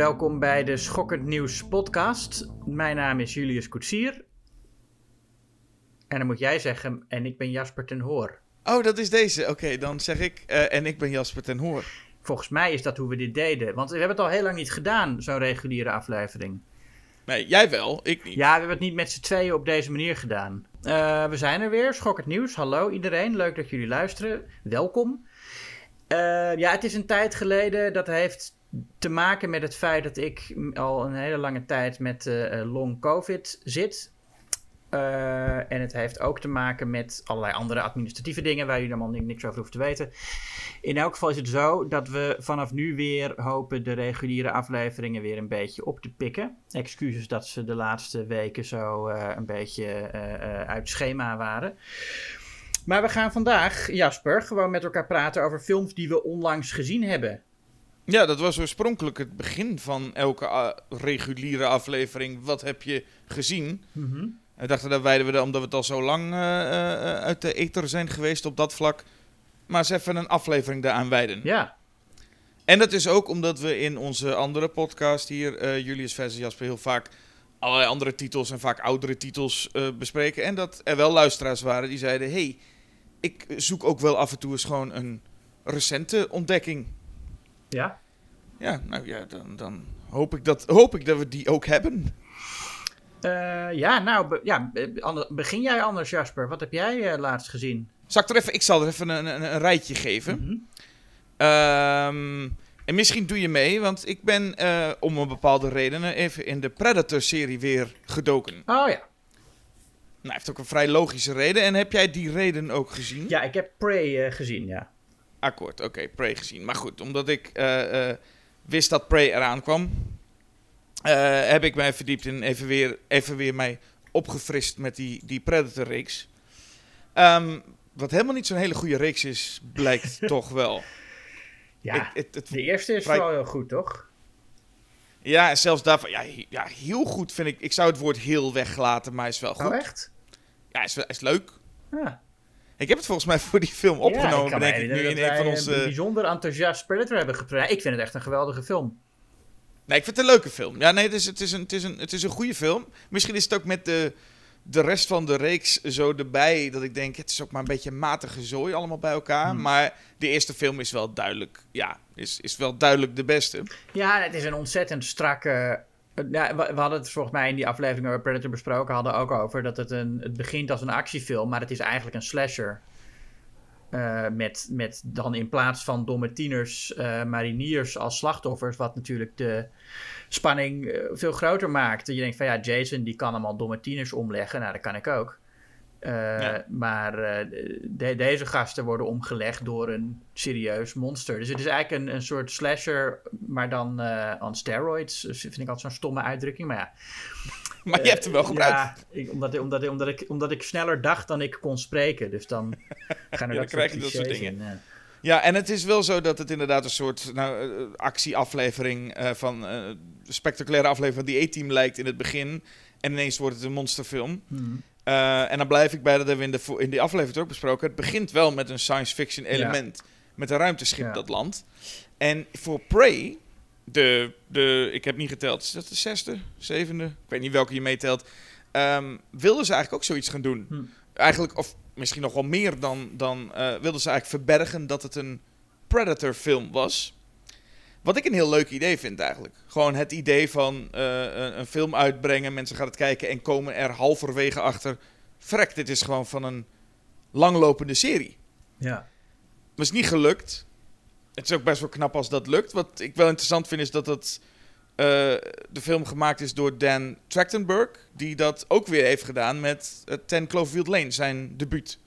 welkom bij de Schokkend Nieuws podcast. Mijn naam is Julius Koetsier. En dan moet jij zeggen, en ik ben Jasper ten Hoor. Oh, dat is deze. Oké, dan zeg ik, eh, en ik ben Jasper ten Hoor. Volgens mij is dat hoe we dit deden. Want we hebben het al heel lang niet gedaan, zo'n reguliere aflevering. Nee, jij wel, ik niet. Ja, we hebben het niet met z'n tweeën op deze manier gedaan. Uh, we zijn er weer, Schokkend Nieuws. Hallo iedereen, leuk dat jullie luisteren. Welkom. Uh, ja, het is een tijd geleden. Dat heeft te maken met het feit dat ik al een hele lange tijd met uh, long COVID zit. Uh, en het heeft ook te maken met allerlei andere administratieve dingen waar jullie allemaal niks over hoeven te weten. In elk geval is het zo dat we vanaf nu weer hopen de reguliere afleveringen weer een beetje op te pikken. Excuses dat ze de laatste weken zo een beetje uit schema waren. Maar we gaan vandaag, Jasper, gewoon met elkaar praten over films die we onlangs gezien hebben. Ja, dat was oorspronkelijk het begin van elke reguliere aflevering. Wat heb je gezien? Mm -hmm. We dachten dat wijden we er, omdat we het al zo lang uh, uh, uit de ether zijn geweest op dat vlak. Maar eens even een aflevering daaraan wijden. Ja. En dat is ook omdat we in onze andere podcast hier, uh, Julius versus Jasper, heel vaak allerlei andere titels en vaak oudere titels bespreken. En dat er wel luisteraars waren die zeiden: hey, ik zoek ook wel af en toe eens gewoon een recente ontdekking. Ja? Ja, nou ja, dan, dan hoop, ik dat, hoop ik dat we die ook hebben. Uh, ja, nou, be ja, begin jij anders, Jasper. Wat heb jij uh, laatst gezien? Zal ik, er even, ik zal er even een, een, een rijtje geven. Mm -hmm. um, en misschien doe je mee, want ik ben uh, om een bepaalde redenen even in de Predator-serie weer gedoken. Oh ja. Nou, heeft ook een vrij logische reden. En heb jij die reden ook gezien? Ja, ik heb Prey gezien, ja. Akkoord, oké, okay, Prey gezien. Maar goed, omdat ik wist dat Prey eraan kwam, uh, heb ik mij verdiept in even weer, even weer mij opgefrist met die, die Predator-reeks. Um, wat helemaal niet zo'n hele goede reeks is, blijkt toch wel. Ja, ik, het, het, de eerste is wel heel goed, toch? Ja, en zelfs daarvan, ja, ja, heel goed vind ik. Ik zou het woord heel weglaten, maar is wel goed. Oh, echt? Ja, is, is leuk. Ja. Ik heb het volgens mij voor die film opgenomen, ja, denk ik, nu in een van onze... een bijzonder enthousiast Predator hebben gepraat. Ik vind het echt een geweldige film. Nee, ik vind het een leuke film. Ja, nee, het is, het is, een, het is, een, het is een goede film. Misschien is het ook met de, de rest van de reeks zo erbij dat ik denk, het is ook maar een beetje matige zooi allemaal bij elkaar. Hmm. Maar de eerste film is wel duidelijk, ja, is, is wel duidelijk de beste. Ja, het is een ontzettend strakke... Ja, we, we hadden het volgens mij in die aflevering waar we Predator besproken hadden ook over dat het, een, het begint als een actiefilm, maar het is eigenlijk een slasher. Uh, met, met dan in plaats van domme tieners, uh, mariniers als slachtoffers, wat natuurlijk de spanning veel groter maakt. Je denkt van ja, Jason die kan allemaal domme tieners omleggen, nou dat kan ik ook. Ja. Maar de, deze gasten worden omgelegd door een serieus monster. Dus het is eigenlijk een, een soort slasher, maar dan on steroids. Dus vind ik altijd zo'n stomme uitdrukking, maar ja. Maar je hebt hem wel gebruikt. Ja, ik, omdat, omdat, omdat, ik, omdat ik sneller dacht dan ik kon spreken. Dus dan gaan er ja, dat, dan krijg je dat soort dingen. In, ja. en het is wel zo dat het inderdaad een soort nou, actieaflevering van spectaculaire aflevering van die A-team lijkt in het begin. En ineens wordt het een monsterfilm. Hmm. Uh, en dan blijf ik bij, dat hebben we in de, in die aflevering ook besproken. Het begint wel met een science fiction element. Ja. Met een ruimteschip ja. dat landt. En voor Prey, de, de, ik heb niet geteld, is dat de zesde, zevende? Ik weet niet welke je meetelt. Um, wilden ze eigenlijk ook zoiets gaan doen. Hm. Eigenlijk, of misschien nog wel meer dan, dan uh, wilden ze eigenlijk verbergen dat het een Predator film was. Wat ik een heel leuk idee vind eigenlijk. Gewoon het idee van uh, een, film uitbrengen, mensen gaan het kijken en komen er halverwege achter. Frek, dit is gewoon van een langlopende serie. Ja. Maar is niet gelukt. Het is ook best wel knap als dat lukt. Wat ik wel interessant vind is dat het, uh, de film gemaakt is door Dan Trachtenberg. Die dat ook weer heeft gedaan met uh, Ten Cloverfield Lane, zijn debuut.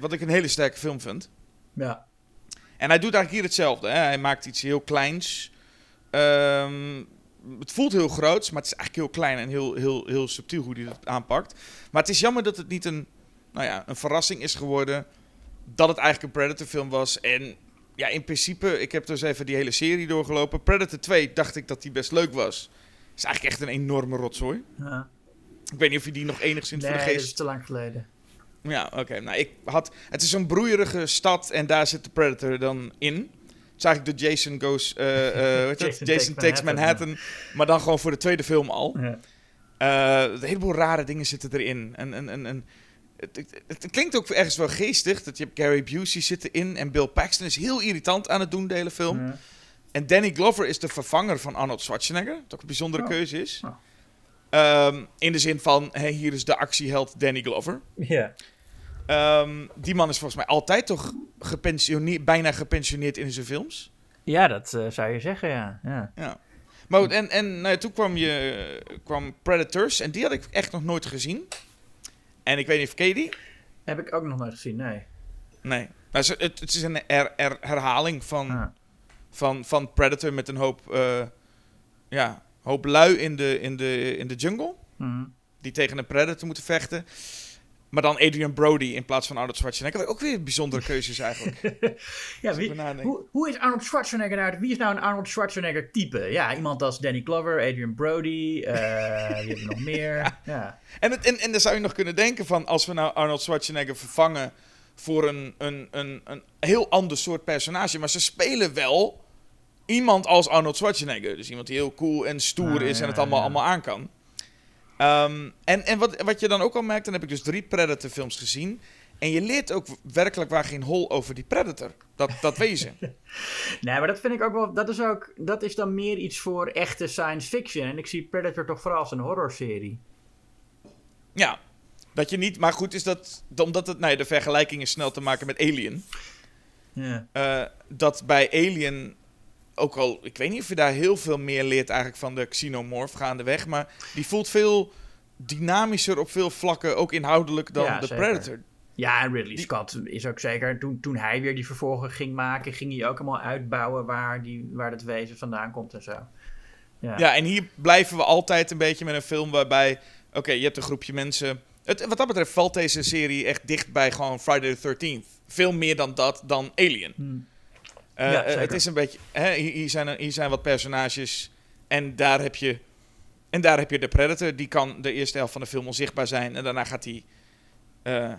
Wat ik een hele sterke film vind. Ja. En hij doet eigenlijk hier hetzelfde. Hè? Hij maakt iets heel kleins. Um, het voelt heel groot, maar het is eigenlijk heel klein en heel, heel, heel subtiel hoe hij dat aanpakt. Maar het is jammer dat het niet een, nou ja, een verrassing is geworden. Dat het eigenlijk een Predator film was. En ja, in principe, ik heb dus even die hele serie doorgelopen. Predator 2 dacht ik dat die best leuk was. Is eigenlijk echt een enorme rotzooi. Ja. Ik weet niet of je die nog enigszins nee, voor de geest... dat is te lang geleden. Ja, oké. Okay. Nou, ik had... Het is een broeierige stad en daar zit de Predator dan in. is eigenlijk de Jason Goes... eh, eh? Jason Jason, Takes Takes Manhattan, Manhattan. Maar dan gewoon voor de tweede film al. Ja. Eh, een heleboel rare dingen zitten erin. En, en, en, en het, het, het klinkt ook ergens wel geestig. Dat je hebt Gary Busey zitten in. En Bill Paxton is heel irritant aan het doen, de hele film. Ja. En Danny Glover is de vervanger van Arnold Schwarzenegger. Wat ook een bijzondere Oh. keuze is. Oh. Ehm, in de zin van, hé, hier is de actieheld Danny Glover. Ja. Ehm, die man is volgens mij altijd toch gepensioneerd, bijna gepensioneerd in zijn films. Ja, dat eh, zou je zeggen, ja. ja. Ja. Maar goed, en, en nou ja, toen kwam, je, kwam Predators. En die had ik echt nog nooit gezien. En ik weet niet of ken je die? Heb ik ook nog nooit gezien, nee. Nee. Het, het het is een her- her- herhaling van, Ah. van, van Predator met een hoop, eh, ja, hoop lui in de, in, de, in de jungle. Mhm. Die tegen een Predator moeten vechten. Maar dan Adrian Brody in plaats van Arnold Schwarzenegger. Ook weer bijzondere keuzes eigenlijk. ja, wie, hoe, hoe is Arnold Schwarzenegger nou? Wie is nou een Arnold Schwarzenegger type? Ja, iemand als Danny Glover, Adrian Brody, eh wie hebben we nog meer? Ja. En, het, en, en dan zou je nog kunnen denken van... als we nou Arnold Schwarzenegger vervangen... voor een, een, een, een heel ander soort personage. Maar ze spelen wel iemand als Arnold Schwarzenegger. Dus iemand die heel cool en stoer Ah, is en het allemaal, allemaal aan kan. Ehm, en en wat, wat je dan ook al merkt... dan heb ik dus drie Predator films gezien... En je leert ook werkelijk waar geen hol over die Predator. Dat, dat wezen. Nee, maar dat vind ik ook wel. Dat is ook. Dat is dan meer iets voor echte science fiction. En ik zie Predator toch vooral als een horrorserie. Ja, dat je niet... Maar goed, is dat... Omdat het... Ja, de vergelijking is snel te maken met Alien. Ja. eh, dat bij Alien ook al, ik weet niet of je daar heel veel meer leert eigenlijk van de xenomorph gaandeweg, maar die voelt veel dynamischer op veel vlakken, ook inhoudelijk, dan Ja, de zeker. Predator. Ja, en Ridley Die- Scott is ook zeker. Toen, toen hij weer die vervolgen ging maken, ging hij ook allemaal uitbouwen waar, die, waar het wezen vandaan komt en zo. Ja. Ja, en hier blijven we altijd een beetje met een film waarbij, oké, je hebt een groepje mensen. Het, wat dat betreft valt deze serie echt dicht bij gewoon Friday the 13th. Veel meer dan dat, dan Alien. Hm. Eh, Ja, eh, het is een beetje. Hè, hier, zijn, er- hier zijn wat personages. En daar heb je. En daar heb je de Predator. Die kan de eerste helft van de film onzichtbaar zijn. En daarna gaat hij. eh,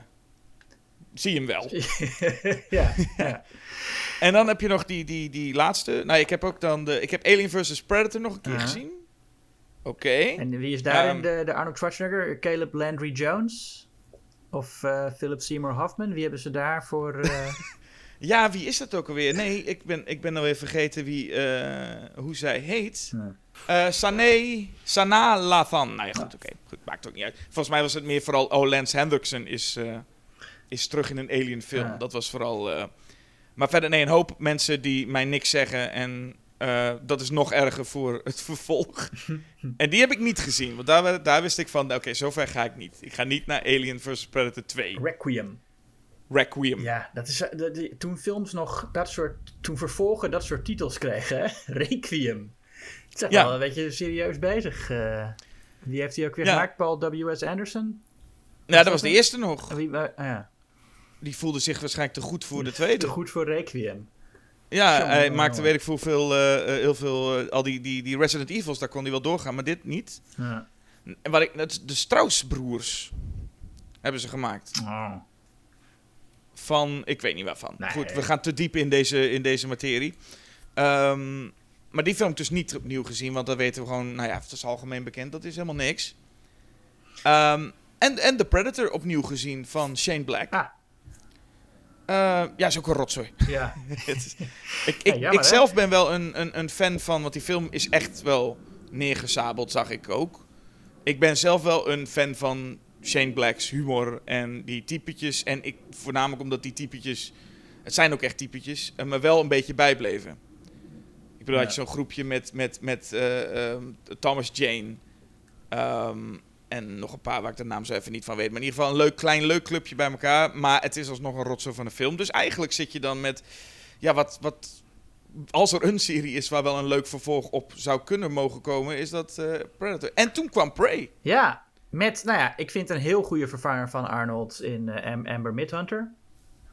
zie je hem wel. ja, ja. En dan heb je nog die, die, die laatste. Nou, ik heb ook dan de. Ik heb Alien vs Predator nog een keer gezien. Oké. En wie is daarin Ehm. de, de Arnold Schwarzenegger? Caleb Landry Jones? Of Philip Seymour Hoffman? Wie hebben ze daar voor... Ja, wie is dat ook alweer? Nee, ik ben, ik ben alweer vergeten wie, eh, hoe zij heet. Eh Sané, Sana Lathan. Nou ja, goed, oké. Goed, maakt ook niet uit. Volgens mij was het meer vooral... Oh, Lance Hendrickson is, eh, is terug in een Alien film. Dat was vooral... maar verder, nee, een hoop mensen die mij niks zeggen. En dat is nog erger voor het vervolg. en die heb ik niet gezien. Want daar, daar wist ik van... Oké, zover ga ik niet. Ik ga niet naar Alien vs Predator 2. Requiem. Requiem. Ja, dat is, eh, de- toen films nog dat soort... Toen vervolgen dat soort titels kregen, hè? Requiem. Het is echt Ja. wel een beetje serieus bezig. eh. wie heeft die ook weer Ja. gemaakt? Paul W.S. Anderson? Nou, dat was de eerste nog. Wie, ah ja. Die voelde zich waarschijnlijk te goed voor de tweede. Te goed voor Requiem. Ja, hij maakte weet ik veel, eh, heel veel, al die, die, die Resident Evils, daar kon hij wel doorgaan, maar dit niet. Ja. En wat ik, de Strauss-broers hebben ze gemaakt. Oh. Van, ik weet niet waarvan. Nee. Goed, we gaan te diep in deze, in deze materie. Ehm, maar die film dus niet opnieuw gezien, want dan weten we gewoon, nou ja, het is algemeen bekend, dat is helemaal niks. Ehm, en, en The Predator opnieuw gezien van Shane Black. Ah. Eh, ja, is ook een rotzooi. Ja. Is- ik, ik, Ja, jammer, ik zelf ben wel een, een, een fan van, want die film is echt wel neergezabeld, zag ik ook. Ik ben zelf wel een fan van Shane Black's humor en die typetjes. En ik, voornamelijk omdat die typetjes, het zijn ook echt typetjes, eh, me wel een beetje bijbleven. Ik bedoel, Ja. had je zo'n groepje met, met, met eh, ehm, Thomas Jane ehm, en nog een paar waar ik de naam zo even niet van weet. Maar in ieder geval een leuk, klein leuk clubje bij elkaar. Maar het is alsnog een rotzooi van een film. Dus eigenlijk zit je dan met, ja, wat, wat als er een serie is waar wel een leuk vervolg op zou kunnen mogen komen, is dat eh, Predator. En toen kwam Prey. Ja, met, nou ja, ik vind een heel goede vervanger van Arnold in eh, Am- Amber Midhunter.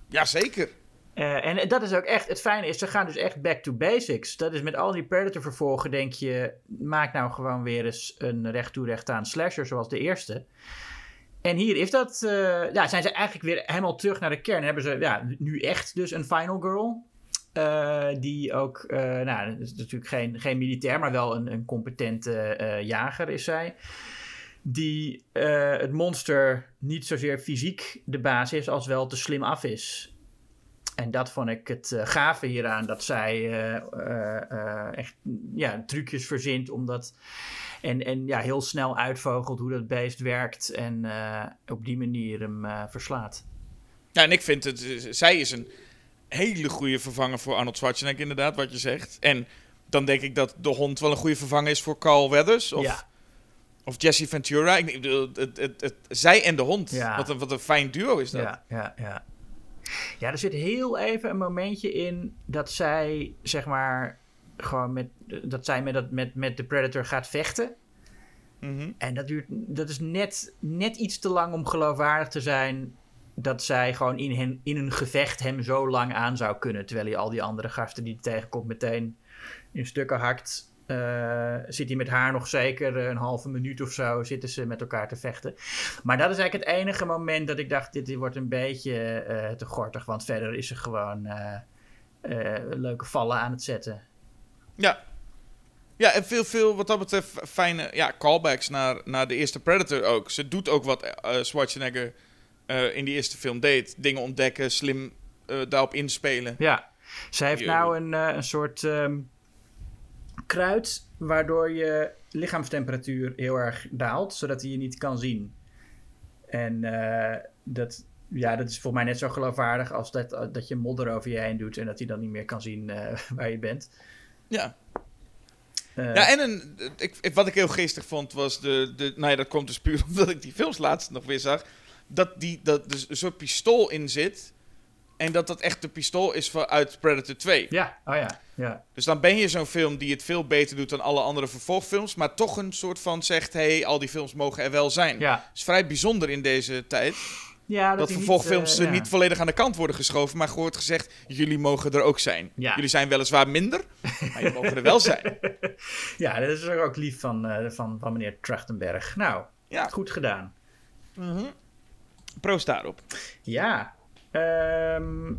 Jazeker. Eh, en dat is ook echt, het fijne is, ze gaan dus echt back to basics. Dat is met al die Predator vervolgen, denk je, maak nou gewoon weer eens een recht toe recht aan slasher zoals de eerste. En hier is dat, eh, ja, zijn ze eigenlijk weer helemaal terug naar de kern. En hebben ze ja, nu echt dus een Final Girl. die ook, uh, nou, is natuurlijk geen, geen militair, maar wel een, een competente uh, jager is zij. Die het monster niet zozeer fysiek de baas is, als wel te slim af is. En dat vond ik het gave hieraan, dat zij echt ja, trucjes verzint omdat. En, en ja, heel snel uitvogelt hoe dat beest werkt en op die manier hem verslaat. Ja, en ik vind het, zij is een hele goede vervanger voor Arnold Schwarzenegger, inderdaad, wat je zegt. En dan denk ik dat de hond wel een goede vervanger is voor Carl Weathers. Of, ja. Of Jesse Ventura. Ik bedoel, het, het, het, zij en de hond. Ja. Wat, een, wat een fijn duo is dat. Ja, ja, ja. Ja, er zit heel even een momentje in dat zij, zeg maar, gewoon met, dat zij met, dat, met, met de Predator gaat vechten. Mm En dat, duurt, dat is net, net iets te lang om geloofwaardig te zijn dat zij gewoon in, in een gevecht hem zo lang aan zou kunnen. Terwijl hij al die andere gasten die hij tegenkomt meteen in stukken hakt. Uh, zit hij met haar nog zeker een halve minuut of zo zitten ze met elkaar te vechten. Maar dat is eigenlijk het enige moment dat ik dacht: dit, wordt een beetje uh, te gortig. Want verder is ze gewoon uh, leuke vallen aan het zetten. Ja. Ja, en veel, veel wat dat betreft fijne ja, callbacks naar, naar de eerste Predator ook. Ze doet ook wat Schwarzenegger in die eerste film deed. Dingen ontdekken, slim daarop inspelen. Ja, zij heeft nou een, een soort um, kruid waardoor je lichaamstemperatuur heel erg daalt, zodat hij je niet kan zien. En dat, ja, dat is voor mij net zo geloofwaardig als dat, dat je modder over je heen doet en dat hij dan niet meer kan zien waar je bent. Ja. ja, en een, ik, wat ik heel geestig vond was de, de. Nou ja, dat komt dus puur omdat ik die films laatst nog weer zag dat, die, dat er een soort pistool in zit. En dat dat echt de pistool is uit Predator 2. Ja, oh ja. ja. Dus dan ben je zo'n film die het veel beter doet dan alle andere vervolgfilms. Maar toch een soort van zegt: hé, hey, al die films mogen er wel zijn. Ja. Is vrij bijzonder in deze tijd. Ja, dat, dat vervolgfilms niet, uh, niet volledig aan de kant worden geschoven. Maar wordt gezegd: jullie mogen er ook zijn. Ja. Jullie zijn weliswaar minder, maar jullie mogen er wel zijn. Ja, dat is ook lief van, uh, van, van meneer Trachtenberg. Nou, goed gedaan. Mm Proost daarop. Ja. Ehm,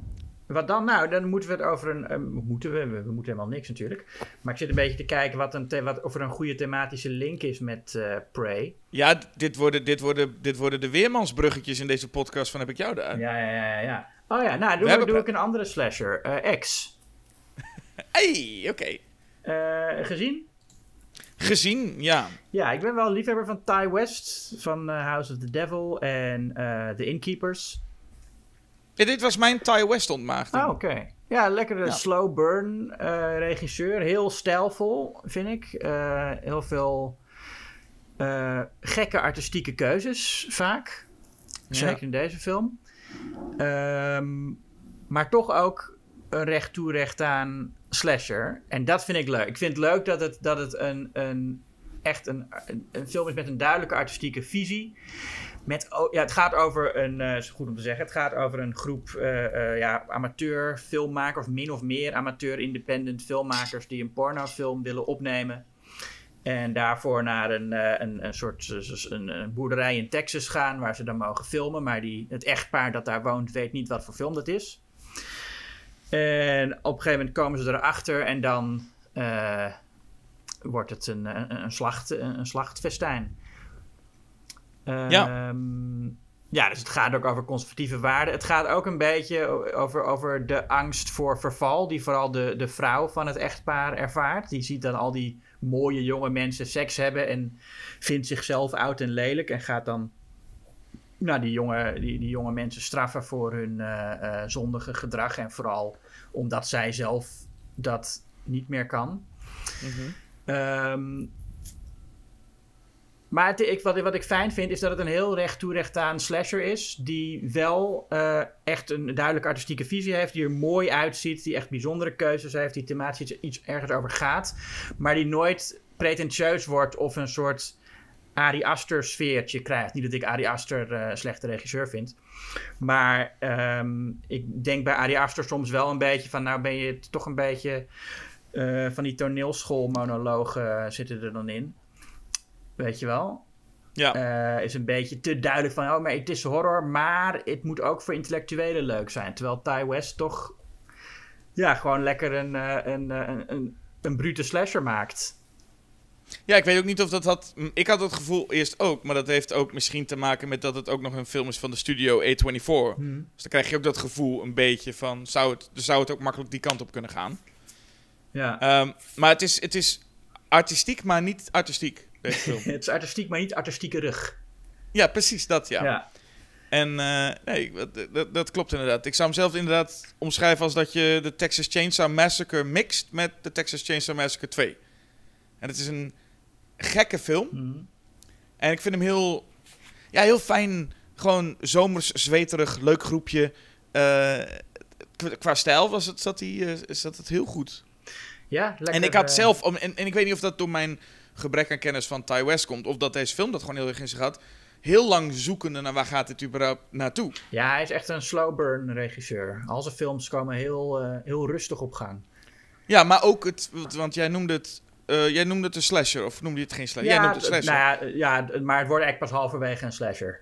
wat dan? Nou, dan moeten we het over een. Um, moeten we, we, moeten helemaal niks natuurlijk. Maar ik zit een beetje te kijken wat een wat, of er een goede thematische link is met uh, Prey. Ja, dit worden, dit, worden, dit worden de weermansbruggetjes in deze podcast van Heb ik jou daar? Ja, ja, ja. ja. Oh ja, nou, doe, doe ik een andere slasher. Uh, X. hey, oké. Okay. Uh, gezien? Gezien, ja. Ja, ik ben wel liefhebber van Ty West van House of the Devil en The Innkeepers. Ja, dit was mijn Ty West ontmaagding. Oh, oké. Ja, lekkere ja. slow burn uh, regisseur. Heel stijlvol, vind ik. heel veel gekke artistieke keuzes, vaak. Zeker in deze film. Um, maar toch ook een recht toe recht aan slasher. En dat vind ik leuk. Ik vind het leuk dat het, dat het een, een, echt een, een, film is met een duidelijke artistieke visie. Met, ja, het gaat over een, uh, goed om te zeggen, het gaat over een groep uh, ja, amateur filmmakers, min of meer amateur independent filmmakers die een pornofilm willen opnemen. En daarvoor naar een, een, soort een, boerderij in Texas gaan waar ze dan mogen filmen. Maar die, het echtpaar dat daar woont weet niet wat voor film dat is. En op een gegeven moment komen ze erachter en dan wordt het een, een, slacht, een, slachtfestijn. Ja. Ehm, ja, dus het gaat ook over conservatieve waarden. Het gaat ook een beetje over, over de angst voor verval, die vooral de, de vrouw van het echtpaar ervaart. Die ziet dan al die mooie jonge mensen seks hebben en vindt zichzelf oud en lelijk en gaat dan nou, die, jonge, die, die jonge mensen straffen voor hun uh, zondige gedrag. En vooral omdat zij zelf dat niet meer kan. Mm maar ik, wat, wat, ik fijn vind is dat het een heel recht toe recht aan slasher is. Die wel uh, echt een duidelijke artistieke visie heeft. Die er mooi uitziet. Die echt bijzondere keuzes heeft. Die thematisch iets, ergens over gaat. Maar die nooit pretentieus wordt of een soort Ari Aster sfeertje krijgt. Niet dat ik Ari Aster uh, slechte regisseur vind. Maar um, ik denk bij Ari Aster soms wel een beetje van... nou ben je toch een beetje... Uh, van die toneelschoolmonologen zitten er dan in. Weet je wel? Ja. Uh, is een beetje te duidelijk van... oh, maar het is horror, maar het moet ook voor intellectuelen leuk zijn. Terwijl Ty West toch ja, gewoon lekker een, uh, een, een, een, een brute slasher maakt. Ja, ik weet ook niet of dat had... Ik had het gevoel eerst ook, maar dat heeft ook misschien te maken met dat het ook nog een film is van de studio A24. Hmm. Dus dan krijg je ook dat gevoel een beetje van, zou het, zou het ook makkelijk die kant op kunnen gaan? Ja. Um, maar het is, het is artistiek, maar niet artistiek, deze film. het is artistiek, maar niet artistieke rug. Ja, precies dat, ja. ja. En uh, nee, dat, dat, klopt inderdaad. Ik zou hem zelf inderdaad omschrijven als dat je de Texas Chainsaw Massacre mixt met de Texas Chainsaw Massacre 2. En het is een gekke film. Mm. En ik vind hem heel, ja, heel fijn. Gewoon zomers, zweterig, leuk groepje. Uh, qua stijl was het, zat, die, uh, zat het heel goed. Ja, lekker. En ik had zelf, en, en ik weet niet of dat door mijn gebrek aan kennis van Ty West komt, of dat deze film dat gewoon heel erg in zich had. Heel lang zoekende naar waar gaat dit überhaupt naartoe. Ja, hij is echt een slow burn regisseur. Al zijn films komen heel, uh, heel rustig op gang. Ja, maar ook het, want jij noemde het uh, jij noemde het een slasher, of noemde je het geen slasher? Ja, jij noemde het slasher. Nou ja, ja, maar het wordt echt pas halverwege een slasher.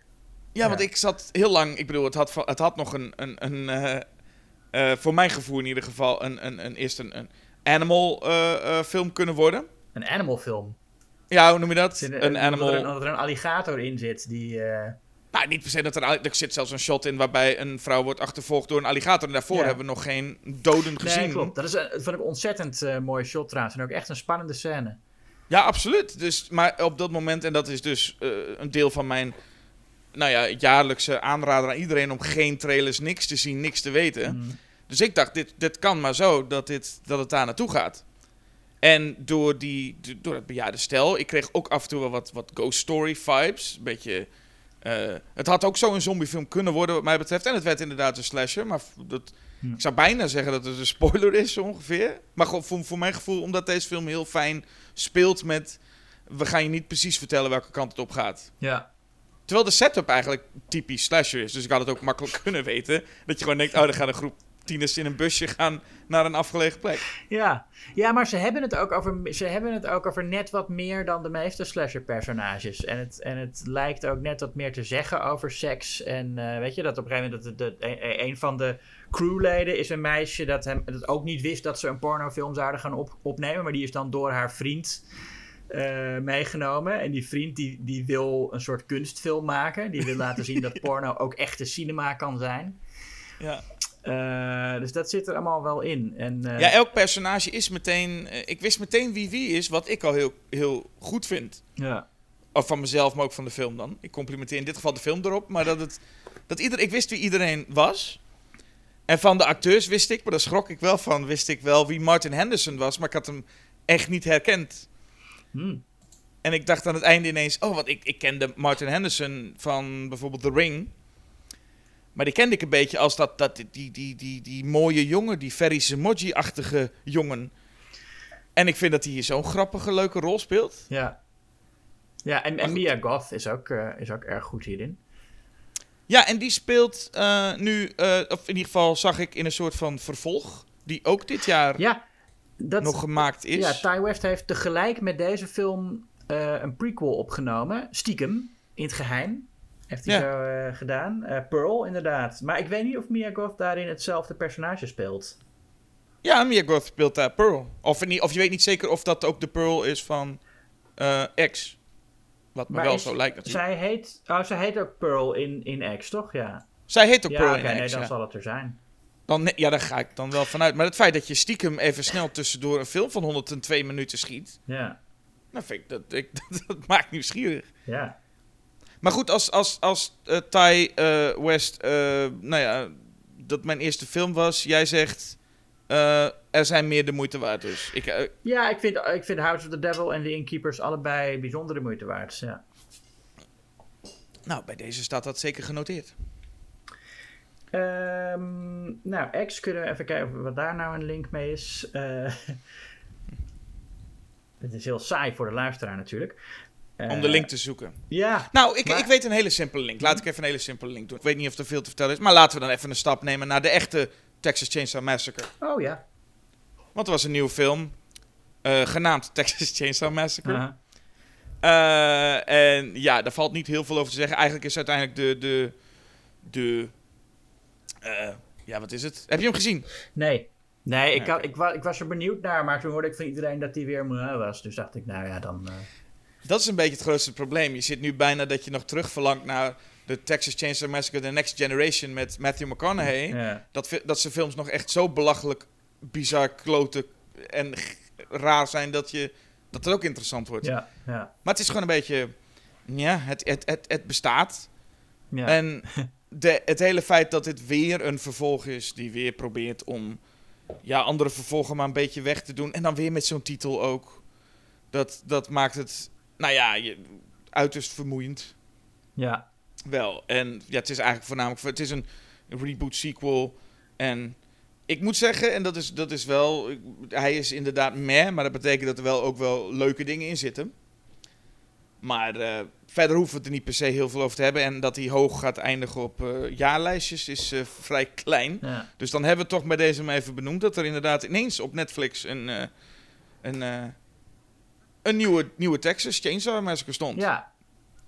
Ja, ja, want ik zat heel lang... Ik bedoel, het had, het had nog een... een, een uh, uh, voor mijn gevoel in ieder geval... Een, een, een, eerst een, een animal film kunnen worden. Een animal film? Ja, hoe noem je dat? Een, een animal... Dat er, dat er, een alligator in zit die... Nou, niet per se dat er... Er zit zelfs een shot in waarbij een vrouw wordt achtervolgd door een alligator. En daarvoor Ja. hebben we nog geen doden gezien. Nee, klopt. Dat is een, vond ik ontzettend uh, mooie shot trouwens. En ook echt een spannende scène. Ja, absoluut. Dus, maar op dat moment, en dat is dus uh, een deel van mijn nou ja, jaarlijkse aanrader aan iedereen om geen trailers, niks te zien, niks te weten. Mm. Dus ik dacht, dit, dit kan maar zo dat, dit, dat het daar naartoe gaat. En door, die, door het bejaarde stel, ik kreeg ook af en toe wel wat, wat ghost story vibes. Een beetje... Uh, het had ook zo een zombiefilm kunnen worden, wat mij betreft. En het werd inderdaad een slasher. Maar dat, ik zou bijna zeggen dat het een spoiler is, ongeveer. Maar voor, voor mijn gevoel, omdat deze film heel fijn speelt met... We gaan je niet precies vertellen welke kant het op gaat. Ja. Terwijl de setup eigenlijk typisch slasher is. Dus ik had het ook makkelijk kunnen weten. Dat je gewoon denkt, oh, er gaat een groep tieners in een busje gaan naar een afgelegen plek. Ja, ja maar ze hebben, het ook over, ze hebben het ook over net wat meer dan de meeste slasher-personages. En het, en het lijkt ook net wat meer te zeggen over seks. En uh, weet je, dat op een gegeven moment dat de, de, een van de crewleden is een meisje dat, hem, dat ook niet wist dat ze een pornofilm zouden gaan op, opnemen. Maar die is dan door haar vriend uh, meegenomen. En die vriend die, die wil een soort kunstfilm maken. Die wil laten zien dat porno ook echte cinema kan zijn. Ja. Uh, dus dat zit er allemaal wel in. En, uh, ja, elk personage is meteen. Uh, ik wist meteen wie wie is, wat ik al heel, heel goed vind. Ja. Of van mezelf, maar ook van de film dan. Ik complimenteer in dit geval de film erop. Maar dat het. Dat ieder, ik wist wie iedereen was. En van de acteurs wist ik, maar daar schrok ik wel van, wist ik wel wie Martin Henderson was. Maar ik had hem echt niet herkend. Hmm. En ik dacht aan het einde ineens, oh, want ik, ik kende Martin Henderson van bijvoorbeeld The Ring. Maar die kende ik een beetje als dat, dat die, die, die, die, mooie jongen, die Ferry Zemoji-achtige jongen. En ik vind dat hij hier zo'n grappige, leuke rol speelt. Ja. Ja, en, en Mia Goth is ook, uh, is ook erg goed hierin. Ja, en die speelt uh, nu, uh, of in ieder geval zag ik in een soort van vervolg, die ook dit jaar ja, dat, nog gemaakt is. Ja, Ty West heeft tegelijk met deze film een prequel opgenomen, stiekem, in het geheim. Heeft hij Ja. zo uh, gedaan. Uh, Pearl, inderdaad. Maar ik weet niet of Mia Goth daarin hetzelfde personage speelt. Ja, Mia Goth speelt daar Pearl. Of, niet, of je weet niet zeker of dat ook de Pearl is van uh, X. Wat me Maar wel is- zo lijkt natuurlijk. Zij heet, oh, zij heet ook Pearl in, in X, toch? Ja, Zij heet ook ja Pearl in nee, X, dan ja. zal het er zijn. Dan, ja, daar ga ik dan wel vanuit. Maar het feit dat je stiekem even snel tussendoor een film van 102 minuten schiet... Ja, Nou, vind ik, dat, ik, dat, maakt nieuwsgierig. ja. Maar goed, als, als, als uh, Ty eh, West, eh, nou ja, dat mijn eerste film was, jij zegt, eh, er zijn meer de moeite waard dus. Ik, eh, Ja, ik vind, ik vind House of the Devil en The Innkeepers allebei bijzondere moeite waard. Ja. nou, bij deze staat dat zeker genoteerd. Ehm, nou, X kunnen we even kijken wat daar nou een link mee is. Eh Het is heel saai voor de luisteraar natuurlijk. Om Eh, de link te zoeken. Ja, Nou, ik, maar- ik weet een hele simpele link. Laat ik even een hele simpele link doen. Ik weet niet of er veel te vertellen is, maar laten we dan even een stap nemen naar de echte Texas Chainsaw Massacre. oh ja. Want er was een nieuwe film, eh, genaamd Texas Chainsaw Massacre. Eh, en ja, daar valt niet heel veel over te zeggen. Eigenlijk is uiteindelijk de. de, de eh, ja, wat is het? Heb je hem gezien? Nee, Nee, ik, had, ik, wa- ik was er benieuwd naar, maar toen hoorde ik van iedereen dat hij weer moe was. Dus dacht ik, nou ja, dan... Dat is een beetje het grootste probleem. Je zit nu bijna dat je nog terug verlangt naar de Texas Chainsaw Massacre The Next Generation met Matthew McConaughey. ja. Dat, dat zijn films nog echt zo belachelijk, bizar, kloten en raar zijn dat, je, dat het ook interessant wordt. Ja, ja, Maar het is gewoon een beetje, ja, het, het, het, het bestaat. ja. En de, het hele feit dat dit weer een vervolg is, die weer probeert om ja, andere vervolgen maar een beetje weg te doen. En dan weer met zo'n titel ook. Dat, dat maakt het, nou ja, je, uiterst vermoeiend. ja. Wel. En ja, het is eigenlijk voornamelijk, het is een reboot sequel. En ik moet zeggen, en dat is, dat is wel, hij is inderdaad meh, maar dat betekent dat er wel ook wel leuke dingen in zitten. Maar eh, verder hoeven we het er niet per se heel veel over te hebben. En dat hij hoog gaat eindigen op eh, jaarlijstjes is eh, vrij klein. ja. Dus dan hebben we toch bij deze maar even benoemd dat er inderdaad ineens op Netflix een, een, een nieuwe, nieuwe Texas Chainsaw Massacre stond. ja.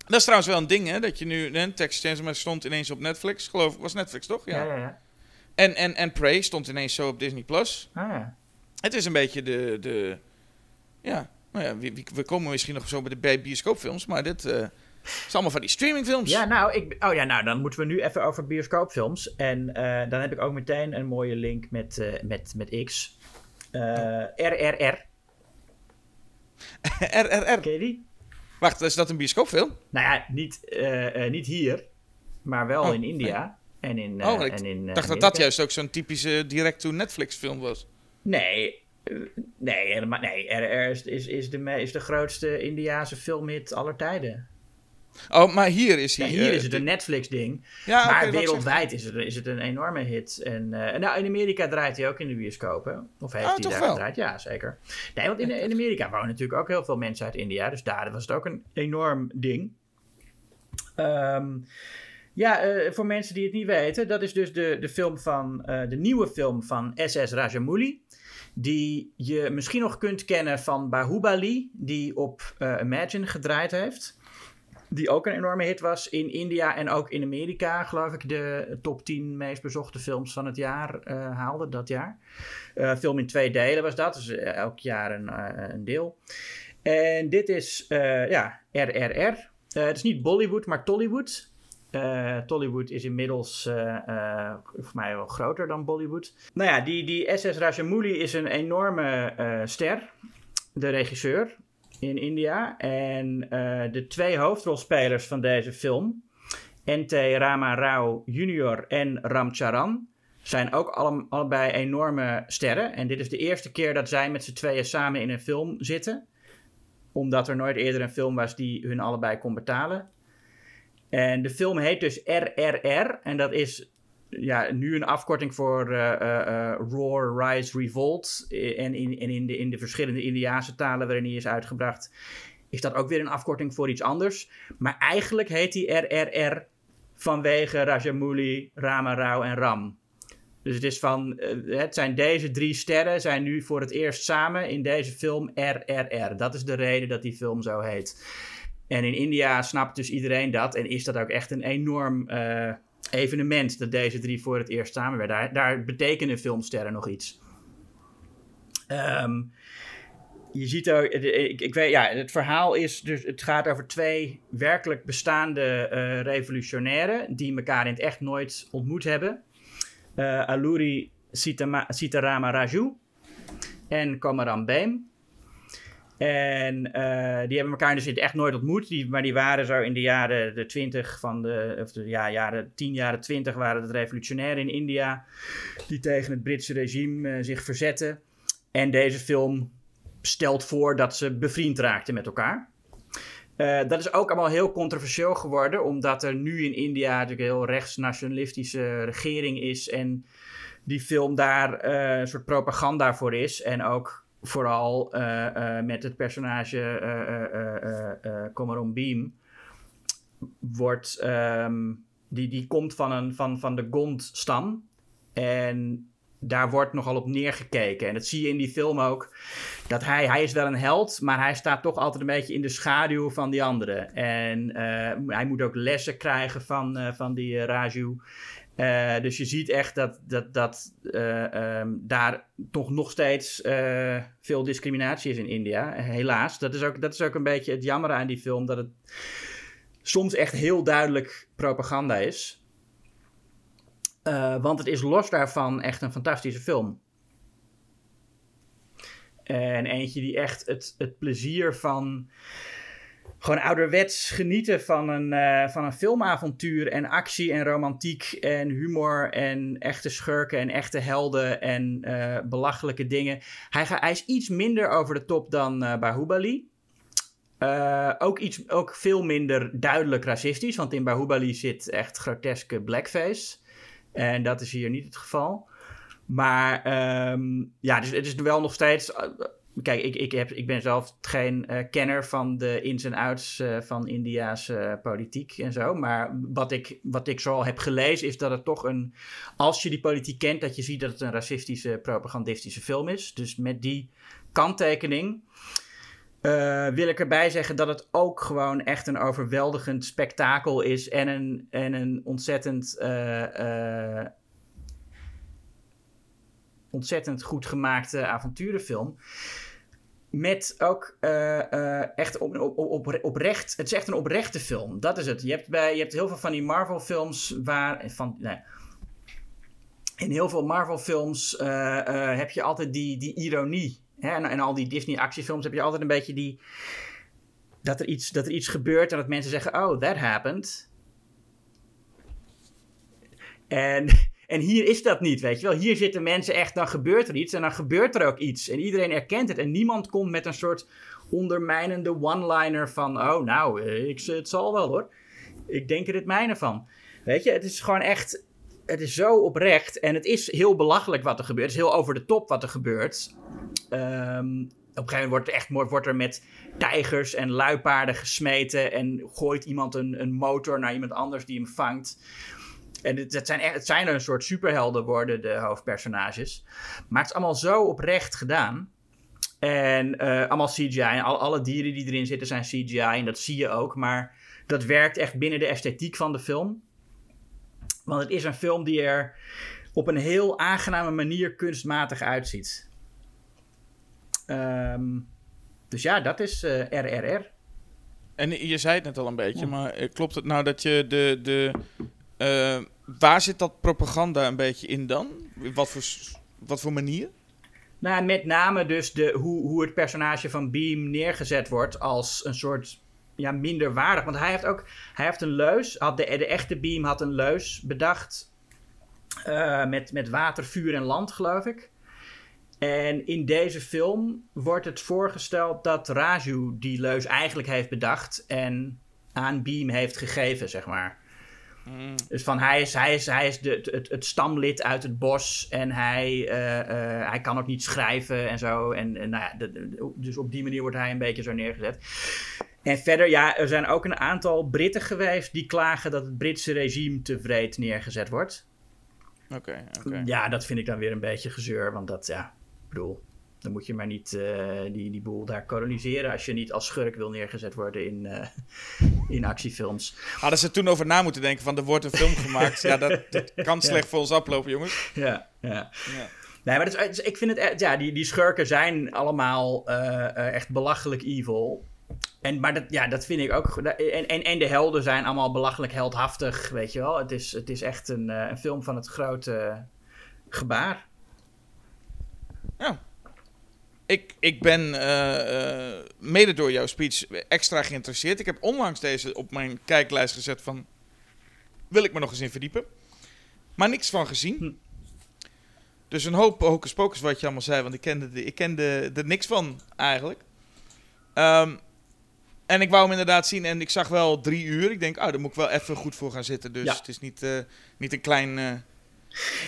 Dat is trouwens wel een ding, hè? Dat je nu... Hè, Texas Chainsaw Massacre stond ineens op Netflix, geloof ik. Was Netflix, toch? Ja. Ja, ja, ja. En, en, en Prey stond ineens zo op Disney+. Plus. Ah, ja. Het is een beetje de... de ja, nou ja, we, we- komen misschien nog zo bij de bij bioscoopfilms, maar dit eh, is allemaal van die streamingfilms. Ja, nou, ik, oh ja, nou, dan moeten we nu even over bioscoopfilms. En eh, dan heb ik ook meteen een mooie link met, eh, met, met X. Eh, RRR, RRR. ken je die? Wacht, is dat een bioscoopfilm? Nou ja, niet, eh, eh, niet hier, maar wel Oh, in India. En in, eh, Oh, ik en in Ik eh, dacht dat dat juist ook zo'n typische direct-to-Netflix film was. Nee, eh, nee, helemaal, nee. RRR is, is, is, de, is de grootste Indiaanse filmhit aller tijden. Oh, maar hier is Ja, hij... hier eh, is het een Netflix-ding. Ja, maar wereldwijd is het, is het een enorme hit. En eh, nou, in Amerika draait hij ook in de bioscopen. Of heeft Oh, hij daar wel? gedraaid? Ja, zeker. Nee, want in, in Amerika wonen natuurlijk ook heel veel mensen uit India. Dus daar was het ook een enorm ding. Ehm, ja, eh, voor mensen die het niet weten, dat is dus de, de film van de nieuwe film van S.S. Rajamouli. Die je misschien nog kunt kennen van Bahubali, die op Imagine gedraaid heeft. Die ook een enorme hit was in India en ook in Amerika, geloof ik, de top 10 meest bezochte films van het jaar eh, haalde dat jaar. Eh, film in twee delen was dat, dus eh, elk jaar een, een deel. En dit is, ja, RRR. Het is niet Bollywood, maar Tollywood. Tollywood is inmiddels voor mij wel groter dan Bollywood. Nou ja, die, die S.S. Rajamouli is een enorme ster, de regisseur in India. En eh, de twee hoofdrolspelers van deze film, N.T. Rama Rao Jr. en Ram Charan, zijn ook alle, allebei enorme sterren. En dit is de eerste keer dat zij met z'n tweeën samen in een film zitten. Omdat er nooit eerder een film was die hun allebei kon betalen. En de film heet dus RRR. En dat is ja, nu een afkorting voor eh, eh, eh, Roar, Rise, Revolt. En, in, in, de, in de verschillende Indiaanse talen waarin die is uitgebracht, is dat ook weer een afkorting voor iets anders. Maar eigenlijk heet die RRR vanwege Rajamouli, Rama Rao en Ram. Dus het is van, het zijn deze drie sterren zijn nu voor het eerst samen in deze film RRR. Dat is de reden dat die film zo heet. En in India snapt dus iedereen dat en is dat ook echt een enorm evenement dat deze drie voor het eerst samen werden. Daar, betekenen filmsterren nog iets. Ehm, je ziet ook, ik, ik weet, ja, het verhaal is dus, het gaat over twee werkelijk bestaande eh, revolutionairen die elkaar in het echt nooit ontmoet hebben. Eh, Alluri Sitama, Sitarama Raju en Komaram Beem. En eh, die hebben elkaar dus echt nooit ontmoet. Die, maar die waren zo in de jaren de 20 van de, of de ja, jaren 10, jaren 20 waren het revolutionairen in India. Die tegen het Britse regime eh, zich verzetten. En deze film stelt voor dat ze bevriend raakten met elkaar. Eh, dat is ook allemaal heel controversieel geworden, omdat er nu in India natuurlijk een heel rechtsnationalistische regering is. En die film daar een soort propaganda voor is. En ook vooral eh, eh, met het personage eh Komarom Beam wordt, ehm, die, die komt van, een, van, van de Gond-stam. En daar wordt nogal op neergekeken. En dat zie je in die film ook. Dat hij, hij is wel een held, maar hij staat toch altijd een beetje in de schaduw van die anderen. En hij moet ook lessen krijgen van, van die Raju. Uh, dus je ziet echt dat, dat, dat uh, um, daar toch nog steeds uh, veel discriminatie is in India. Helaas. Dat is, ook, dat is ook een beetje het jammer aan die film. Dat het soms echt heel duidelijk propaganda is. want het is los daarvan echt een fantastische film. En eentje die echt het, het plezier van gewoon ouderwets genieten van een, uh, van een filmavontuur en actie en romantiek en humor en echte schurken en echte helden en uh, belachelijke dingen. Hij, hij, is iets minder over de top dan uh, Bahubali. ook, iets, ook veel minder duidelijk racistisch, want in Bahubali zit echt groteske blackface. En dat is hier niet het geval. Maar um, ja, dus het is wel nog steeds Kijk, ik, ik, heb, ik ben zelf geen uh, kenner van de ins en outs uh, van India's uh, politiek en zo. Maar wat ik, wat ik zo heb gelezen is dat het toch een... Als je die politiek kent, dat je ziet dat het een racistische, propagandistische film is. Dus met die kanttekening wil ik erbij zeggen dat het ook gewoon echt een overweldigend spektakel is. En een, en een ontzettend ontzettend goed gemaakte avonturenfilm. Met ook uh, uh, echt op, op, op, oprecht. Het is echt een oprechte film. Dat is het. Je hebt, bij, je hebt heel veel van die Marvel-films waar. Van, nee. In heel veel Marvel-films uh, heb je altijd die, die ironie. Hè? En, en al die Disney-actiefilms heb je altijd een beetje die. Dat er, iets, dat er iets gebeurt en dat mensen zeggen: Oh, that happened. En en hier is dat niet, weet je wel. Hier zitten mensen echt, dan gebeurt er iets en dan gebeurt er ook iets. En iedereen erkent het. En niemand komt met een soort ondermijnende one-liner van... Oh, nou, eh, ik, het zal wel hoor. Ik denk er het mijne van. Weet je, het is gewoon echt... Het is zo oprecht en het is heel belachelijk wat er gebeurt. Het is heel over de top wat er gebeurt. Um, op een gegeven moment wordt er, echt, wordt er met tijgers en luipaarden gesmeten. En gooit iemand een, een motor naar iemand anders die hem vangt. En het, zijn, echt, het zijn een soort superhelden worden, de hoofdpersonages. Maar het is allemaal zo oprecht gedaan. En uh, allemaal CGI. En al, alle dieren die erin zitten zijn CGI. En dat zie je ook. Maar dat werkt echt binnen de esthetiek van de film. Want het is een film die er op een heel aangename manier kunstmatig uitziet. Um, dus ja, dat is uh, eh, RRR. En je zei het net al een beetje, maar eh, klopt het nou dat je de, de uh, waar zit dat propaganda een beetje in dan? Wat voor, wat voor manier? Nou, met name dus de, hoe, hoe het personage van Beam neergezet wordt als een soort ja, minder waardig. Want hij heeft ook hij heeft een leus. Had de, echte Beam had een leus bedacht. Uh, met, met water, vuur en land, geloof ik. En in deze film wordt het voorgesteld dat Raju die leus eigenlijk heeft bedacht en aan Beam heeft gegeven, zeg maar. Mm. Dus van hij is, hij is, hij is de, het, het stamlid uit het bos en hij, uh, uh, hij kan ook niet schrijven en zo. En, en nou ja, de, dus op die manier wordt hij een beetje zo neergezet. En verder, ja, er zijn ook een aantal Britten geweest die klagen dat het Britse regime te vreed neergezet wordt. Oké, oké. Ja, dat vind ik dan weer een beetje gezeur, want dat, ja, ik bedoel, dan moet je maar niet uh, die, die boel daar koloniseren als je niet als schurk wil neergezet worden in, uh, in actiefilms. Hadden ze toen over na moeten denken van er wordt een film gemaakt. ja, dat, dat kan slecht ja. voor ons aflopen, jongens. Ja, ja. ja. Nee, maar dat is, ik vind het, ja, die, die schurken zijn allemaal uh, echt belachelijk evil. En, maar dat, ja, dat vind ik ook. En, en, en de helden zijn allemaal belachelijk heldhaftig, weet je wel. Het is, het is echt een, een film van het grote gebaar. Ja, ik, ik ben uh, uh, mede door jouw speech extra geïnteresseerd. Ik heb onlangs deze op mijn kijklijst gezet van... Wil ik me nog eens in verdiepen. Maar niks van gezien. Hm. Dus een hoop hocus pocus wat je allemaal zei. Want ik kende, de, ik kende er niks van eigenlijk. Um, en ik wou hem inderdaad zien en ik zag wel drie uur. Ik denk, oh, daar moet ik wel even goed voor gaan zitten. Dus ja. het is niet, uh, niet een klein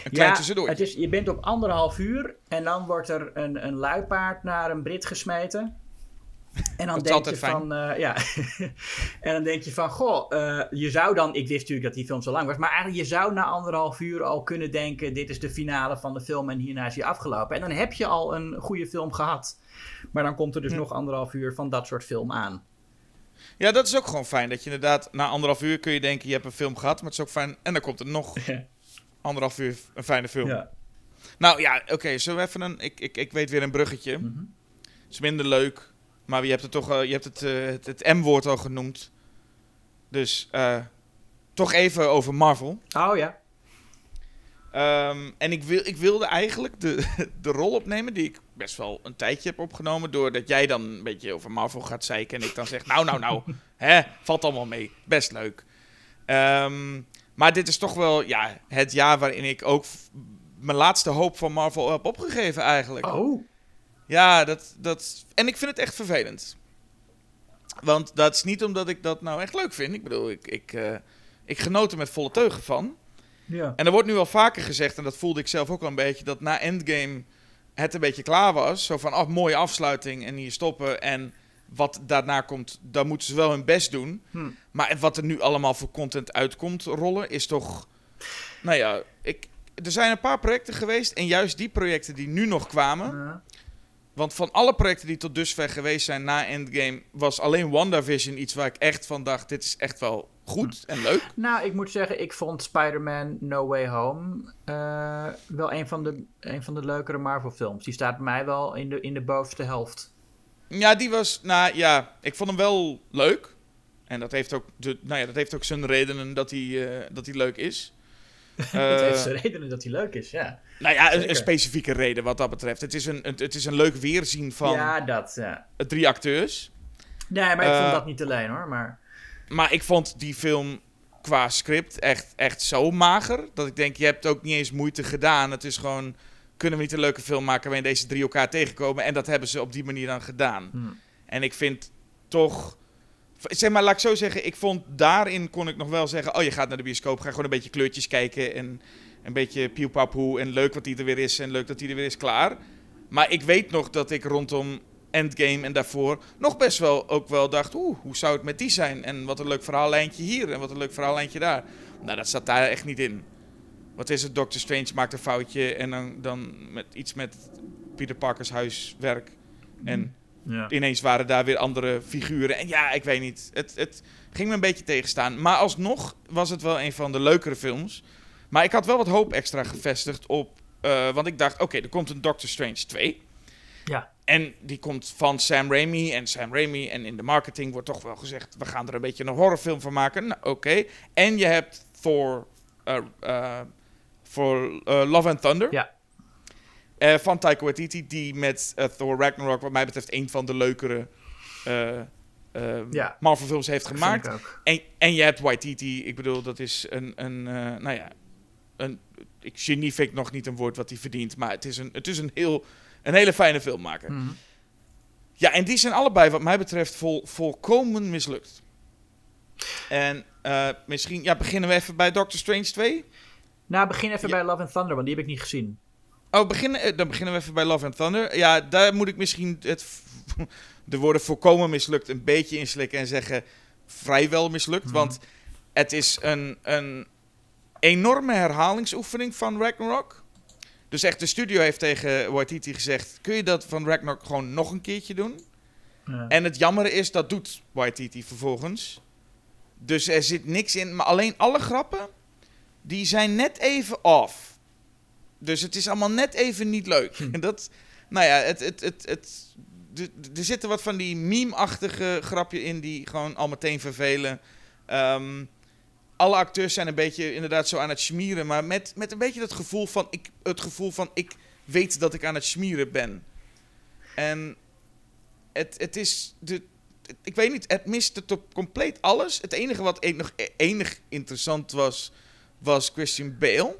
een klein ja, tussendoor. Het is, je bent op anderhalf uur en dan wordt er een, een luipaard naar een Brit gesmeten. En dan denk je van, uh, ja. en dan denk je van, goh, uh, je zou dan, ik wist natuurlijk dat die film zo lang was, maar eigenlijk je zou na anderhalf uur al kunnen denken, dit is de finale van de film en hierna is hij afgelopen. En dan heb je al een goede film gehad. Maar dan komt er dus hm. nog anderhalf uur van dat soort film aan. Ja, dat is ook gewoon fijn. Dat je inderdaad, na anderhalf uur kun je denken, je hebt een film gehad, maar het is ook fijn. En dan komt er nog anderhalf uur een fijne film. Ja. Nou ja, oké, we even een... Ik, ik, ik weet weer een bruggetje. Mhm. is minder leuk, maar je hebt het toch... eh, je hebt het, eh, het, het M-woord al genoemd. Dus eh, toch even over Marvel. Oh ja. Ehm, en ik, wil, ik wilde eigenlijk de, de rol opnemen die ik best wel een tijdje heb opgenomen. Doordat jij dan een beetje over Marvel gaat zeiken. En ik dan zeg, nou, nou, nou. hè, valt allemaal mee. Best leuk. Ehm, maar dit is toch wel ja, het jaar waarin ik ook mijn laatste hoop van Marvel heb opgegeven eigenlijk. Oh. Ja, dat, dat... En ik vind het echt vervelend. Want dat is niet omdat ik dat nou echt leuk vind. Ik bedoel, ik, ik, eh, ik genoot er met volle teugen van. Ja. En er wordt nu al vaker gezegd, en dat voelde ik zelf ook al een beetje, dat na Endgame het een beetje klaar was. Zo van, ach, mooie afsluiting en hier stoppen. En wat daarna komt, dan moeten ze wel hun best doen. Hm. Maar wat er nu allemaal voor content uitkomt rollen, is toch... Nou ja, ik, er zijn een paar projecten geweest. En juist die projecten die nu nog kwamen... Ja. Want van alle projecten die tot dusver geweest zijn na Endgame... was alleen WandaVision iets waar ik echt van dacht... dit is echt wel goed en leuk. Nou, ik moet zeggen, ik vond Spider-Man No Way Home eh, wel een van, de, een van de leukere Marvel-films. Die staat bij mij wel in de, in de bovenste helft. Ja, die was... Nou ja, ik vond hem wel leuk. En dat heeft ook, de, nou ja, dat heeft ook zijn redenen dat hij, eh, dat hij leuk is. Het Eh, heeft zijn redenen dat hij leuk is, ja. nou ja, een, specifieke reden wat dat betreft. Het is een, een- het is een leuk weerzien van Ja, dat, ja. drie acteurs. Nee, maar ik vond Eh, dat niet alleen hoor, maar... Maar ik vond die film qua script echt, echt zo mager. Dat ik denk, je hebt ook niet eens moeite gedaan. Het is gewoon, kunnen we niet een leuke film maken waarin deze drie elkaar tegenkomen? En dat hebben ze op die manier dan gedaan. hm. En ik vind toch... Zeg maar, laat ik zo zeggen, ik vond daarin kon ik nog wel zeggen... Oh, je gaat naar de bioscoop, ga gewoon een beetje kleurtjes kijken... en een beetje pieupapoe en leuk wat die er weer is... en leuk dat die er weer is, klaar. Maar ik weet nog dat ik rondom Endgame en daarvoor... nog best wel ook wel dacht... Oeh, hoe zou het met die zijn? En wat een leuk verhaallijntje hier en wat een leuk verhaallijntje daar. Nou, dat zat daar echt niet in. Wat is het? Doctor Strange maakt een foutje... en dan, dan met iets met Peter Parkers huiswerk... En Ja. ineens waren daar weer andere figuren. En ja, ik weet niet. Het, het ging me een beetje tegenstaan. Maar alsnog was het wel een van de leukere films. Maar ik had wel wat hoop extra gevestigd op. eh, want ik dacht, oké, er komt een Doctor Strange 2. Ja. En die komt van Sam Raimi. En Sam Raimi. En in de marketing wordt toch wel gezegd: we gaan er een beetje een horrorfilm van maken. Nou, oké. En je hebt eh, eh, voor eh, Love and Thunder. Ja. Eh, van Taika Waititi, die met eh, Thor Ragnarok, wat mij betreft, een van de leukere Ja. Marvel films heeft gemaakt. En, en je hebt Waititi, ik bedoel, dat is een, een nou ja, een, ik, genie vind ik nog niet een woord wat hij verdient, maar het is een, het is een, heel, een hele fijne filmmaker. Mhm. Ja, en die zijn allebei, wat mij betreft, vol, volkomen mislukt. En misschien, ja, beginnen we even bij Doctor Strange 2. Nou, begin even Ja. bij Love and Thunder, want die heb ik niet gezien. Oh, beginnen, eh, dan beginnen we even bij Love and Thunder. Ja, daar moet ik misschien het, de woorden volkomen mislukt een beetje inslikken en zeggen vrijwel mislukt. Mhm. Want het is een, een enorme herhalingsoefening van Ragnarok. Dus echt, de studio heeft tegen Waititi gezegd... kun je dat van Ragnarok gewoon nog een keertje doen? Ja. En het jammere is, dat doet Waititi vervolgens. Dus er zit niks in. Maar alleen alle grappen, die zijn net even off. Dus het is allemaal net even niet leuk. Hm. En dat, nou ja, het, het, het, het, er zitten wat van die meme-achtige grapje in die gewoon al meteen vervelen. Ehm, alle acteurs zijn een beetje inderdaad zo aan het smieren, maar met, met een beetje dat gevoel van ik, het gevoel van ik weet dat ik aan het smieren ben. En het, het is de, het- ik weet niet, het miste tot compleet alles. Het enige wat e- nog e- enig interessant was, was Christian Bale.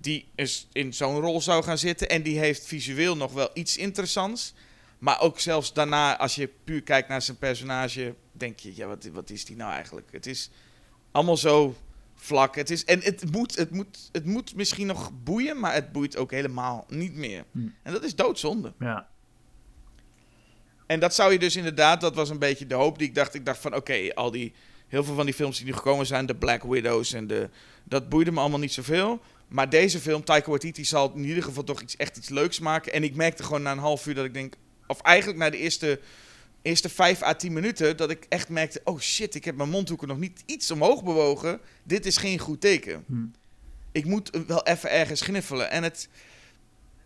Die is in zo'n rol zou gaan zitten. En die heeft visueel nog wel iets interessants. Maar ook zelfs daarna, als je puur kijkt naar zijn personage, denk je, ja, wat, wat is die nou eigenlijk? Het is allemaal zo vlak. Het is, en het moet, het, moet, het moet misschien nog boeien, maar het boeit ook helemaal niet meer. Hm. En dat is doodzonde. Ja. En dat zou je dus inderdaad, dat was een beetje de hoop die ik dacht. Ik dacht van oké, al die, heel veel van die films die nu gekomen zijn, de Black Widows en de, dat boeide me allemaal niet zoveel. Maar deze film, Taika Waititi, zal in ieder geval toch iets, echt iets leuks maken. En ik merkte gewoon na een half uur dat ik denk, of eigenlijk na de eerste, eerste vijf à tien minuten, dat ik echt merkte, oh shit, ik heb mijn mondhoeken nog niet iets omhoog bewogen. Dit is geen goed teken. Hm. ik moet wel even ergens gniffelen. En het,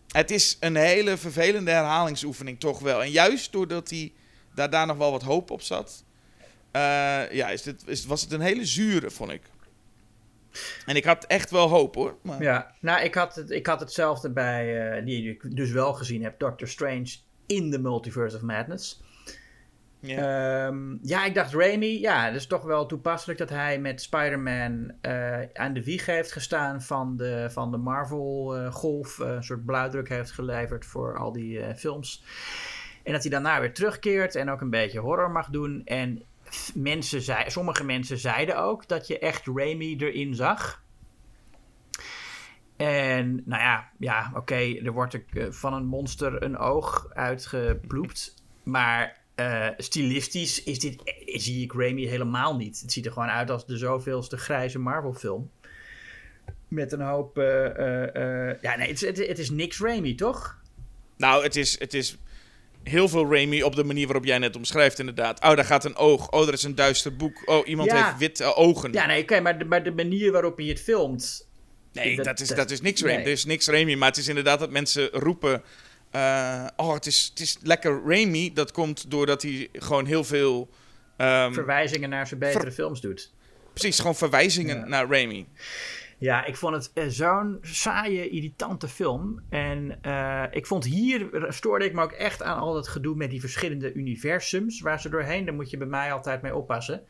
het is een hele vervelende herhalingsoefening toch wel. En juist doordat hij daar, daar nog wel wat hoop op zat, eh, ja, is dit, is, was het een hele zure, vond ik. En ik had echt wel hoop hoor. Maar... Ja, nou, ik had, het, ik had hetzelfde bij, uh, die ik dus wel gezien heb, Doctor Strange in the Multiverse of Madness. Ja. Um, ja, ik dacht Raimi, ja, het is toch wel toepasselijk dat hij met Spider-Man uh, aan de wieg heeft gestaan van de, van de Marvel-golf. Uh, een soort blauwdruk heeft geleverd voor al die films. En dat hij daarna weer terugkeert en ook een beetje horror mag doen. En mensen zei, sommige mensen zeiden ook dat je echt Raimi erin zag. En nou ja, ja oké, er wordt van een monster een oog uitgeploept. Maar uh, stilistisch is dit, zie ik Raimi helemaal niet. Het ziet er gewoon uit als de zoveelste grijze Marvel film. Met een hoop... Ja, nee, het, het, het, is niks Raimi, toch? Nou, het is, het is heel veel Raimi op de manier waarop jij net omschrijft, inderdaad. Oh, daar gaat een oog. Oh, er is een duister boek. Oh, iemand ja. heeft witte ogen. Ja, nee, oké, okay, maar, de, maar de manier waarop hij het filmt... Nee, dat, dat is, dat is niks Raimi. Nee. Er is niks Raimi, maar het is inderdaad dat mensen roepen... Uh, oh, het is, het is lekker Raimi. Dat komt doordat hij gewoon heel veel... Um, verwijzingen naar zijn betere ver films doet. Precies, gewoon verwijzingen ja. naar Raimi. Ja, ik vond het uh, zo'n saaie, irritante film. En uh, ik vond hier, stoorde ik me ook echt aan al dat gedoe met die verschillende universums waar ze doorheen. Daar moet je bij mij altijd mee oppassen.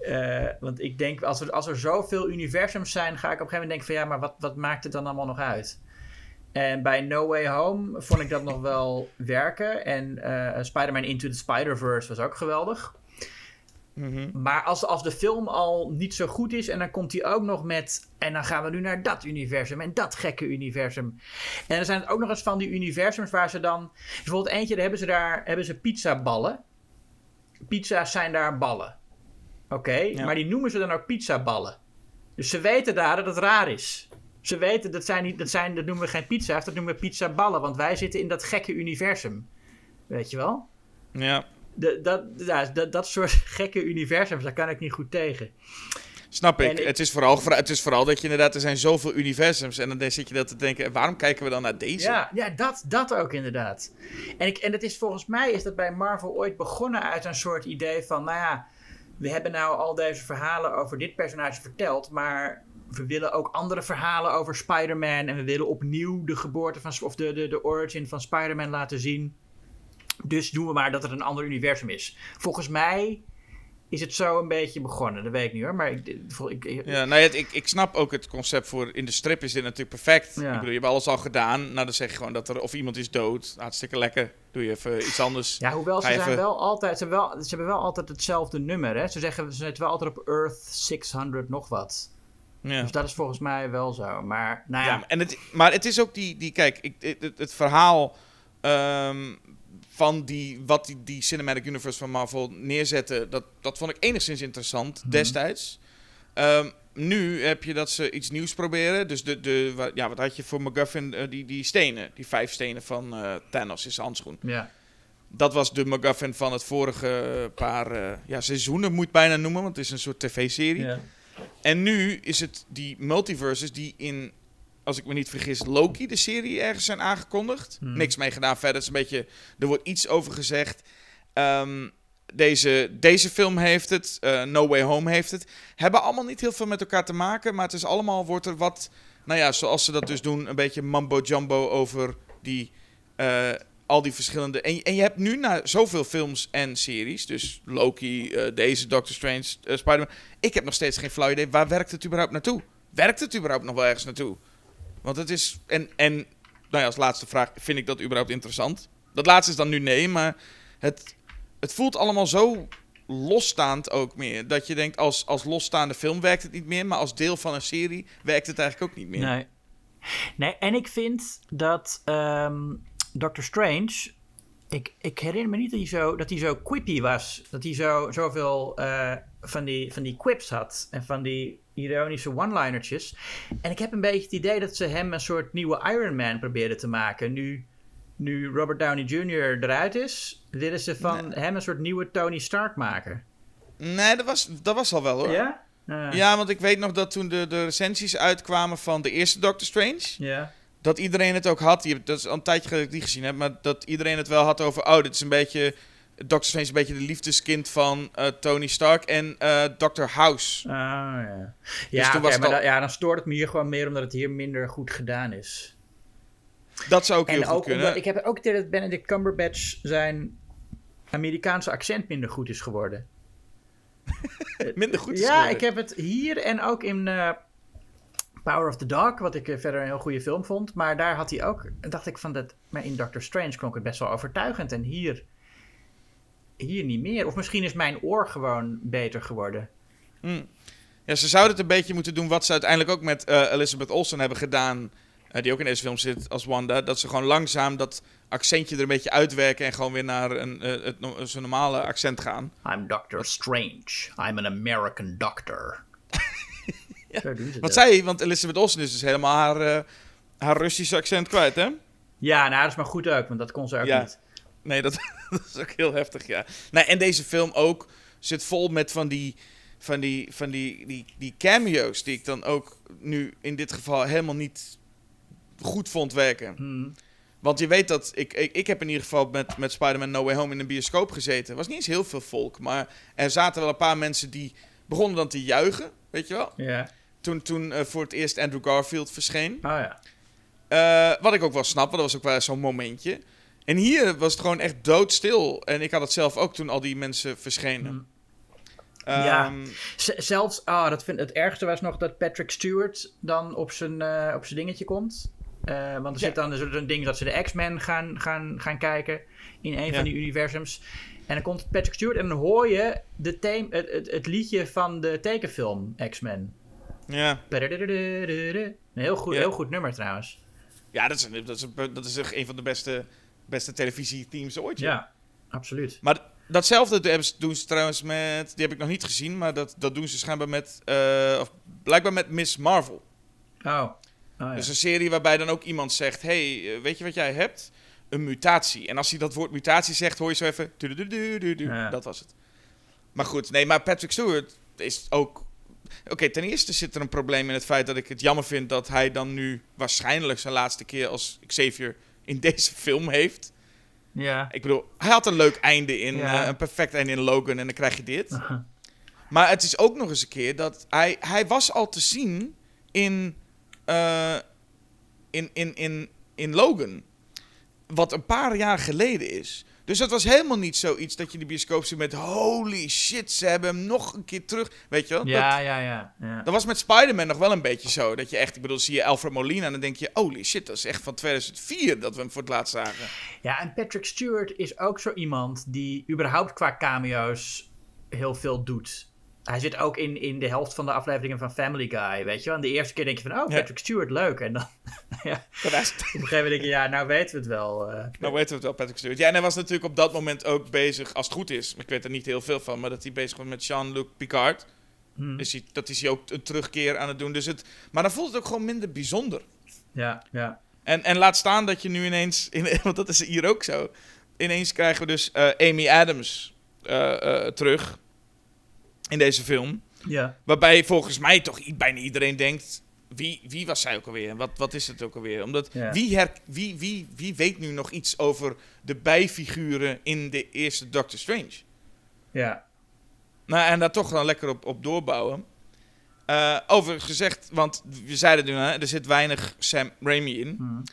Uh, want ik denk, als er, als er zoveel universums zijn, ga ik op een gegeven moment denken van ja, maar wat, wat maakt het dan allemaal nog uit? En bij No Way Home vond ik dat nog wel werken. En uh, Spider-Man Into the Spider-Verse was ook geweldig. Mm -hmm. Maar als, als de film al niet zo goed is en dan komt hij ook nog met... en dan gaan we nu naar dat universum en dat gekke universum. En er zijn ook nog eens van die universums waar ze dan... Bijvoorbeeld eentje, daar hebben ze daar hebben ze pizzaballen. Pizza's zijn daar ballen. Oké, okay, ja. maar die noemen ze dan ook pizzaballen. Dus ze weten daar dat het raar is. Ze weten, dat, zijn niet, dat, zijn, dat noemen we geen pizza's, dat noemen we pizzaballen. Want wij zitten in dat gekke universum. Weet je wel? Ja. Dat, dat, dat soort gekke universums, daar kan ik niet goed tegen. Snap ik. ik. Het, is vooral, het is vooral dat je inderdaad, er zijn zoveel universums. En dan zit je dat te denken, waarom kijken we dan naar deze? Ja, ja dat, dat ook inderdaad. En, ik, en het is volgens mij is dat bij Marvel ooit begonnen uit een soort idee van, nou ja, we hebben nou al deze verhalen over dit personage verteld, maar we willen ook andere verhalen over Spider-Man. En we willen opnieuw de geboorte van, of de, de, de origin van Spider-Man laten zien. Dus doen we maar dat het een ander universum is. Volgens mij is het zo een beetje begonnen. Dat weet ik niet hoor. Maar ik, ik, ik ja, nou ja, ik, ik snap ook het concept voor. In de strip is dit natuurlijk perfect. Ja. Ik bedoel, je hebt alles al gedaan. Nou, dan zeg je gewoon dat er. Of iemand is dood. Hartstikke lekker. Doe je even iets anders. Ja, hoewel ze, zijn wel altijd, ze, hebben wel, ze hebben wel altijd hetzelfde nummer. Hè? Ze zeggen ze zitten wel altijd op Earth 600 nog wat. Ja. Dus dat is volgens mij wel zo. Maar, nou ja. ja en het, maar het is ook die, die kijk, ik, het, het verhaal um, van die, wat die, die Cinematic Universe van Marvel neerzetten, dat, dat vond ik enigszins interessant mm. destijds. Um, nu heb je dat ze iets nieuws proberen. Dus de, de, wat, ja, wat had je voor McGuffin? Uh, die, die stenen, die vijf stenen van uh, Thanos is handschoen. Ja. Dat was de McGuffin van het vorige paar uh, ja, seizoenen, moet je bijna noemen, want het is een soort tv-serie. Ja. En nu is het die multiverses die in, als ik me niet vergis, Loki, de serie, ergens zijn aangekondigd. Hmm. Niks mee gedaan verder. Het is een beetje, er wordt iets over gezegd. Um, deze, deze film heeft het, uh, No Way Home heeft het. Hebben allemaal niet heel veel met elkaar te maken, maar het is allemaal, wordt er wat, nou ja, zoals ze dat dus doen, een beetje mambo-jumbo over die... Uh, al die verschillende. En, en je hebt nu na zoveel films en series, dus Loki, uh, deze Doctor Strange, Spider-Man. Ik heb nog steeds geen flauw idee. Waar werkt het überhaupt naartoe? Werkt het überhaupt nog wel ergens naartoe? Want het is. En, en nou ja, als laatste vraag: vind ik dat überhaupt interessant? Dat laatste is dan nu nee, maar het, het voelt allemaal zo losstaand ook meer. Dat je denkt, als, als losstaande film werkt het niet meer, maar als deel van een serie werkt het eigenlijk ook niet meer. Nee. Nee, en ik vind dat um, Doctor Strange. Ik, ik herinner me niet dat hij zo, dat hij zo quippy was. Dat hij zo, zoveel uh, van, die, van die quips had. En van die ironische one-linertjes. En ik heb een beetje het idee dat ze hem een soort nieuwe Iron Man probeerden te maken. Nu, nu Robert Downey Jr. eruit is, willen ze van hem een soort nieuwe Tony Stark maken. Nee, dat was, dat was al wel hoor. Ja? Ja, want ik weet nog dat toen de, de recensies uitkwamen van de eerste Doctor Strange, ja. dat iedereen het ook had. Dat is al een tijdje geleden dat ik die gezien heb, maar dat iedereen het wel had over, oh, dit is een beetje, Doctor Strange is een beetje de liefdeskind van eh, Tony Stark en eh Dr. House. Ah, ja. Ja, was het maar al- ja, dan stoort het me hier gewoon meer omdat het hier minder goed gedaan is. Dat zou ook heel En goed ook kunnen. omdat ik heb ook het idee dat Benedict Cumberbatch zijn Amerikaanse accent minder goed is geworden. Minder goed is ja, geworden. ik heb het hier en ook in eh, Power of the Dog, wat ik verder een heel goede film vond. Maar daar had hij ook, dacht ik van dat, maar in Doctor Strange klonk het best wel overtuigend. En hier, hier niet meer. Of misschien is mijn oor gewoon beter geworden. Hm. Ja, ze zouden het een beetje moeten doen wat ze uiteindelijk ook met eh, Elizabeth Olsen hebben gedaan. eh, die ook in deze film zit als Wanda. Dat ze gewoon langzaam dat accentje er een beetje uitwerken. En gewoon weer naar een, eh, het, no- zijn normale accent gaan. I'm Doctor Strange. I'm an American doctor. Wat dat. zij, want Elizabeth Olsen is dus helemaal haar, haar Russische accent kwijt, hè? Ja, nou, dat is maar goed ook, want dat kon ze ook Ja. niet. Nee, dat, dat is ook heel heftig, ja. Nee, en deze film ook zit vol met van die, van die, van die, die, die cameo's die ik dan ook nu in dit geval helemaal niet goed vond werken. Hmm. Want je weet dat, ik, ik, ik heb in ieder geval met, met Spider-Man No Way Home in een bioscoop gezeten. Er was niet eens heel veel volk, maar er zaten wel een paar mensen die begonnen dan te juichen, weet je wel. Ja. Toen, toen eh, voor het eerst Andrew Garfield verscheen. Oh ja. Eh, wat ik ook wel snap, want dat was ook wel zo'n momentje. En hier was het gewoon echt doodstil. En ik had het zelf ook toen al die mensen verschenen. Hmm. Ja. Ehm, Z- zelfs, ah, dat vind, het ergste was nog dat Patrick Stewart dan op zijn, eh, op zijn dingetje komt. Eh, want er Ja. zit dan dus een ding dat ze de X-Men gaan, gaan, gaan kijken in een Ja. van die universums. En dan komt Patrick Stewart en dan hoor je de theme, het, het, het liedje van de tekenfilm X-Men. ja. Een heel goed, Ja. heel goed nummer trouwens. ja, dat is, dat, is dat is echt een van de beste, beste televisieteams ooit. Ja, absoluut. Maar datzelfde doen ze trouwens met... Die heb ik nog niet gezien, maar dat, dat doen ze schijnbaar met... eh, of blijkbaar met Miss Marvel. Oh. oh ja. Dus een serie waarbij dan ook iemand zegt... hey, eh, weet je wat jij hebt? Een mutatie. En als hij dat woord mutatie zegt, hoor je zo even... Ja. Dat was het. Maar goed, nee, maar Patrick Stewart is ook... Oké, ten eerste zit er een probleem in het feit dat ik het jammer vind... dat hij dan nu waarschijnlijk zijn laatste keer als Xavier in deze film heeft. ja. Ik bedoel, hij had een leuk einde in... Ja. eh, een perfect einde in Logan en dan krijg je dit. Maar het is ook nog eens een keer dat hij, hij was al te zien in, eh, in, in, in, in Logan. Wat een paar jaar geleden is. Dus dat was helemaal niet zoiets dat je de bioscoop zit met... Holy shit, ze hebben hem nog een keer terug. Weet je wel? Ja, Dat, ja, ja. ja. dat was met Spider-Man nog wel een beetje zo. Dat je echt, ik bedoel, zie je Alfred Molina en dan denk je... Holy shit, dat is echt van 2004 dat we hem voor het laatst zagen. Ja, en Patrick Stewart is ook zo iemand die überhaupt qua cameo's heel veel doet. Hij zit ook in, in de helft van de afleveringen van Family Guy, weet je wel. En de eerste keer denk je van, oh, Ja. Patrick Stewart, leuk. En dan, ja, op een gegeven moment denk je, ja, nou weten we het wel. eh. Nou weten we het wel, Patrick Stewart. Ja, en hij was natuurlijk op dat moment ook bezig, als het goed is, ik weet er niet heel veel van, maar dat hij bezig was met Jean-Luc Picard. Dus hij, dat is hij ook een terugkeer aan het doen. Dus het, maar dan voelt het ook gewoon minder bijzonder. ja, ja. En, en laat staan dat je nu ineens, in, want dat is hier ook zo, ineens krijgen we dus eh, Amy Adams eh, terug in deze film. Ja, Waarbij volgens mij toch bijna iedereen denkt, wie, wie was zij ook alweer? Wat, wat is het ook alweer? Omdat Ja. wie, her, wie, wie, wie weet nu nog iets over de bijfiguren in de eerste Doctor Strange? ja. Nou, en daar toch dan lekker op, op doorbouwen. Eh over gezegd, want we zeiden nu, hè, er zit weinig Sam Raimi in. Hm.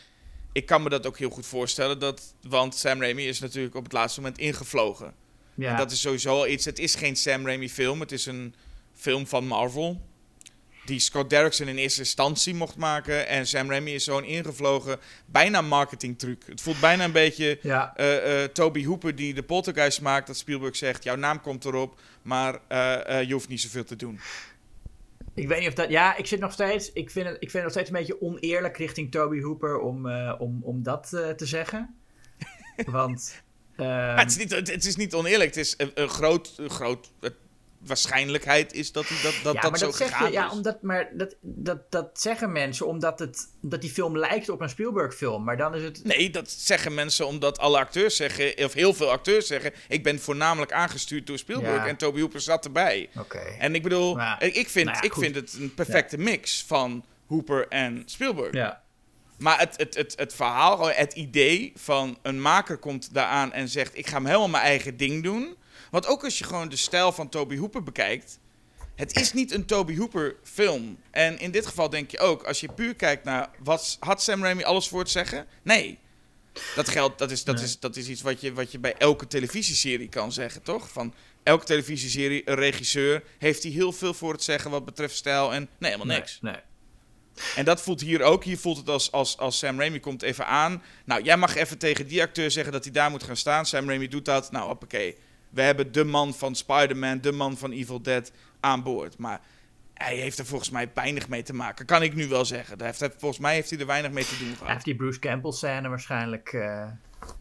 Ik kan me dat ook heel goed voorstellen, dat, want Sam Raimi is natuurlijk op het laatste moment ingevlogen. Ja. En dat is sowieso al iets. Het is geen Sam Raimi film, het is een film van Marvel. Die Scott Derrickson in eerste instantie mocht maken. En Sam Raimi is zo'n ingevlogen, bijna marketingtruc. Het voelt bijna een beetje ja. eh, eh, Toby Hooper die de Poltergeist maakt. Dat Spielberg zegt, jouw naam komt erop, maar eh, je hoeft niet zoveel te doen. Ik weet niet of dat. Ja, ik zit nog steeds. Ik vind het, ik vind het nog steeds een beetje oneerlijk richting Toby Hooper om, om, om dat te zeggen. Want. Ehm, het, is niet, het, het is niet oneerlijk, het is een, een groot, een groot het- waarschijnlijkheid is dat hij dat, dat, ja, dat maar zo dat gegaan je, ja, is. omdat, maar dat, dat, dat zeggen mensen omdat het, dat die film lijkt op een Spielberg-film. Maar dan is het. Nee, dat zeggen mensen omdat alle acteurs zeggen, of heel veel acteurs zeggen, ik ben voornamelijk aangestuurd door Spielberg Ja. en Toby Hooper zat erbij. Oké. En ik bedoel, ik, vind, Nou ja, ik vind het een perfecte mix van Hooper en Spielberg. Ja. Maar het, het, het, het verhaal, het idee van een maker komt daaraan en zegt: Ik ga hem helemaal mijn eigen ding doen. Want ook als je gewoon de stijl van Toby Hooper bekijkt. Het is niet een Toby Hooper film. En in dit geval denk je ook, als je puur kijkt naar wat had Sam Raimi alles voor te zeggen? Nee. Dat geldt, dat is, dat Nee. is, dat is iets wat je, wat je bij elke televisieserie kan zeggen, toch? Van elke televisieserie, een regisseur, heeft hij heel veel voor het zeggen wat betreft stijl en nee, helemaal niks. Nee. nee. En dat voelt hier ook. Hier voelt het als, als, als Sam Raimi komt even aan. Nou, jij mag even tegen die acteur zeggen dat hij daar moet gaan staan. Sam Raimi doet dat. Nou, hoppakee. We hebben de man van Spider-Man, de man van Evil Dead aan boord. Maar hij heeft er volgens mij weinig mee te maken. Kan ik nu wel zeggen. Heeft, hij- volgens mij heeft hij er weinig mee te doen Hij gehad. heeft die Bruce Campbell scène waarschijnlijk eh,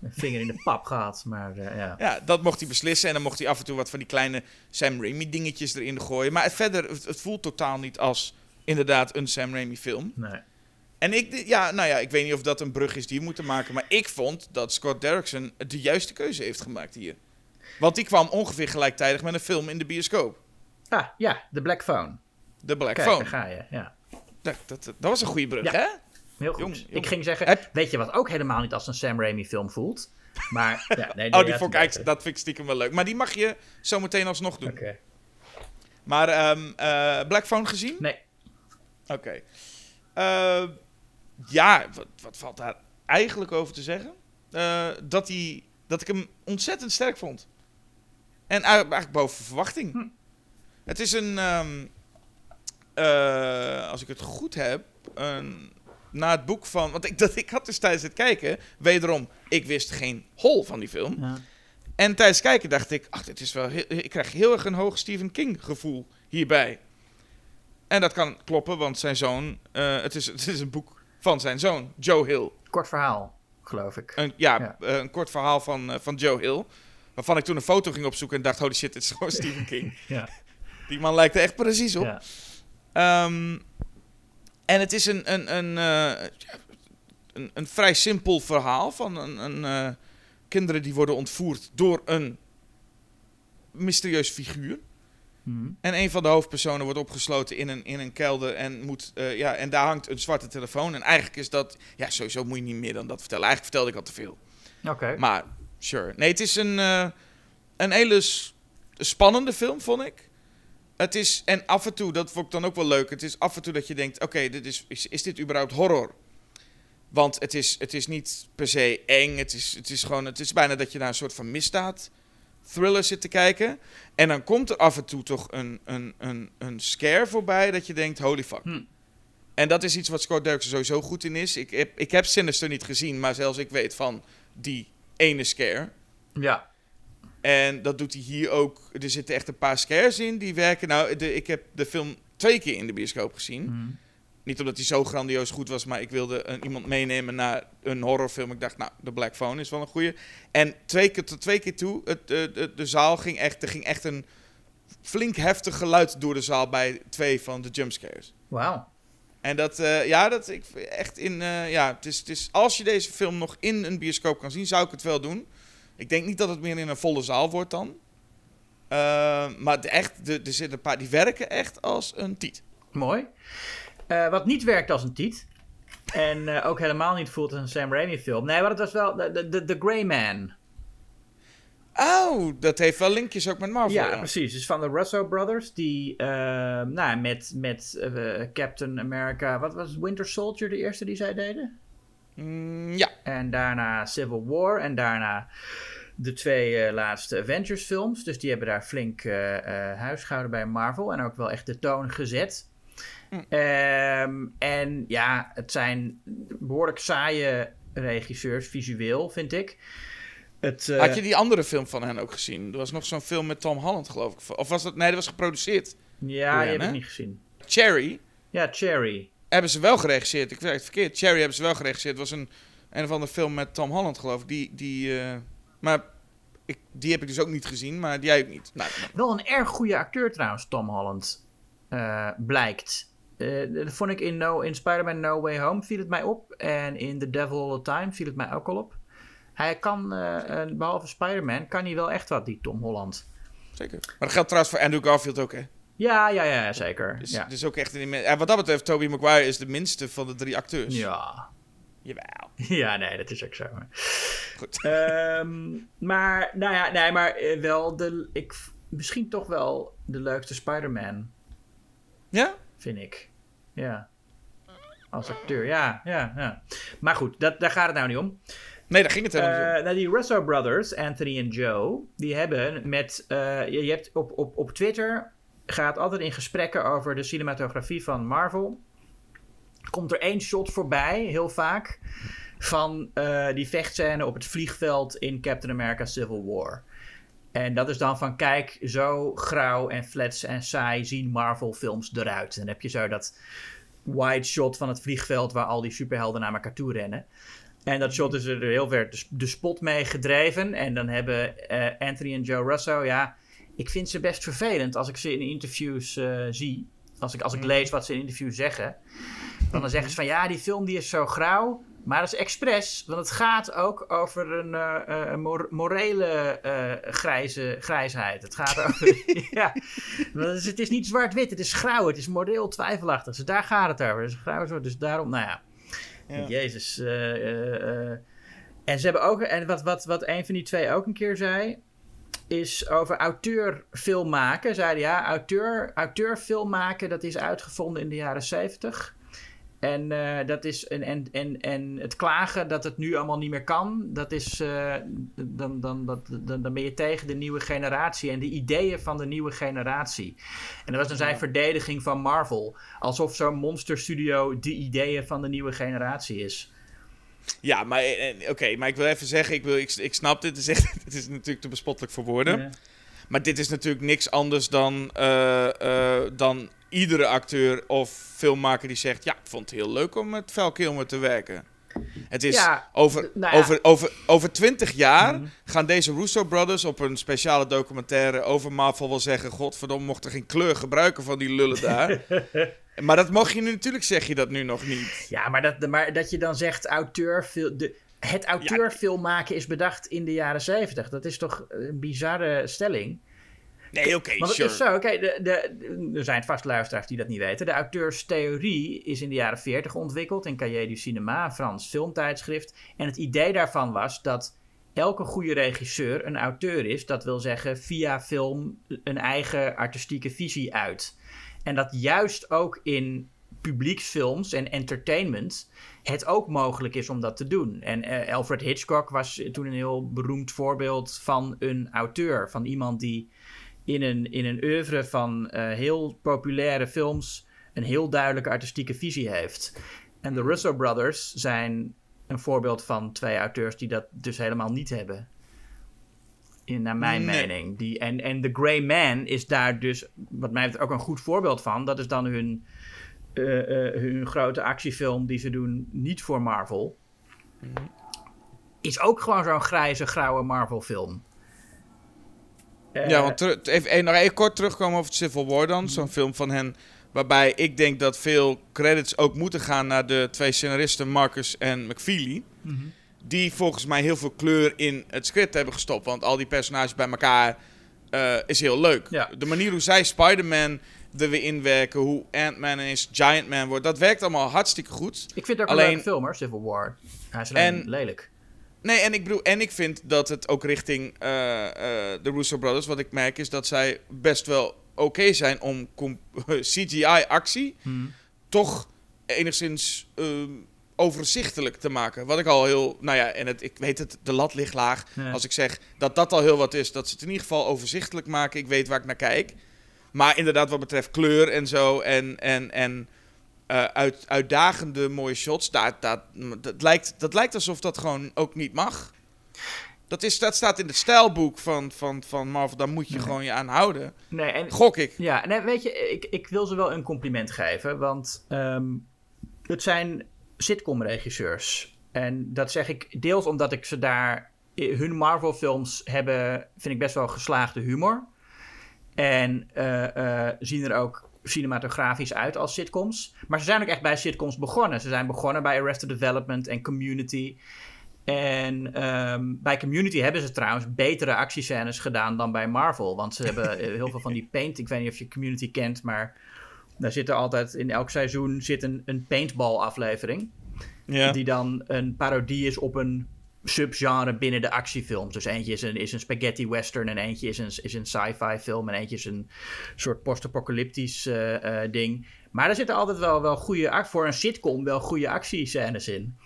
een vinger in de pap gehad. Maar eh, ja. Ja, dat mocht hij beslissen. En dan mocht hij af en toe wat van die kleine Sam Raimi dingetjes erin gooien. Maar verder, het, het voelt totaal niet als inderdaad een Sam Raimi film. Nee. En ik, ja, nou ja, ik weet niet of dat een brug is die we moeten maken. Maar ik vond dat Scott Derrickson de juiste keuze heeft gemaakt hier. Want die kwam ongeveer gelijktijdig met een film in de bioscoop. Ah, ja, The Black Phone. The Black Kijk, Phone. daar ga je. Ja. Dat, dat, dat was een goede brug, Ja. hè? Heel goed. Jong, jong. Ik ging zeggen, Heb- weet je wat ook helemaal niet als een Sam Raimi film voelt? Maar, ja, nee, Oh, die vond ik dat vind ik stiekem wel leuk. Maar die mag je zo meteen alsnog doen. Oké. Maar eh, Black Phone gezien? Nee. Oké. Eh, ja, wat, wat valt daar eigenlijk over te zeggen? Eh, dat, hij, dat ik hem ontzettend sterk vond. En eigenlijk boven verwachting. Hm. Het is een, ehm, eh, als ik het goed heb, een, na het boek van... Want ik, dat, ik had dus tijdens het kijken, wederom, ik wist geen hol van die film. Ja. En tijdens het kijken dacht ik, ach, dit is wel heel, ik krijg heel erg een hoog Stephen King gevoel hierbij. En dat kan kloppen, want zijn zoon, eh, het, is, het is een boek van zijn zoon, Joe Hill. Kort verhaal, geloof ik. Een, ja, Ja. eh, een kort verhaal van, eh, van Joe Hill. Waarvan ik toen een foto ging opzoeken en dacht, holy shit, dit is gewoon Stephen King. Ja. Die man lijkt er echt precies op. Ja. Ehm, en het is een, een, een, een, een vrij simpel verhaal van een, een, kinderen die worden ontvoerd door een mysterieus figuur. Hm. En een van de hoofdpersonen wordt opgesloten in een, in een kelder en, moet, eh, ja, en daar hangt een zwarte telefoon. En eigenlijk is dat, ja, sowieso moet je niet meer dan dat vertellen. Eigenlijk vertelde ik al te veel. Oké. Maar, sure. Nee, het is een, eh, een hele spannende film, vond ik. Het is, en af en toe, dat vond ik dan ook wel leuk. Het is af en toe dat je denkt: oké, dit is, is, is dit überhaupt horror? Want het is, het is niet per se eng. Het is, het is gewoon, het is bijna dat je naar een soort van misdaad thriller zit te kijken. En dan komt er af en toe toch een, een, een, een scare voorbij dat je denkt: holy fuck. Hm. En dat is iets wat Scott Derrickson sowieso goed in is. Ik heb, ik heb Sinister niet gezien, maar zelfs ik weet van die ene scare. Ja. En dat doet hij hier ook. Er zitten echt een paar scares in die werken. Nou, de, ik heb de film twee keer in de bioscoop gezien. Hm. Niet omdat hij zo grandioos goed was, maar ik wilde een, iemand meenemen naar een horrorfilm. Ik dacht, nou, The Black Phone is wel een goeie. En twee keer, tot twee keer toe, het, de, de, de zaal ging echt, er ging echt een flink heftig geluid door de zaal bij twee van de jumpscares. Wauw. En dat, eh, ja, dat ik echt in, eh, ja, het is, het is, als je deze film nog in een bioscoop kan zien, zou ik het wel doen. Ik denk niet dat het meer in een volle zaal wordt dan. Eh, maar de, echt, de, er zitten een paar, die werken echt als een tiet. Mooi. Eh, wat niet werkt als een tiet. En eh, ook helemaal niet voelt als een Sam Raimi film. Nee, maar dat was wel de, de, de Grey Man. Oh, dat heeft wel linkjes ook met Marvel. Ja, precies. Dus van de Russo Brothers. Die eh, nou, met, met Captain America... Wat was Winter Soldier de eerste die zij deden? Mm, ja. En daarna Civil War. En daarna de twee laatste Avengers films. Dus die hebben daar flink eh eh huis gehouden bij Marvel. En ook wel echt de toon gezet. Mm. Ehm, en ja, het zijn behoorlijk saaie regisseurs, visueel vind ik. Het, eh, Had je die andere film van hen ook gezien? Er was nog zo'n film met Tom Holland, geloof ik. Of was dat... Nee, dat was geproduceerd. Ja, die heb ik niet gezien. Cherry Ja, Cherry. hebben ze wel geregisseerd. Ik zeg het verkeerd. Cherry hebben ze wel geregisseerd. Het was een, een of andere film met Tom Holland, geloof ik. Die... die eh, maar ik, die heb ik dus ook niet gezien, maar jij ook niet. Nou, nou. Wel een erg goede acteur trouwens, Tom Holland. eh, blijkt. Eh, dat vond ik in, no, in Spider-Man No Way Home viel het mij op. En in The Devil All the Time viel het mij ook al op. Hij kan, eh, behalve Spider-Man, kan hij wel echt wat, die Tom Holland. zeker. Maar dat geldt trouwens voor Andrew Garfield ook, hè? Ja, ja, ja, zeker. Dus, ja. dus ook echt een, en wat dat betreft, Tobey Maguire is de minste van de drie acteurs. ja. Jawel. Ja, nee, dat is ook zo. Goed. Ehm, maar, nou ja, nee, maar eh, wel de, ik, misschien toch wel de leukste Spider-Man, Ja? Vind ik. Ja. Als acteur, ja, ja, ja. Maar goed, dat, daar gaat het nou niet om. Nee, daar ging het helemaal niet om. Eh, nou, die Russo Brothers, Anthony en Joe, die hebben met. eh, je, je hebt op, op, op Twitter gaat altijd in gesprekken over de cinematografie van Marvel. Komt er één shot voorbij, heel vaak, van eh, die vechtscène op het vliegveld in Captain America Civil War. En dat is dan van, kijk, zo grauw en flats en saai zien Marvel-films eruit. En dan heb je zo dat wide shot van het vliegveld waar al die superhelden naar elkaar toe rennen. En dat shot is er heel ver de, spot mee gedreven. En dan hebben eh, Anthony en Joe Russo, ja, ik vind ze best vervelend als ik ze in interviews eh, zie. Als ik, als ik lees wat ze in interviews zeggen. Dan, dan zeggen ze van ja, die film die is zo grauw. Maar dat is expres, want het gaat ook over een, een mor- morele eh, grijze, grijsheid. Het gaat over. ja, Want het is, niet zwart-wit, het is grauw, het is moreel twijfelachtig. Dus daar gaat het over. Het is grauw, dus daarom, nou ja. Ja. Jezus. En ze hebben ook, en wat, wat, wat een van die twee ook een keer zei, is over auteurfilm maken. Zeiden ja, auteur, auteurfilm maken, dat is uitgevonden in de jaren zeventig. En, eh, dat is, en, en, en, en het klagen dat het nu allemaal niet meer kan, dat is, eh, dan, dan, dat, dan, dan ben je tegen de nieuwe generatie en de ideeën van de nieuwe generatie. En dat was dan zijn Ja. verdediging van Marvel. Alsof zo'n monsterstudio de ideeën van de nieuwe generatie is. Ja, maar eh, oké, maar ik wil even zeggen, ik, wil, ik, ik snap dit, het is, het is natuurlijk te bespottelijk voor woorden. Ja. Maar dit is natuurlijk niks anders dan, dan iedere acteur of filmmaker die zegt... Ja, ik vond het heel leuk om met Val Kilmer te werken. Het is Ja, over, nou ja. over, over, over 20 jaar Mhm. gaan deze Russo Brothers op een speciale documentaire over Marvel wel zeggen... Godverdomme, mocht er geen kleur gebruiken van die lullen daar. maar dat mag je nu natuurlijk, zeg je dat nu nog niet. Ja, maar dat, maar dat je dan zegt auteurfilm... De, het auteurfilm maken is bedacht in de jaren zeventig. Dat is toch een bizarre stelling? Nee, oké, Want het sure. is zo, kijk, de, de, er zijn vast luisteraars die dat niet weten. De auteurstheorie is in de jaren 40 ontwikkeld in Cahiers du Cinéma, een Frans filmtijdschrift. En het idee daarvan was dat elke goede regisseur een auteur is. Dat wil zeggen via film een eigen artistieke visie uit. En dat juist ook in publieksfilms en entertainment het ook mogelijk is om dat te doen. En eh, Alfred Hitchcock was toen een heel beroemd voorbeeld van een auteur. Van iemand die in een, in een oeuvre van eh, heel populaire films een heel duidelijke artistieke visie heeft. En de Russo Brothers zijn een voorbeeld van twee auteurs die dat dus helemaal niet hebben. In, naar mijn Nee. mening. Die, en, en The Grey Man is daar dus, wat mij betreft, ook een goed voorbeeld van. Dat is dan hun, eh, eh, hun grote actiefilm die ze doen, niet voor Marvel. Is ook gewoon zo'n grijze, grauwe Marvel-film. Eh, Ja, want even, even- nog even kort terugkomen over Civil War dan. Zo'n film van hen. Waarbij ik denk dat veel credits ook moeten gaan naar de twee scenaristen Marcus en McFeely. mhm. Die volgens mij heel veel kleur in het script hebben gestopt. Want al die personages bij elkaar eh, is heel leuk. Ja. De manier hoe zij Spider-Man er weer inwerken. Hoe Ant-Man is, Giant Man wordt. Dat werkt allemaal hartstikke goed. Ik vind het ook Alleen- een leuke film hoor, Civil War. Hij is alleen En- lelijk. Nee, en ik bedoel, en ik vind dat het ook richting eh, eh, de Russo Brothers, wat ik merk, is dat zij best wel oké zijn om CGI-actie Hmm. toch enigszins ehm, overzichtelijk te maken. Wat ik al heel, nou ja, en het, ik weet het, de lat ligt laag. Ja. Als ik zeg dat dat al heel wat is, dat ze het in ieder geval overzichtelijk maken. Ik weet waar ik naar kijk. Maar inderdaad, wat betreft kleur en zo en, en, en eh, uit, uitdagende mooie shots, daar, daar, dat, lijkt, dat lijkt alsof dat gewoon ook niet mag. Dat, is, dat staat in het stijlboek van, van, van Marvel, daar moet je Nee. gewoon je aan houden. Nee, en, Gok ik. ja, nee, weet je, ik, ik wil ze wel een compliment geven, want ehm, het zijn sitcom-regisseurs. En dat zeg ik deels omdat ik ze daar hun Marvel-films hebben, vind ik best wel geslaagde humor. En uh, zien er ook cinematografisch uit als sitcoms. Maar ze zijn ook echt bij sitcoms begonnen. Ze zijn begonnen bij Arrested Development en Community. En um, bij Community hebben ze trouwens betere actiescènes gedaan dan bij Marvel. Want ze hebben heel veel van die paint. Ik weet niet of je Community kent, maar daar zit er altijd in elk seizoen zit een, een paintball aflevering. Ja. Die dan een parodie is op een subgenre binnen de actiefilms. Dus eentje is een, is een spaghetti western en eentje is een, is een sci-fi film en eentje is een soort post-apocalyptisch uh, ding. Maar er zitten altijd wel, wel goede, voor een sitcom wel goede actiescènes in.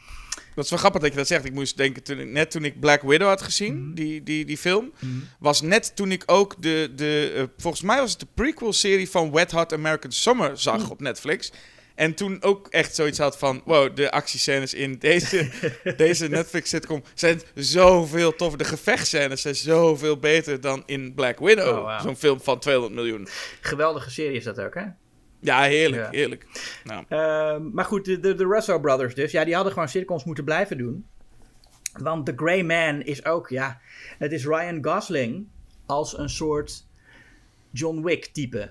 Dat is wel grappig dat je dat zegt. Ik moest denken, toen ik, net toen ik Black Widow had gezien, mhm. die, die, die film, mhm. was net toen ik ook de, de uh, volgens mij was het de prequel-serie van Wet Hot American Summer zag mhm. op Netflix. En toen ook echt zoiets had van... Wow, de actiescènes in deze, deze Netflix-sitcom zijn zoveel toffer. De gevechtscènes zijn zoveel beter dan in Black Widow. Oh, Zo'n film van 200 miljoen. Geweldige serie is dat ook, hè? Ja, heerlijk, heerlijk. Nou. Uh, maar goed, de, de, de Russo Brothers dus. Ja, die hadden gewoon sitcoms moeten blijven doen. Want The Grey Man is ook, ja... Het is Ryan Gosling als een soort John Wick-type. Eh,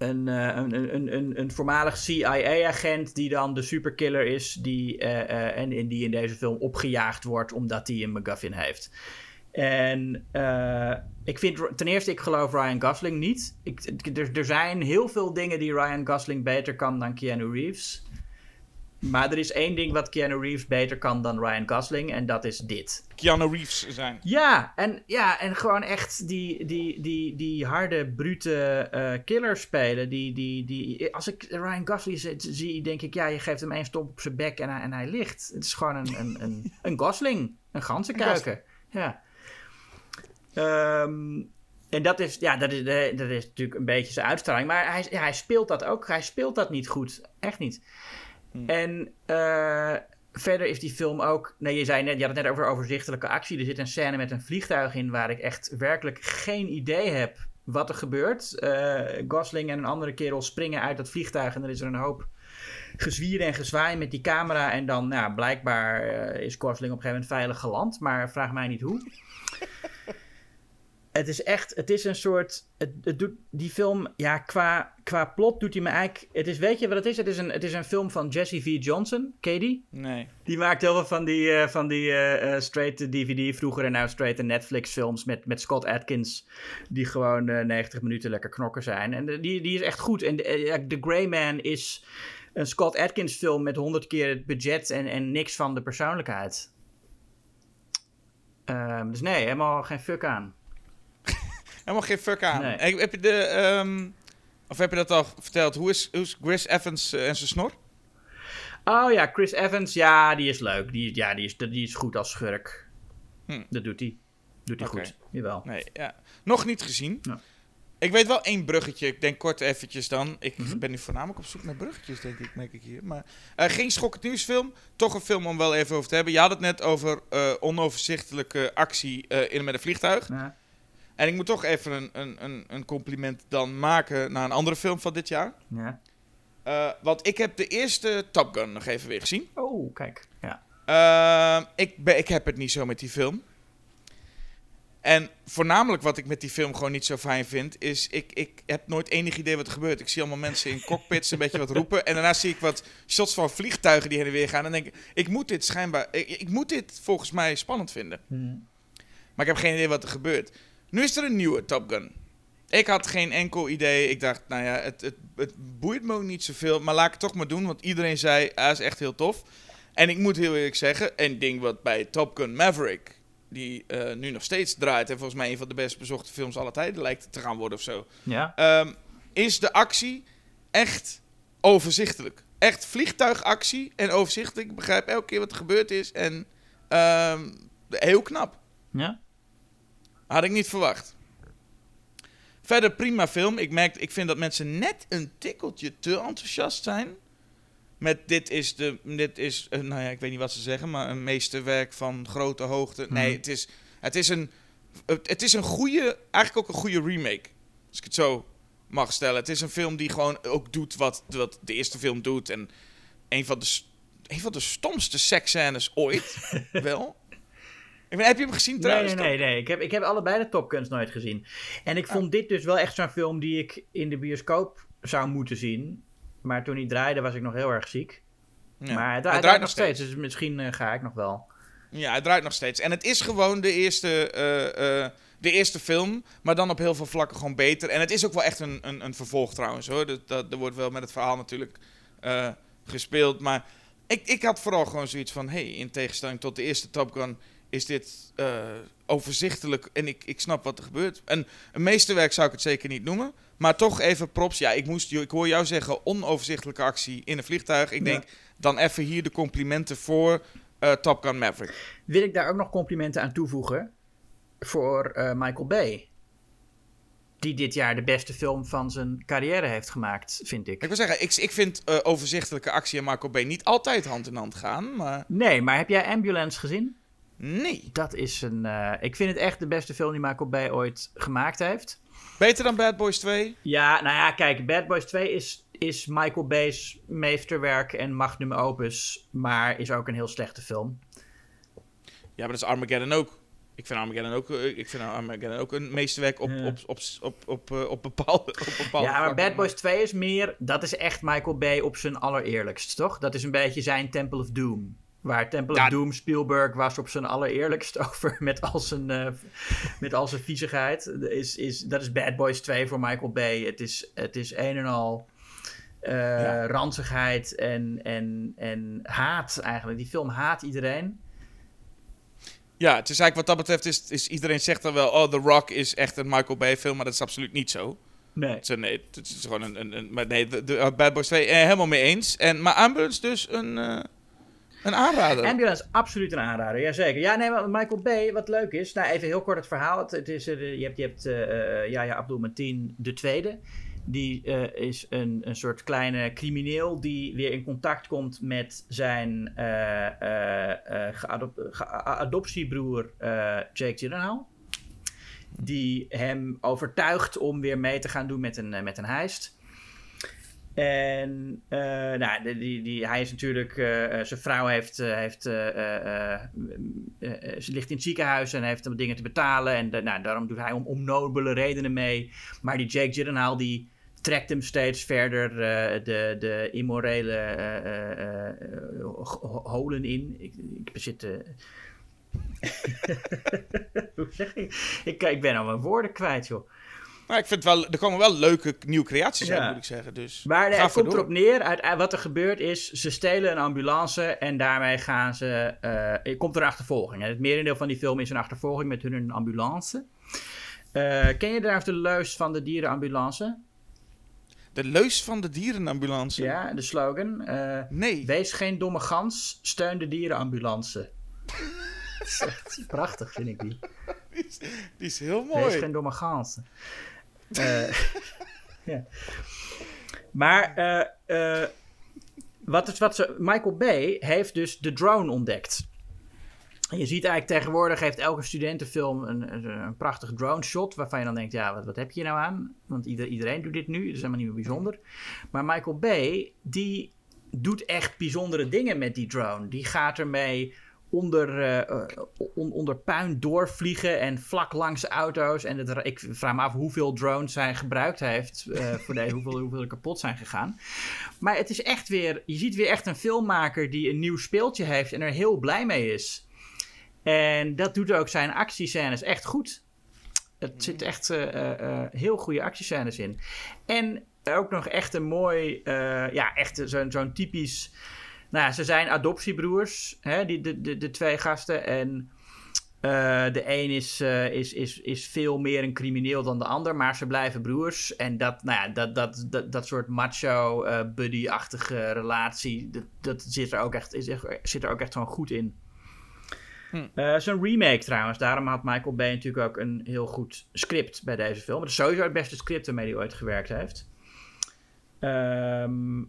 een, een, een, een, een voormalig CIA-agent die dan de superkiller is, die, uh, uh, en, die in deze film opgejaagd wordt omdat hij een McGuffin heeft. En ik vind ten eerste, ik geloof Ryan Gosling niet. Ik, er, er zijn heel veel dingen die Ryan Gosling beter kan dan Keanu Reeves. Maar er is één ding wat Keanu Reeves beter kan dan Ryan Gosling. En dat is dit. Keanu Reeves zijn. Ja, en, ja, en gewoon echt die, die, die, die harde, brute uh, killer spelen. Die, die, die, als ik Ryan Gosling zie, denk ik... Ja, je geeft hem één stop op zijn bek en hij, en hij ligt. Het is gewoon een, een, een, een Gosling. Een ganzenkuiken. Ja. Um, en dat is, ja, dat is, dat is natuurlijk een beetje zijn uitstraling. Maar hij, ja, hij speelt dat ook. Hij speelt dat niet goed. Echt niet. Hmm. En uh, verder is die film ook. Nee, je zei net, je had het net over overzichtelijke actie. Er zit een scène met een vliegtuig in waar ik echt werkelijk geen idee heb wat er gebeurt. Uh, Gosling en een andere kerel springen uit dat vliegtuig en dan is er een hoop gezwier en gezwaai met die camera. En dan, nou, blijkbaar uh, is Gosling op een gegeven moment veilig geland, maar vraag mij niet hoe het is echt, het is een soort, het, het, doet, die film, ja, qua, qua plot doet hij me eigenlijk, het is, weet je wat het is? Het is een, het is een film van Jesse V. Johnson, Katie? Nee. Die maakt heel veel van die, uh, van die uh, straight DVD vroeger en nou straight Netflix films met, met Scott Atkins, die gewoon uh, 90 minuten lekker knokken zijn. En die, die is echt goed. En The Grey Man is een Scott Atkins film met 100 keer het budget en, en niks van de persoonlijkheid. Ehm, dus nee, helemaal geen fuck aan. Helemaal geen fuck aan. Heb je de, um, of heb je dat al verteld? Hoe is, hoe is Chris Evans uh, en zijn snor? Oh ja, Chris Evans, ja, die is leuk. Die, ja, die, is, die is goed als schurk. Hm. Dat doet hij. Doet hij okay. goed. Jawel. Nee, ja. Nog niet gezien. Ja. Ik weet wel één bruggetje. Ik denk kort eventjes dan. Ik mm -hmm. ben nu voornamelijk op zoek naar bruggetjes, denk ik, merk ik hier. Maar uh, geen schokkend nieuwsfilm. Toch een film om wel even over te hebben. Je had het net over uh, onoverzichtelijke actie uh, in met een vliegtuig. Ja. En ik moet toch even een, een, een, compliment dan maken naar een andere film van dit jaar. Ja. Uh, want ik heb de eerste Top Gun nog even weer gezien. Oh, kijk. Ja. Uh, ik, ben, ik heb het niet zo met die film. En voornamelijk wat ik met die film gewoon niet zo fijn vind, is ik, ik heb nooit enig idee wat er gebeurt. Ik zie allemaal mensen in cockpits een beetje wat roepen. En daarna zie ik wat shots van vliegtuigen die heen en weer gaan. En dan denk ik, ik moet dit schijnbaar, ik, ik moet dit volgens mij spannend vinden. Hmm. Maar ik heb geen idee wat er gebeurt. Nu is er een nieuwe Top Gun. Ik had geen enkel idee. Ik dacht, nou ja, het, het, het boeit me ook niet zoveel. Maar laat ik het toch maar doen, want iedereen zei, hij is echt heel tof. En ik moet heel eerlijk zeggen, een ding wat bij Top Gun Maverick, die uh, nu nog steeds draait... en volgens mij een van de best bezochte films aller tijden lijkt te gaan worden of zo... Ja. Um, is de actie echt overzichtelijk. Echt vliegtuigactie en overzichtelijk. Ik begrijp elke keer wat er gebeurd is en um, heel knap. Ja. Had ik niet verwacht. Verder prima film. Ik, merk, ik vind dat mensen net een tikkeltje te enthousiast zijn. Met dit is de. Dit is. Uh, nou ja, ik weet niet wat ze zeggen, maar een meesterwerk van grote hoogte. Nee, mhm. het is. Het is een. Het is een goede. Eigenlijk ook een goede remake. Als ik het zo mag stellen. Het is een film die gewoon ook doet wat, wat de eerste film doet. En een van de, een van de stomste seksscènes ooit. wel. Ik ben, heb je hem gezien trouwens? nee, nee. nee. Ik, heb, ik heb allebei de Top Guns nooit gezien. En ik vond dit dus wel echt zo'n film die ik in de bioscoop zou moeten zien. Maar toen hij draaide was ik nog heel erg ziek. Ja. Maar hij, Hij draait, nog steeds, dus misschien eh, ga ik nog wel. Ja, hij draait nog steeds. En het is gewoon de eerste, eh, eh, de eerste film, maar dan op heel veel vlakken gewoon beter. En het is ook wel echt een, een, een vervolg trouwens hoor. Dat, dat, er wordt wel met het verhaal natuurlijk gespeeld. Maar ik, ik had vooral gewoon zoiets van, hey, in tegenstelling tot de eerste Top Gun is dit eh, overzichtelijk en ik, ik snap wat er gebeurt. En een meesterwerk zou ik het zeker niet noemen. Maar toch even props. Ja, ik, moest, ik hoor jou zeggen onoverzichtelijke actie in een vliegtuig. Ik Ja. denk dan even hier de complimenten voor eh, Top Gun Maverick. Wil ik daar ook nog complimenten aan toevoegen voor eh, Michael Bay. Die dit jaar de beste film van zijn carrière heeft gemaakt, vind ik. Ik wil zeggen, ik, ik vind overzichtelijke actie en Marco B niet altijd hand in hand gaan, maar Nee, maar heb jij Ambulance gezien? Nee. Dat is een. eh, ik vind het echt de beste film die Michael Bay ooit gemaakt heeft. Beter dan Bad Boys 2? Ja, nou ja, kijk, Bad Boys 2 is, is Michael Bay's meesterwerk en magnum opus, maar is ook een heel slechte film. Ja, maar dat is Armageddon ook. Ik vind Armageddon ook, eh, ik vind Armageddon ook een meesterwerk op, op, op, op, op, eh, op bepaalde, op bepaalde ja, maar vlakken. Bad Boys 2 is meer, dat is echt Michael Bay op zijn allereerlijkst, toch? Dat is een beetje zijn Temple of Doom. Waar Temple Ja. of Doom Spielberg was op zijn allereerlijkst over met al zijn, eh, met al zijn viezigheid. Is, is, dat is Bad Boys 2 voor Michael Bay. Het is, het is een en al Ja. ranzigheid en, en, en haat eigenlijk. Die film haat iedereen. Ja, het is eigenlijk wat dat betreft, is, is iedereen zegt dan wel, oh, The Rock is echt een Michael Bay film, maar dat is absoluut niet zo. Nee. Het is, een- nee, het is gewoon een, een, een- maar nee, de, de uh, Bad Boys 2, eh, helemaal mee eens. En, maar Ambulance dus een, een aanrader. Ambulance, absoluut een aanrader, jazeker. Ja, nee, Michael Bay, wat leuk is, nou even heel kort het verhaal. Het, is, eh, je hebt, je hebt eh, eh, Yahya Abdul Mateen de tweede. Die eh, is een, een soort kleine crimineel die weer in contact komt met zijn eh, eh, eh, adoptiebroer eh, Jake Gyllenhaal. Die hem overtuigt om weer mee te gaan doen met een, eh, met een heist. En eh, nou, die, die, hij is natuurlijk, eh, eh, zijn vrouw heeft, heeft ze ligt in het ziekenhuis en heeft wat dingen te betalen. En nou, daarom doet hij om onnobele redenen mee. Maar die Jake Gyllenhaal, die trekt hem steeds verder de, de immorele ho- holen in. Ik, ik bezit... Hoe zeg ik? ik? Ik ben al mijn woorden kwijt, joh. Maar ik vind wel, er komen wel leuke nieuwe creaties uit, Ja. moet ik zeggen. Dus Maar nee, ga het komt erop neer, uit, uit- wat er gebeurt is, ze stelen een ambulance en daarmee gaan ze, eh, komt er een achtervolging. En het merendeel van die film is een achtervolging met hun een ambulance. Eh, ken je trouwens de leus van de dierenambulance? De leus van de dierenambulance. Ja, de slogan. eh, Nee. Wees geen domme gans, steun de dierenambulance. Dat is echt prachtig, vind ik die. Die is, die is heel Wees mooi. geen domme ganzen. Eh, ja. Maar eh, eh, wat wat ze, Michael Bay heeft dus de drone ontdekt. Je ziet eigenlijk tegenwoordig heeft elke studentenfilm een, een, een prachtig drone shot. Waarvan je dan denkt, ja, wat, wat heb je nou aan? Want ieder, iedereen doet dit nu, dat is helemaal niet meer bijzonder. Maar Michael Bay, die doet echt bijzondere dingen met die drone. Die gaat ermee onder, eh, eh, on- onder puin doorvliegen en vlak langs auto's. En het, ik vraag me af hoeveel drones hij gebruikt heeft eh, voor deze, hoeveel, hoeveel er kapot zijn gegaan. Maar het is echt weer, je ziet weer echt een filmmaker die een nieuw speeltje heeft en er heel blij mee is. En dat doet ook zijn actiescènes echt goed. Het zit echt heel goede actiescènes in. En ook nog echt een mooi, ja, echt zo'n zo'n typisch. Nou, ja, ze zijn adoptiebroers, hè, die, de, de, de twee gasten. En eh, de een is, eh, is, is, is veel meer een crimineel dan de ander, maar ze blijven broers. En dat, nou ja, dat, dat, dat, dat soort macho, eh, buddy-achtige relatie, dat, dat zit, er ook echt, is echt, zit er ook echt gewoon goed in. Hm. Het is een remake trouwens. Daarom had Michael Bay natuurlijk ook een heel goed script bij deze film. Het is sowieso het beste script waarmee hij ooit gewerkt heeft. Ehm,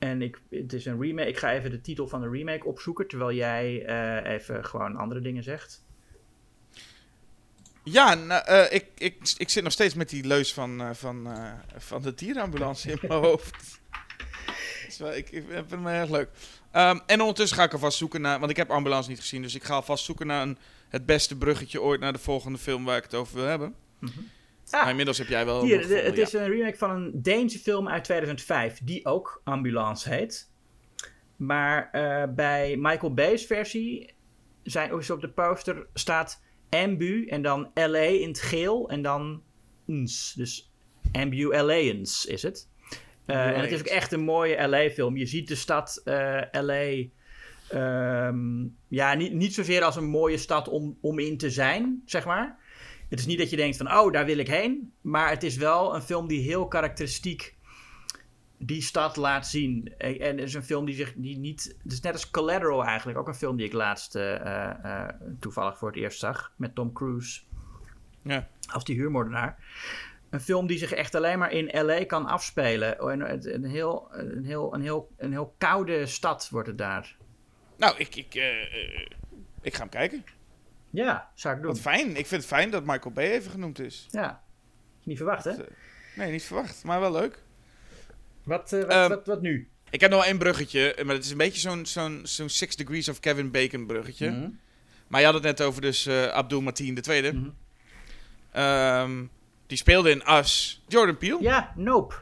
en ik, het is een remake. Ik ga even de titel van de remake opzoeken. Terwijl jij eh, even gewoon andere dingen zegt. Ja, nou, eh, ik, ik, ik zit nog steeds met die leus van, eh, van, van de dierenambulance in mijn hoofd. Wel- ik, ik vind hem erg leuk. Ehm, en ondertussen ga ik alvast zoeken naar... Want ik heb Ambulance niet gezien, dus ik ga alvast zoeken naar een, het beste bruggetje ooit naar de volgende film waar ik het over wil hebben. Ah, Maar inmiddels heb jij wel... hier, het is een remake van een Deense film uit 2005, die ook Ambulance heet. Maar eh, bij Michael Bay's versie zijn, op de poster staat Ambu en dan LA in het geel en dan ns. Dus Ambu LA'ns is het. Eh, en het is ook echt een mooie LA-film. Je ziet de stad eh, LA. ehm, ja, niet, niet zozeer als een mooie stad om, om in te zijn, zeg maar. Het is niet dat je denkt van, oh, daar wil ik heen. Maar het is wel een film die heel karakteristiek die stad laat zien. En en het is een film die zich die niet... Het is net als Collateral eigenlijk. Ook een film die ik laatst eh, eh, eh, toevallig voor het eerst zag. Met Tom Cruise Ja. als die huurmoordenaar. Een film die zich echt alleen maar in L.A. kan afspelen. En het- een, heel, een, heel, een, heel, een heel koude stad wordt het daar. Nou, ik, ik, ik ga hem kijken. Ja, zou ik doen. Wat fijn. Ik vind het fijn dat Michael Bay even genoemd is. Ja, niet verwacht hè? Nee, niet verwacht, maar wel leuk. Wat, eh, wat, Ehm, wat, wat nu? Ik heb nog één bruggetje, maar het is een beetje zo'n zo'n zo'n Six Degrees of Kevin Bacon bruggetje. Mhm. Maar je had het net over dus eh, Abdul Mateen II. Mhm. Ehm, die speelde in Us. Jordan Peele. Ja, Nope.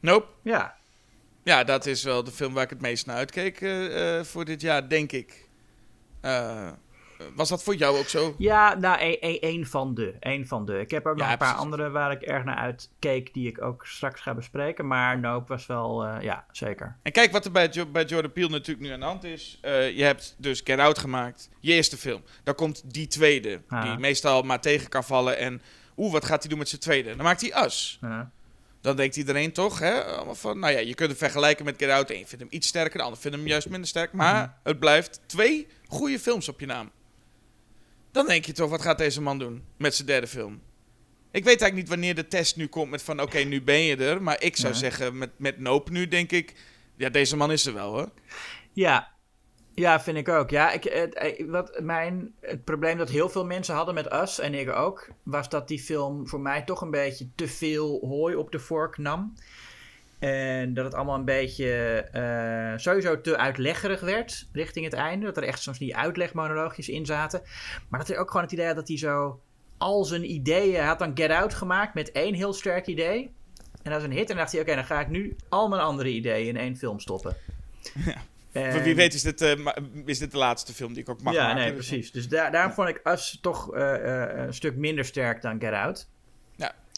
Nope. Ja, Ja, dat is wel de film waar ik het meest naar uitkeek eh, eh, voor dit jaar, denk ik. Was dat voor jou ook zo? Ja, nou, e- e- één van de. Één van de. Ik heb ook nog een paar andere waar ik erg naar uitkeek, die ik ook straks ga bespreken. Maar Nope was wel, eh, ja, zeker. En kijk wat er bij, Jo- bij Jordan Peele natuurlijk nu aan de hand is. Eh, je hebt dus Get Out gemaakt, je eerste film. Dan komt die tweede, Ah. die meestal maar tegen kan vallen. En oeh, wat gaat hij doen met zijn tweede? Dan maakt hij Us. Ja. Dan denkt iedereen toch, hè, van, nou ja, je kunt het vergelijken met Get Out. De een vindt hem iets sterker, de ander vindt hem juist minder sterk. Maar Mhm. het blijft twee goede films op je naam. Dan denk je toch, wat gaat deze man doen met zijn derde film? Ik weet eigenlijk niet wanneer de test nu komt met van, oké, nu ben je er. Maar ik zou Ja. zeggen, met, met Nope nu denk ik, ja, deze man is er wel, hoor. Ja. Ja, vind ik ook. Ja, ik, het, eh, wat mijn, het probleem dat heel veel mensen hadden met Us, en ik ook, was dat die film voor mij toch een beetje te veel hooi op de vork nam. En dat het allemaal een beetje eh, sowieso te uitleggerig werd richting het einde. Dat er echt soms die uitlegmonoloogjes in zaten. Maar dat er ook gewoon het idee had dat hij zo al zijn ideeën... Had dan Get Out gemaakt met één heel sterk idee. En dat is een hit. En dan dacht hij, oké, dan ga ik nu al mijn andere ideeën in één film stoppen. En- Voor wie weet is dit, eh, is dit de laatste film die ik ook mag ja, maken. nee, dus- precies. Dus daar, daarom vond ik Us toch eh, een stuk minder sterk dan Get Out.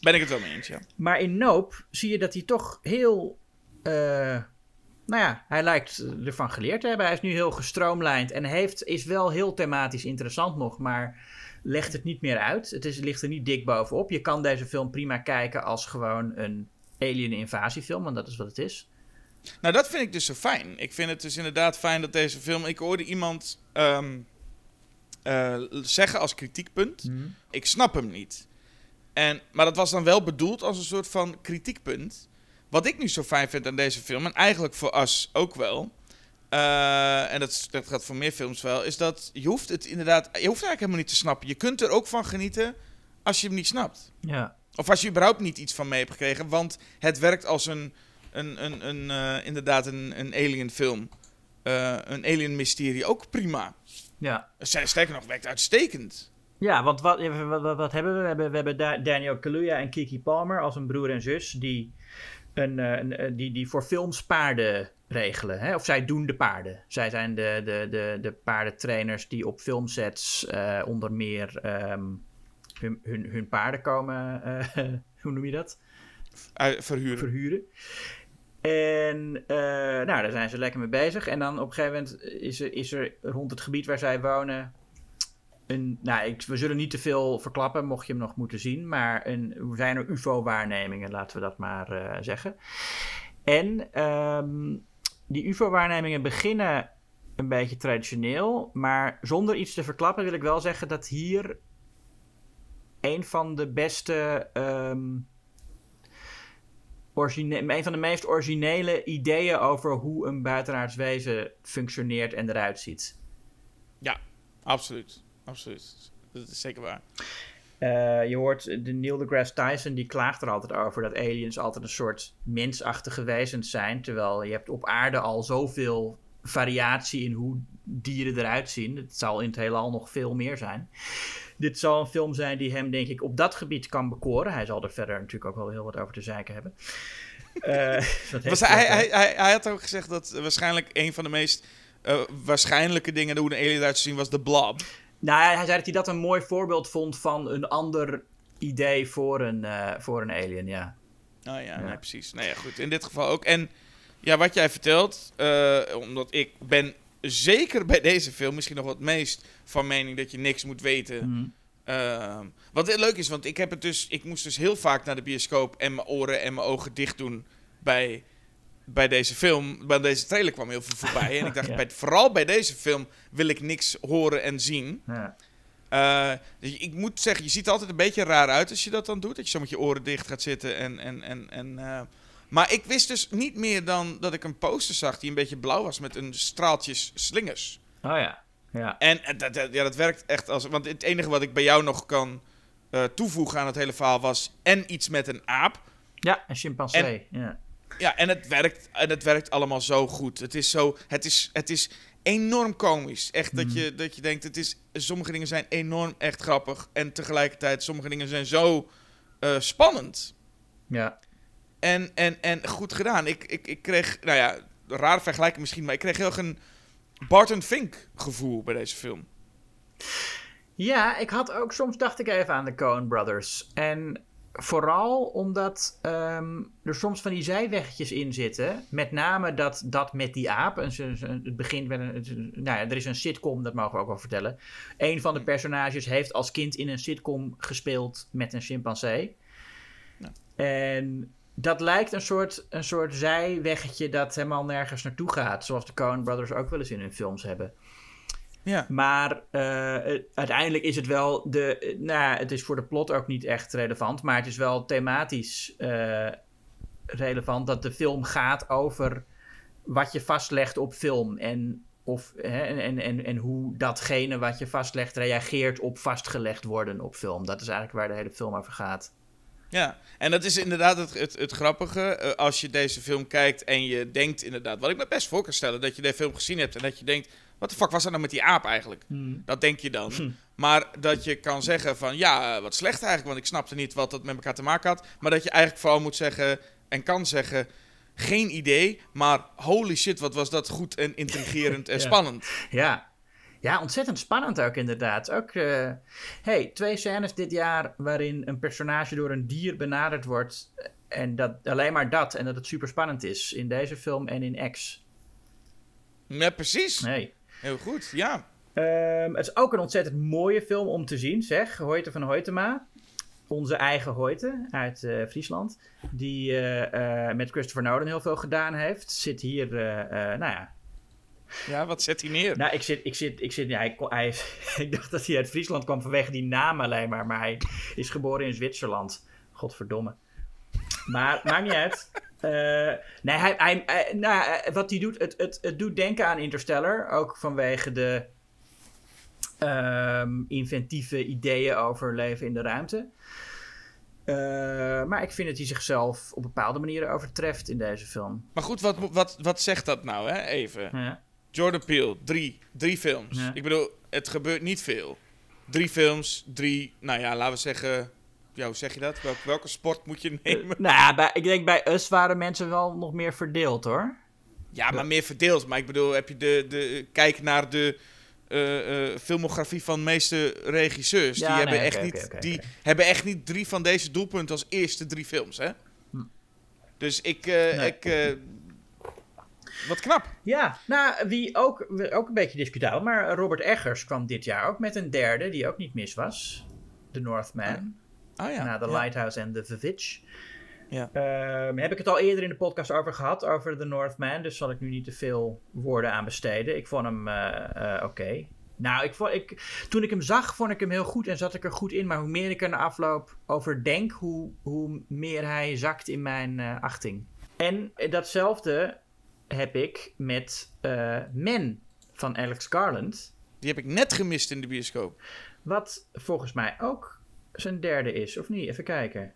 Ben ik het wel mee eens, ja. Maar in Nope zie je dat hij toch heel... eh, nou ja, hij lijkt ervan geleerd te hebben. Hij is nu heel gestroomlijnd en heeft, is wel heel thematisch interessant nog, maar legt het niet meer uit. Het is, ligt er niet dik bovenop. Je kan deze film prima kijken als gewoon een alien invasiefilm, want dat is wat het is. Nou, dat vind ik dus zo fijn. Ik vind het dus inderdaad fijn dat deze film... Ik hoorde iemand ehm, eh, zeggen als kritiekpunt... Ik snap hem niet. En, maar dat was dan wel bedoeld als een soort van kritiekpunt. Wat ik nu zo fijn vind aan deze film... En eigenlijk voor Us ook wel... eh, en dat, dat gaat voor meer films wel... Is dat je hoeft het inderdaad... Je hoeft eigenlijk helemaal niet te snappen. Je kunt er ook van genieten als je hem niet snapt. Ja, Of als je überhaupt niet iets van mee hebt gekregen. Want het werkt als een, een, een, een eh, inderdaad een, een alien film. Eh, een alien mysterie ook prima. ja. Sterker nog, werkt uitstekend. Ja, want wat, wat, wat, wat hebben we? We hebben, we hebben Da- Daniel Kaluuya en Kiki Palmer als een broer en zus die, een, eh, een, eh, die, die voor films paarden regelen. Hè? Of zij doen de paarden. Zij zijn de, de, de, de paardentrainers die op filmsets eh, onder meer ehm, hun, hun, hun paarden komen, hoe noem je dat? Uh, verhuren. verhuren. En nou, daar zijn ze lekker mee bezig. En dan op een gegeven moment is er, is er rond het gebied waar zij wonen. Nou, ik, we zullen niet te veel verklappen, mocht je hem nog moeten zien. Maar een, zijn er UFO-waarnemingen, laten we dat maar eh, zeggen. En ehm, die UFO-waarnemingen beginnen een beetje traditioneel. Maar zonder iets te verklappen wil ik wel zeggen dat hier een van de beste. ehm, origine- een van de meest originele ideeën over hoe een buitenaards wezen functioneert en eruit ziet. Absoluut. Absoluut. Dat is zeker waar. Eh, je hoort de Neil deGrasse Tyson, die klaagt er altijd over dat aliens altijd een soort mensachtige wezens zijn. Terwijl je hebt op aarde al zoveel variatie in hoe dieren eruit zien. Het zal in het heelal nog veel meer zijn. Dit zal een film zijn die hem, denk ik, op dat gebied kan bekoren. Hij zal er verder natuurlijk ook wel heel wat over te zeiken hebben. Uh, Was hij, hij, hij, hij, had ook gezegd dat waarschijnlijk een van de meest uh, waarschijnlijke dingen hoe een alien eruit te zien was de blob. Nou, hij zei dat hij dat een mooi voorbeeld vond van een ander idee voor een, uh, voor een alien, ja. Oh ja, ja. Nee, precies. Nee, ja, goed. In dit geval ook. En ja, wat jij vertelt, uh, omdat ik ben zeker bij deze film misschien nog wat meest van mening dat je niks moet weten. Mm. Uh, wat leuk is, want ik heb het dus, ik moest dus heel vaak naar de bioscoop en mijn oren en mijn ogen dicht doen bij, bij deze film. Bij deze trailer kwam heel veel voorbij. en ik dacht, bij, vooral bij deze film wil ik niks horen en zien. Ja. Uh, dus ik moet zeggen, je ziet er altijd een beetje raar uit als je dat dan doet. Dat je zo met je oren dicht gaat zitten en. en, en, en uh, maar ik wist dus niet meer dan dat ik een poster zag die een beetje blauw was met een straaltjes slingers. Oh ja. Ja. En dat, dat, ja, dat werkt echt als. Want het enige wat ik bij jou nog kan uh, toevoegen aan het hele verhaal was. En iets met een aap. Ja, een chimpansee. ja. Ja, en het werkt, en het werkt allemaal zo goed. Het is zo. Het is, het is enorm komisch. Echt dat, mhm. je, dat je denkt, het is, sommige dingen zijn enorm echt grappig. En tegelijkertijd, sommige dingen zijn zo uh, spannend. Ja. En, en, en goed gedaan. Ik, ik, ik kreeg, nou ja, raar vergelijken misschien, maar ik kreeg heel erg een Barton Fink gevoel bij deze film. Ja, ik had ook soms dacht ik even aan de Coen Brothers. En vooral omdat um, er soms van die zijweggetjes in zitten. Met name dat, dat met die aap. En het begint met een. Nou ja, er is een sitcom, dat mogen we ook wel vertellen. Een van de personages heeft als kind in een sitcom gespeeld met een chimpansee. En dat lijkt een soort, een soort zijweggetje dat helemaal nergens naartoe gaat. Zoals de Coen Brothers ook wel eens in hun films hebben. Ja. Maar uh, uiteindelijk is het wel de. Nou, het is voor de plot ook niet echt relevant. Maar het is wel thematisch uh, relevant dat de film gaat over wat je vastlegt op film. En, of, hè, en, en, en hoe datgene wat je vastlegt reageert op vastgelegd worden op film. Dat is eigenlijk waar de hele film over gaat. Ja, en dat is inderdaad het, het, het grappige. als je deze film kijkt en je denkt inderdaad, wat ik me best voor kan stellen, dat je deze film gezien hebt en dat je denkt, wat de fuck was er nou met die aap eigenlijk? Hmm. Dat denk je dan. Hmm. Maar dat je kan zeggen van ja, wat slecht eigenlijk, want ik snapte niet wat dat met elkaar te maken had. Maar dat je eigenlijk vooral moet zeggen en kan zeggen, geen idee, maar holy shit, wat was dat goed en intrigerend en spannend. Ja. Ja, ontzettend spannend ook inderdaad. Ook, uh, hey, twee scènes dit jaar waarin een personage door een dier benaderd wordt. En dat, alleen maar dat. En dat het super spannend is. In deze film en in X. Ja, precies. Nee. Heel goed, ja. Um, het is ook een ontzettend mooie film om te zien, zeg. Hoyte van Hoytema. Onze eigen Hoyte uit uh, Friesland. Die uh, uh, met Christopher Nolan heel veel gedaan heeft. Zit hier, nou ja. Ja, wat zet hij neer? Nou, ik zit, ik zit, ik zit, ja, hij, hij, ik dacht dat hij uit Friesland kwam vanwege die naam alleen maar. Maar hij is geboren in Zwitserland. Godverdomme. Maar maakt niet uit. Uh, nee, hij, hij, nou, eh, wat hij doet, het, het, het doet denken aan Interstellar. Ook vanwege de um, inventieve ideeën over leven in de ruimte. Uh, maar ik vind dat hij zichzelf op bepaalde manieren overtreft in deze film. Maar goed, wat, wat, wat zegt dat nou, hè? Even. Ja. Jordan Peele, drie, drie films. Ja. Ik bedoel, het gebeurt niet veel. Drie films, drie, nou ja, laten we zeggen ja, hoe zeg je dat? welke sport moet je eh, nemen? nou ja, bij, ik denk bij Us waren mensen wel nog meer verdeeld hoor. Ja, maar meer verdeeld. Maar ik bedoel, heb je de, de kijk naar de uh, filmografie van de meeste regisseurs. die, hebben, echt niet, die hebben echt niet drie van deze doelpunten als eerste drie films, hè? Hm. Dus ik, ik wat knap. Ja, nou, wie ook, ook een beetje discutabel, maar Robert Eggers kwam dit jaar ook met een derde, die ook niet mis was. The Northman. Oh ja. Na The Lighthouse en The Vivitch. Ja. Um, heb ik het al eerder in de podcast over gehad, over The Northman. Dus zal ik nu niet te veel woorden aan besteden. Ik vond hem uh, uh, oké. Nou, ik vond, ik, toen ik hem zag, vond ik hem heel goed en zat ik er goed in. Maar hoe meer ik er na afloop over denk, hoe, hoe meer hij zakt in mijn uh, achting. En datzelfde heb ik met Men van Alex Garland. Die heb ik net gemist in de bioscoop. Wat volgens mij ook zijn derde is, of niet? Even kijken.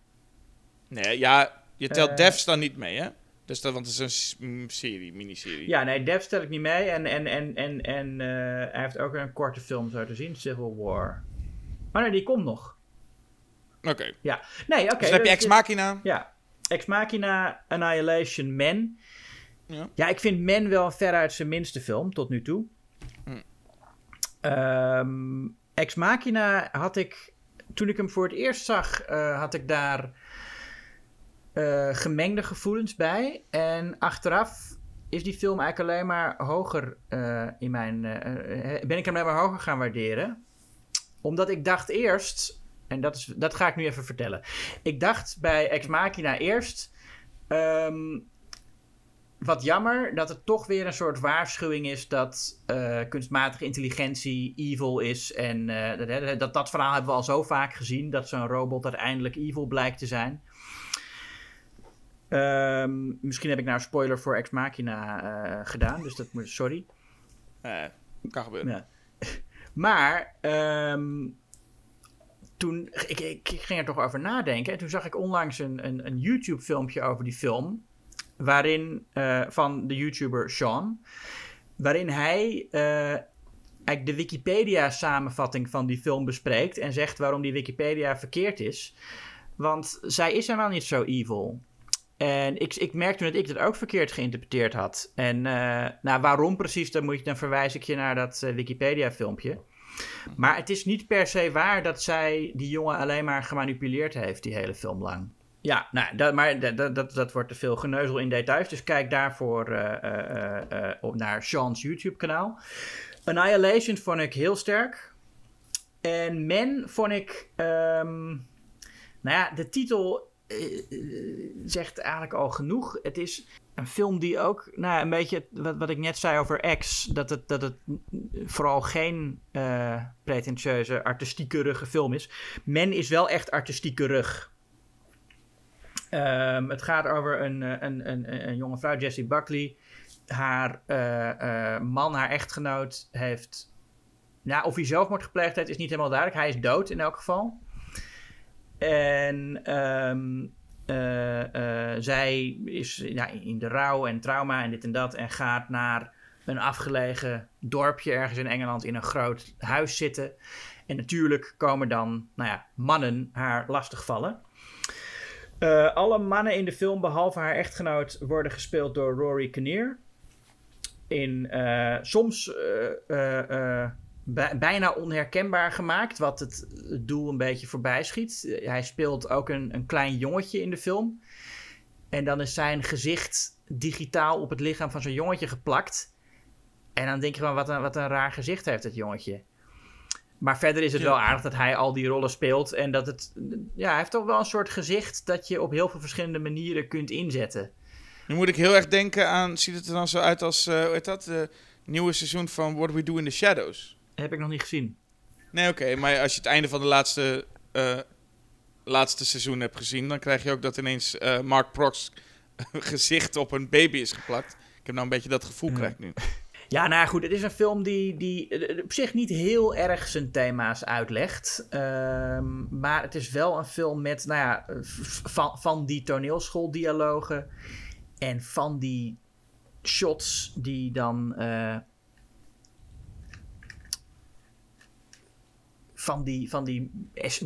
Nee, ja, je telt uh, Devs dan niet mee, hè? Dus dat, want het is een serie, miniserie. Ja, nee, Dev stel ik niet mee. En, en, en, en, en eh, hij heeft ook een korte film zo te zien, Civil War. Maar nee, die komt nog. Oké. Nee, oké. dus dan heb je Ex Machina. Ja. Ex Machina, Annihilation, Man. Ja. Ja, ik vind Man wel veruit zijn minste film tot nu toe. Hm. Ehm, Ex Machina had ik, toen ik hem voor het eerst zag, eh, had ik daar eh, gemengde gevoelens bij. En achteraf is die film eigenlijk alleen maar hoger eh, in mijn. ben ik hem alleen maar hoger gaan waarderen. Omdat ik dacht eerst. En dat, is, dat ga ik nu even vertellen. Ik dacht bij Ex Machina eerst. ehm, wat jammer dat het toch weer een soort waarschuwing is dat eh, kunstmatige intelligentie evil is. En eh, dat- dat, dat, verhaal hebben we al zo vaak gezien. Dat zo'n robot uiteindelijk evil blijkt te zijn. Ehm, misschien heb ik nou een spoiler voor Ex Machina eh, gedaan. Dus dat moet. Sorry. Eh, kan gebeuren. Ja. Maar ehm, toen ik, ik, ik ging er toch over nadenken. En toen zag ik onlangs een, een, een YouTube-filmpje over die film. Waarin, eh, van de YouTuber Sean. Waarin hij eh, eigenlijk de Wikipedia-samenvatting van die film bespreekt. En zegt waarom die Wikipedia verkeerd is. Want zij is helemaal niet zo evil. En ik, ik merkte dat ik dat ook verkeerd geïnterpreteerd had. En eh, nou, waarom precies, dan, moet je, dan verwijs ik je naar dat Wikipedia-filmpje. Maar het is niet per se waar dat zij die jongen alleen maar gemanipuleerd heeft die hele film lang. Ja, nou, maar dat, dat, dat, wordt te veel geneuzel in details. Dus kijk daarvoor eh, eh, eh, naar Sean's YouTube-kanaal. Annihilation vond ik heel sterk. En Men vond ik... ehm, nou ja, de titel zegt eigenlijk al genoeg. Het is een film die ook, nou, een beetje wat, wat ik net zei over X, dat het, dat het vooral geen pretentieuze, artistiekerige film is. Men is wel echt artistiekerig. Ehm het gaat over een, eh, een, een, een jonge vrouw, Jessie Buckley. Haar eh, eh, man, haar echtgenoot, heeft. Nou, of hij zelfmoord gepleegd heeft, is niet helemaal duidelijk. Hij is dood in elk geval. En ehm, eh, eh, zij is ja, in de rouw en trauma en dit en dat. En gaat naar een afgelegen dorpje ergens in Engeland in een groot huis zitten. En natuurlijk komen dan nou ja, mannen haar lastigvallen. Eh alle mannen in de film, behalve haar echtgenoot, worden gespeeld door Rory Kinnear. In eh, soms eh, bij- bijna onherkenbaar gemaakt, wat het, doel een beetje voorbij schiet. Hij speelt ook een, een klein jongetje in de film. En dan is zijn gezicht digitaal op het lichaam van zo'n jongetje geplakt. En dan denk je van, wat een, wat een raar gezicht heeft het jongetje. Maar verder is het Ja. wel aardig dat hij al die rollen speelt. En dat het, ja, hij heeft toch wel een soort gezicht dat je op heel veel verschillende manieren kunt inzetten. Nu moet ik heel erg denken aan, ziet het er dan zo uit als, eh hoe heet dat, de nieuwe seizoen van What We Do in the Shadows? heb ik nog niet gezien. Nee, oké, maar als je het einde van de laatste, eh, laatste seizoen hebt gezien, dan krijg je ook dat ineens eh, Mark Prox gezicht op een baby is geplakt. Ik heb nou een beetje dat gevoel, Ja. krijg ik nu. Ja, nou goed, het is een film die, die eh, op zich niet heel erg zijn thema's uitlegt. Ehm, maar het is wel een film met, nou ja, v- van, van die toneelschooldialogen en van die shots die dan. eh, van die, van die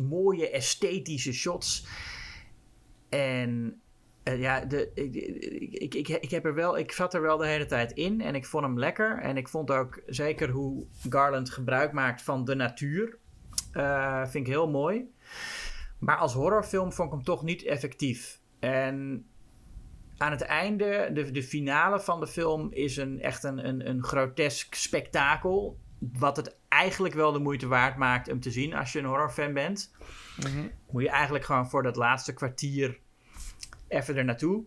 mooie esthetische shots. En eh, ja, de, ik, ik, ik, ik, heb er wel, ik zat er wel de hele tijd in en ik vond hem lekker. En ik vond ook zeker hoe Garland gebruik maakt van de natuur. eh, vind ik heel mooi. Maar als horrorfilm vond ik hem toch niet effectief. En aan het einde, de, de finale van de film, is een, echt een, een, een grotesk spektakel. Wat het eigenlijk wel de moeite waard maakt om te zien als je een horrorfan bent Mhm. moet je eigenlijk gewoon voor dat laatste kwartier even er naartoe.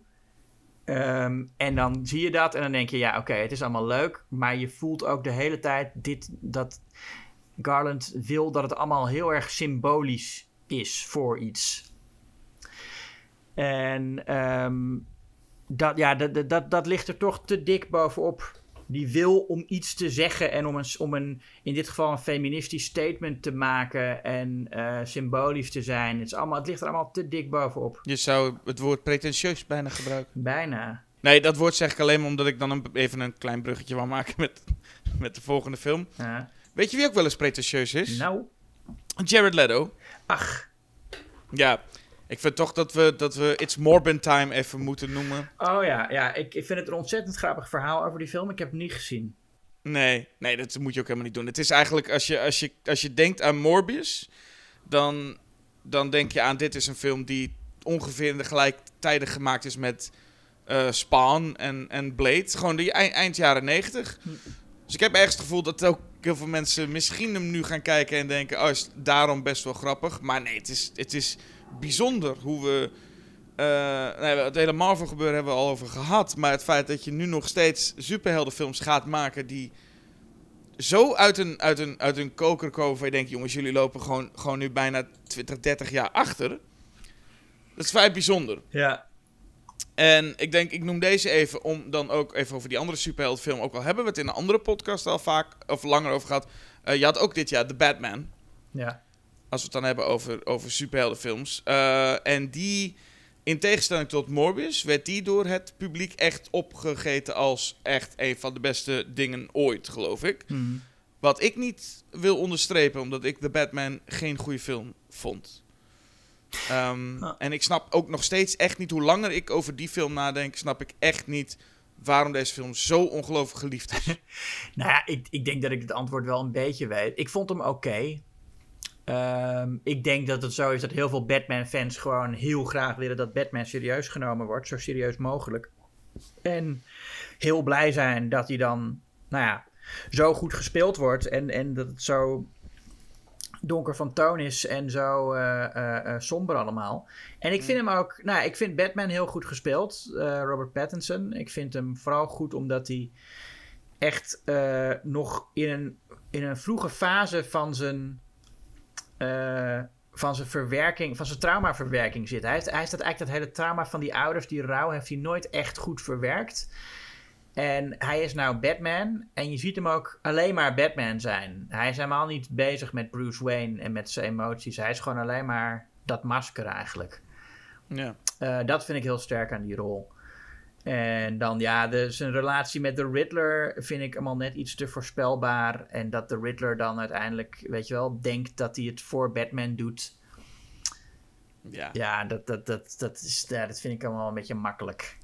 Ehm, en dan zie je dat en dan denk je, ja, oké, het is allemaal leuk. Maar je voelt ook de hele tijd dit, dat Garland wil dat het allemaal heel erg symbolisch is voor iets. En ehm, dat, ja, dat, dat- dat, dat ligt er toch te dik bovenop. Die wil om iets te zeggen en om, een, om een, in dit geval een feministisch statement te maken en eh, symbolisch te zijn. Het, is allemaal, het ligt er allemaal te dik bovenop. Je zou het woord pretentieus bijna gebruiken. Bijna. Nee, dat woord zeg ik alleen maar omdat ik dan een, even een klein bruggetje wil maken met, met de volgende film. Ja. Weet je wie ook wel eens pretentieus is? Nou, Jared Leto. ach. Ja, ik vind toch dat we, dat we It's Morbin Time even moeten noemen. Oh ja, ja ik, ik vind het een ontzettend grappig verhaal over die film. Ik heb het niet gezien. Nee, nee, dat moet je ook helemaal niet doen. Het is eigenlijk, als je, als je, als je denkt aan Morbius, dan, dan denk je aan dit is een film die ongeveer in de gelijktijden gemaakt is met eh, Spawn en, en Blade. Gewoon die eind, eind jaren negentig. Dus ik heb ergens het gevoel dat ook heel veel mensen misschien hem nu gaan kijken en denken, oh, is daarom best wel grappig. Maar nee, het is, het is bijzonder hoe we... eh, nee, het hele Marvel gebeuren hebben we al over gehad. Maar het feit dat je nu nog steeds superheldenfilms gaat maken die zo uit een, uit een, uit een koker komen. Waar je denkt, jongens, jullie lopen gewoon, gewoon nu bijna 20, 30 jaar achter. Dat is vrij bijzonder. Ja. En ik denk, ik noem deze even om dan ook even over die andere superheldenfilm. Ook al hebben we het in een andere podcast al vaak of langer over gehad. Eh, je had ook dit jaar The Batman. Ja. Als we het dan hebben over, over superheldenfilms. Eh, en die, in tegenstelling tot Morbius, werd die door het publiek echt opgegeten als echt een van de beste dingen ooit, geloof ik. Hm. Wat ik niet wil onderstrepen, omdat ik The Batman geen goede film vond. Ehm, Ah. En ik snap ook nog steeds echt niet, hoe langer ik over die film nadenk, snap ik echt niet waarom deze film zo ongelooflijk geliefd is. Nou ja, ik, ik denk dat ik het antwoord wel een beetje weet. Ik vond hem oké. Ehm, ik denk dat het zo is dat heel veel Batman-fans gewoon heel graag willen dat Batman serieus genomen wordt, zo serieus mogelijk. En heel blij zijn dat hij dan, nou ja, zo goed gespeeld wordt en, en dat het zo donker van toon is en zo eh, eh, eh, somber allemaal. En ik vind hem ook, nou, ik vind Batman heel goed gespeeld, Robert Pattinson. Ik vind hem vooral goed omdat hij echt nog in een, in een vroege fase van zijn, eh, van zijn verwerking, van zijn traumaverwerking zit. Hij heeft, hij heeft dat eigenlijk dat hele trauma van die ouders, die rouw, heeft hij nooit echt goed verwerkt. En hij is nou Batman en je ziet hem ook alleen maar Batman zijn. Hij is helemaal niet bezig met Bruce Wayne en met zijn emoties. Hij is gewoon alleen maar dat masker eigenlijk. ja. Eh, dat vind ik heel sterk aan die rol. En dan ja, de, zijn relatie met de Riddler vind ik allemaal net iets te voorspelbaar. En dat de Riddler dan uiteindelijk, weet je wel, denkt dat hij het voor Batman doet. Ja. Ja, dat, dat, dat, dat, is, ja, dat vind ik allemaal een beetje makkelijk.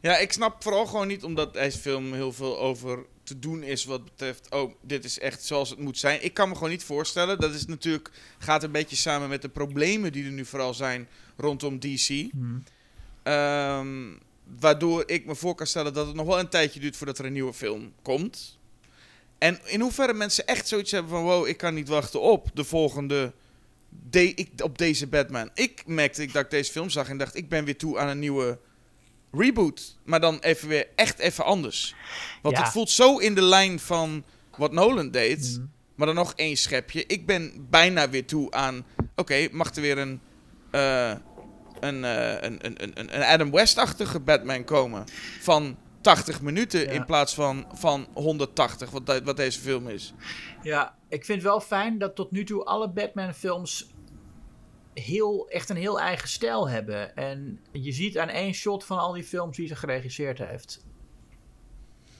ja, ik snap vooral gewoon niet omdat deze film heel veel over te doen is wat betreft, oh, dit is echt zoals het moet zijn. Ik kan me gewoon niet voorstellen. Dat is natuurlijk, gaat een beetje samen met de problemen die er nu vooral zijn rondom DC. Hm. Ehm, waardoor ik me voor kan stellen dat het nog wel een tijdje duurt voordat er een nieuwe film komt. En in hoeverre mensen echt zoiets hebben van... wow, ik kan niet wachten op de volgende... De, ik, op deze Batman. Ik merkte dat ik deze film zag en dacht... ik ben weer toe aan een nieuwe reboot. Maar dan even weer echt even anders. Want Ja. het voelt zo in de lijn van wat Nolan deed... Hm. Maar dan nog één schepje. Ik ben bijna weer toe aan... Oké, mag er weer een... eh, een, eh, een, een, een, een Adam West-achtige Batman komen. Van 80 minuten Ja. in plaats van, van 180, wat, de- wat deze film is. Ja, ik vind wel fijn dat tot nu toe alle Batman-films heel, echt een heel eigen stijl hebben. En je ziet aan één shot van al die films wie ze geregisseerd heeft.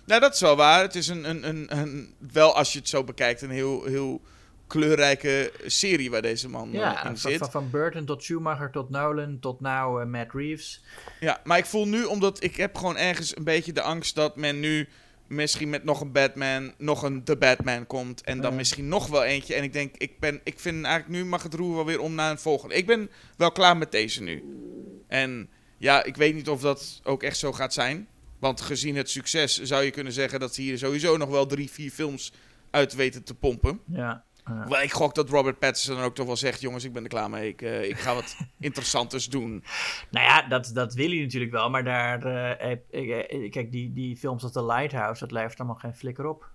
Nou, dat is wel waar. Het is een, een, een, een wel als je het zo bekijkt, een heel, heel kleurrijke serie waar deze man eh, Ja, in zit. van, van Burton tot Schumacher tot Nolan tot nou eh, Matt Reeves. Ja, maar ik voel nu, omdat ik heb gewoon ergens een beetje de angst dat men nu misschien met nog een Batman, nog een The Batman komt. En dan misschien nog wel eentje. En ik denk, ik, ben, ik vind eigenlijk nu mag het roer wel weer om naar een volgende. Ik ben wel klaar met deze nu. En ja, ik weet niet of dat ook echt zo gaat zijn. Want gezien het succes zou je kunnen zeggen dat ze hier sowieso nog wel drie, vier films uit weten te pompen. Ja. Ja. Ik gok dat Robert Pattinson ook toch wel zegt, jongens, ik ben er klaar mee. Ik, eh, ik ga wat interessanters doen. Nou ja, dat, dat wil hij natuurlijk wel. Maar daar, eh, eh, kijk, die, die films als The Lighthouse, dat levert allemaal geen flikker op.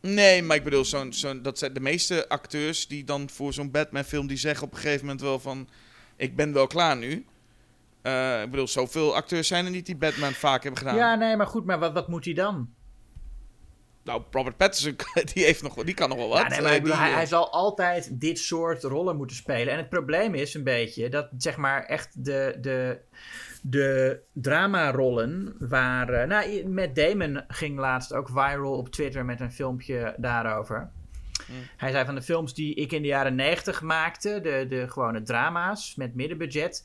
Nee, maar ik bedoel, zo'n, zo'n, dat zijn de meeste acteurs die dan voor zo'n Batman-film... die zeggen op een gegeven moment wel van... ik ben wel klaar nu. Ik bedoel, zoveel acteurs zijn er niet die Batman vaak hebben gedaan. Ja, nee, maar goed, maar wat, wat moet hij dan? Nou, Robert Pattinson, die, heeft nog, die kan nog wel wat. Ja, nee, maar ik Eh, bedoel, die, hij, eh, hij zal altijd dit soort rollen moeten spelen. En het probleem is een beetje dat, zeg maar, echt de, de, De dramarollen waren. Nou, Matt Damon ging laatst ook viral op Twitter met een filmpje daarover. Hij zei van de films die ik in de jaren 90 maakte, de, de gewone drama's met middenbudget,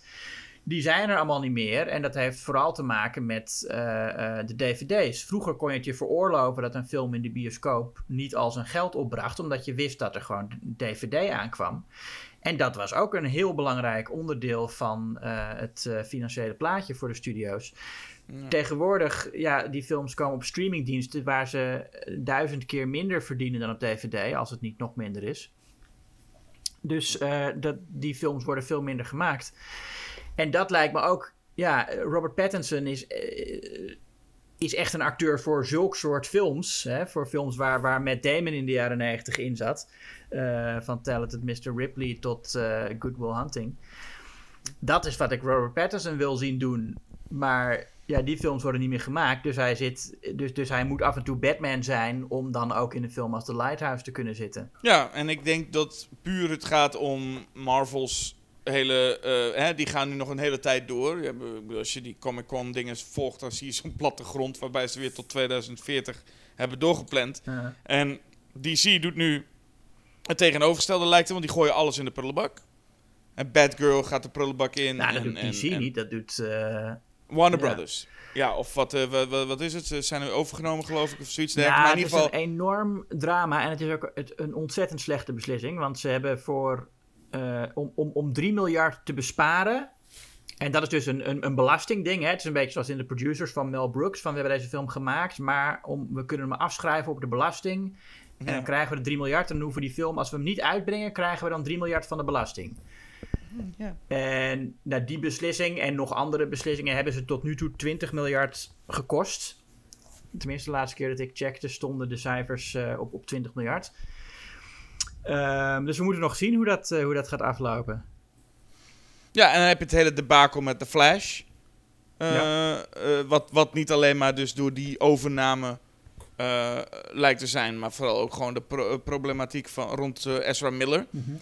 die zijn er allemaal niet meer. En dat heeft vooral te maken met uh, uh, de dvd's. Vroeger kon je het je veroorloven dat een film in de bioscoop niet al zijn geld opbracht, omdat je wist dat er gewoon dvd aankwam. En dat was ook een heel belangrijk onderdeel van uh, het financiële plaatje voor de studio's. Ja. Tegenwoordig, ja, die films komen op streamingdiensten waar ze duizend keer minder verdienen dan op DVD, als het niet nog minder is. Dus dat, die films worden veel minder gemaakt. En dat lijkt me ook, ja, Robert Pattinson is, uh, is echt een acteur voor zulk soort films. Hè, voor films waar, waar Matt Damon in de jaren negentig in zat. Uh, van Talented Mr. Ripley tot Good Will Hunting. Dat is wat ik Robert Pattinson wil zien doen. Maar ja, die films worden niet meer gemaakt. Dus hij, zit, dus, dus hij moet af en toe Batman zijn om dan ook in een film als The Lighthouse te kunnen zitten. Ja, en ik denk dat puur het gaat om Marvel's hele... Uh, hè, die gaan nu nog een hele tijd door. Ja, als je die Comic-Con dingen volgt, dan zie je zo'n platte grond waarbij ze weer tot 2040 hebben doorgepland. Uh -huh. En DC doet nu het tegenovergestelde lijkt het, want die gooien alles in de prullenbak. En Batgirl gaat de prullenbak in. Nou, dat en, doet DC en, en, niet, dat doet... Uh... Warner Brothers. Ja, of wat, uh, wat, wat, is het? Ze zijn er overgenomen, geloof ik, of zoiets. Ja, maar in ieder geval... het is een enorm drama en het is ook het, een ontzettend slechte beslissing. Want ze hebben voor, uh, om, om, om 3 miljard te besparen... En dat is dus een, een, een belastingding. Hè? Het is een beetje zoals in de producers van Mel Brooks. Van we hebben deze film gemaakt, maar om, we kunnen hem afschrijven op de belasting. En ja. dan krijgen we de 3 miljard. En dan hoeven we die film, als we hem niet uitbrengen, krijgen we dan 3 miljard van de belasting. Ja. En nou, die beslissing en nog andere beslissingen hebben ze tot nu toe 20 miljard gekost. Tenminste, de laatste keer dat ik checkte stonden de cijfers uh, op, op 20 miljard. Um, dus we moeten nog zien hoe dat, uh, hoe dat gaat aflopen. Ja, en dan heb je het hele debakel met de Flash. Uh, ja. wat, wat niet alleen maar dus door die overname lijkt te zijn, maar vooral ook gewoon de pro problematiek van, rond Ezra Miller. Mm -hmm.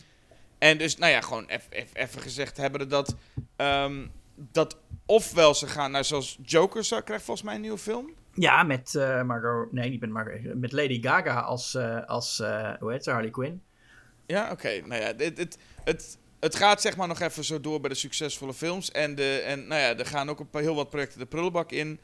En dus, nou ja, gewoon even gezegd hebben dat, um, dat ofwel ze gaan naar zoals Joker zou krijgt volgens mij een nieuwe film. Ja, met uh, Margot, nee niet met Margot, met Lady Gaga als, uh, als uh, hoe heet ze, Harley Quinn. Ja, oké. Okay. Nou ja, het, het, het, het gaat zeg maar nog even zo door bij de succesvolle films. En, de, en nou ja, er gaan ook een paar, heel wat projecten de prullenbak in.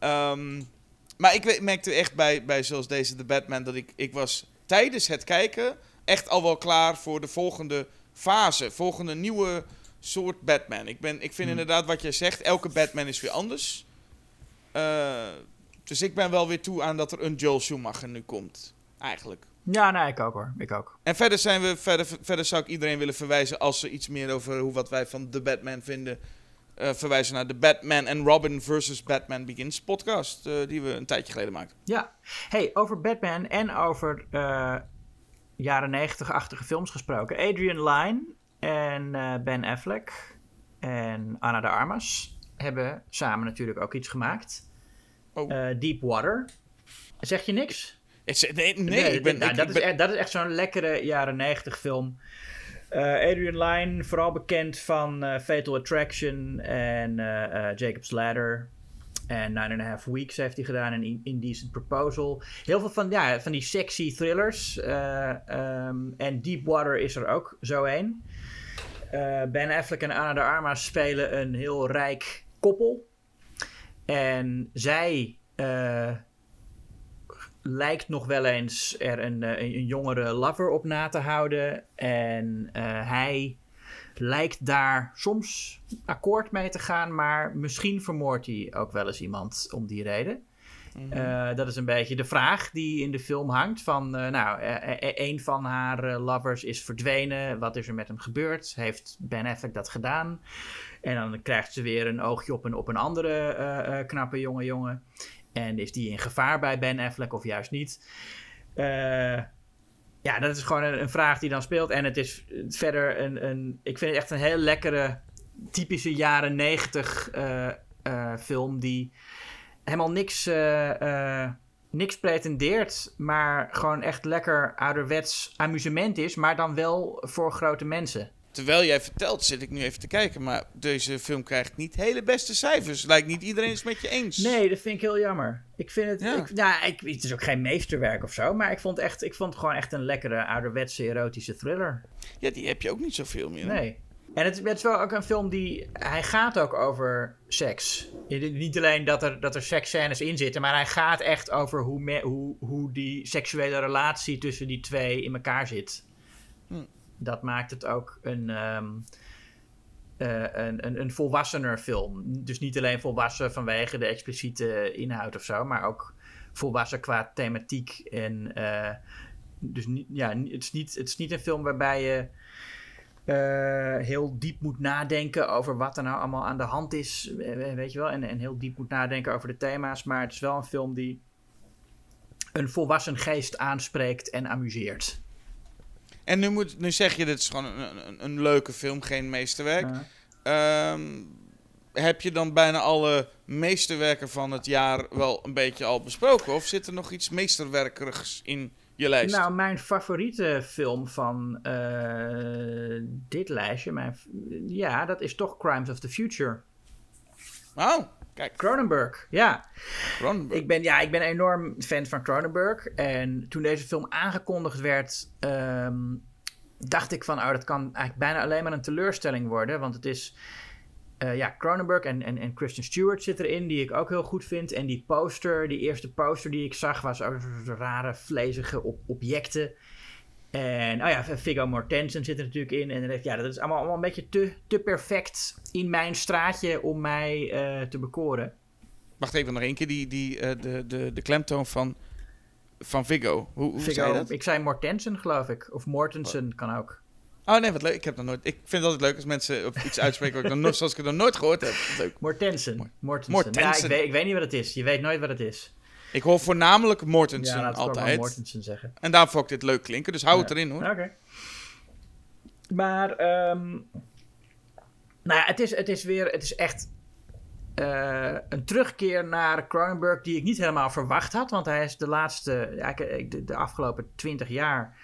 Um, maar ik merkte echt bij, bij zoals deze, The Batman, dat ik, ik was tijdens het kijken echt al wel klaar voor de volgende fase, volgende nieuwe soort Batman. Ik, ben, ik vind hmm. inderdaad wat jij zegt, elke Batman is weer anders. Uh, dus ik ben wel weer toe aan dat er een Joel Schumacher nu komt, eigenlijk. Ja, nee, ik ook hoor. Ik ook. En verder, zijn we, verder, verder zou ik iedereen willen verwijzen als ze iets meer over hoe wat wij van The Batman vinden. Uh, verwijzen naar de Batman en Robin versus Batman Begins podcast. Uh, die we een tijdje geleden maakten. Ja, hey, over Batman en over uh, jaren negentig-achtige films gesproken. Adrian Lyne en Ben Affleck en Anna de Armas hebben samen natuurlijk ook iets gemaakt. Oh. Deep Water. Zeg je niks? Nee, nee, nee ik ben, nou, ik, dat, ik is echt, dat is echt zo'n lekkere jaren negentig film. Uh, Adrian Lyne, vooral bekend van uh, Fatal Attraction en uh, Jacob's Ladder. En Nine and a Half Weeks heeft hij gedaan en Indecent Proposal. Heel veel van, ja, van die sexy thrillers. Um, en Deepwater is er ook zo een. ben Affleck en Anna de Armas spelen een heel rijk koppel. En zij lijkt nog wel eens er een, een, een, jongere lover op na te houden. En uh, hij lijkt daar soms akkoord mee te gaan, maar misschien vermoordt hij ook wel eens iemand om die reden. Mm-hmm. Uh, dat is een beetje de vraag die in de film hangt. Van, uh, nou, een van haar lovers is verdwenen. Wat is er met hem gebeurd? Heeft Ben Affleck dat gedaan? En dan krijgt ze weer een oogje op een, op een andere knappe jonge jongen. En is die in gevaar bij Ben Affleck of juist niet? Uh, ja, dat is gewoon een, vraag die dan speelt. En het is verder een, een. Ik vind het echt een heel lekkere, typische jaren negentig uh, uh, film. Die helemaal niks, niks pretendeert. Maar gewoon echt lekker ouderwets amusement is. Maar dan wel voor grote mensen. Terwijl jij vertelt, zit ik nu even te kijken. Maar deze film krijgt niet hele beste cijfers. Lijkt niet iedereen het met je eens. Nee, dat vind ik heel jammer. Ik vind het. Ja. Ik, nou, ik, het is ook geen meesterwerk of zo. Maar ik vond, echt, ik vond het gewoon echt een lekkere, ouderwetse, erotische thriller. Ja, die heb je ook niet zoveel meer. Nee. En het, het is wel ook een film die. Hij gaat ook over seks. Niet alleen dat er, dat er seksscènes in zitten, maar hij gaat echt over hoe, me, hoe, hoe die seksuele relatie tussen die twee in elkaar zit. Dat maakt het ook een, ehm, eh, een, een, een volwassener film. Dus niet alleen volwassen vanwege de expliciete inhoud of zo, maar ook volwassen qua thematiek. En eh, dus ja, het, is niet, het is niet een film waarbij je uh, heel diep moet nadenken over wat er nou allemaal aan de hand is. Weet je wel? En, en heel diep moet nadenken over de thema's. Maar het is wel een film die een volwassen geest aanspreekt en amuseert. En nu, moet, nu zeg je, dit is gewoon een, een, een leuke film, geen meesterwerk. Um, heb je dan bijna alle meesterwerken van het jaar wel een beetje al besproken? Of zit er nog iets meesterwerkerigs in je lijst? Nou, mijn favoriete film van uh, dit lijstje, mijn, ja, dat is toch Crimes of the Future. Oh, kijk. Cronenberg, ja. Cronenberg. Ik ben, ja, ik ben enorm fan van Cronenberg. En toen deze film aangekondigd werd, um, dacht ik van, oh, dat kan eigenlijk bijna alleen maar een teleurstelling worden. Want het is, uh, ja, Cronenberg en, en, en Kristen Stewart zit erin, die ik ook heel goed vind. En die poster, die eerste poster die ik zag, was over rare, vlezige op objecten. En, oh ja, Viggo Mortensen zit er natuurlijk in. En dan denk ik, ja, dat is allemaal, allemaal een beetje te, te perfect in mijn straatje om mij uh, te bekoren. Wacht even nog één keer, die, die, uh, de, de, de klemtoon van, van Viggo. Hoe, hoe Viggo, zei je dat? Ik zei Mortensen, geloof ik. Of Mortensen Oh. kan ook. Oh nee, wat leuk. Ik heb dat nooit. Ik vind het altijd leuk als mensen op iets uitspreken wat ik dan zoals ik het nog nooit gehoord heb. Leuk. Mortensen. Mor- Mortensen. Mortensen. Ja, ik weet, ik weet niet wat het is. Je weet nooit wat het is. Ik hoor voornamelijk Mortensen ja, altijd. Mortensen zeggen. En daarom vond ik dit leuk klinken, dus hou Ja. het erin hoor. Oké. Maar, ehm, nou ja, het is, het is weer, het is echt eh, een terugkeer naar Cronenberg die ik niet helemaal verwacht had. Want hij is de laatste, ja, de, de afgelopen twintig jaar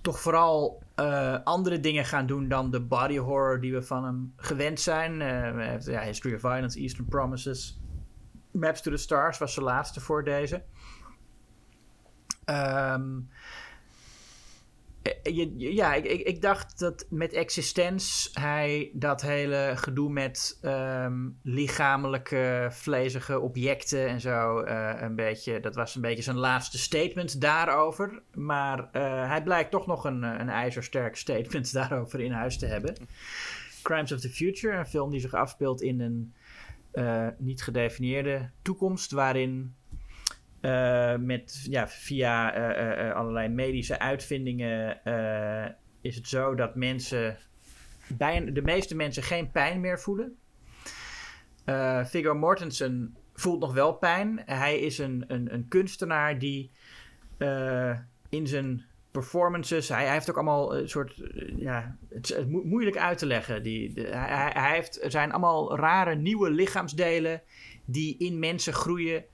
toch vooral eh, andere dingen gaan doen dan de body horror die we van hem gewend zijn. Eh, ja, History of Violence, Eastern Promises, Maps to the Stars was zijn laatste voor deze. Ehm, eh, ja, ik, ik, dacht dat met Existence hij dat hele gedoe met ehm, lichamelijke, vlezige objecten en zo eh, een beetje, dat was een beetje zijn laatste statement daarover. Maar eh, hij blijkt toch nog een, een ijzersterk statement daarover in huis te hebben. Crimes of the Future, een film die zich afspeelt in een eh, niet gedefinieerde toekomst waarin eh, met, ja, via eh, allerlei medische uitvindingen is het zo dat mensen, bijna, de meeste mensen geen pijn meer voelen. Eh Viggo Mortensen voelt nog wel pijn. Hij is een, een, een kunstenaar die in zijn performances, hij, hij heeft ook allemaal een soort, eh, ja, het is mo- moeilijk uit te leggen. Die, de- hij, hij- heeft, er zijn allemaal rare nieuwe lichaamsdelen die in mensen groeien.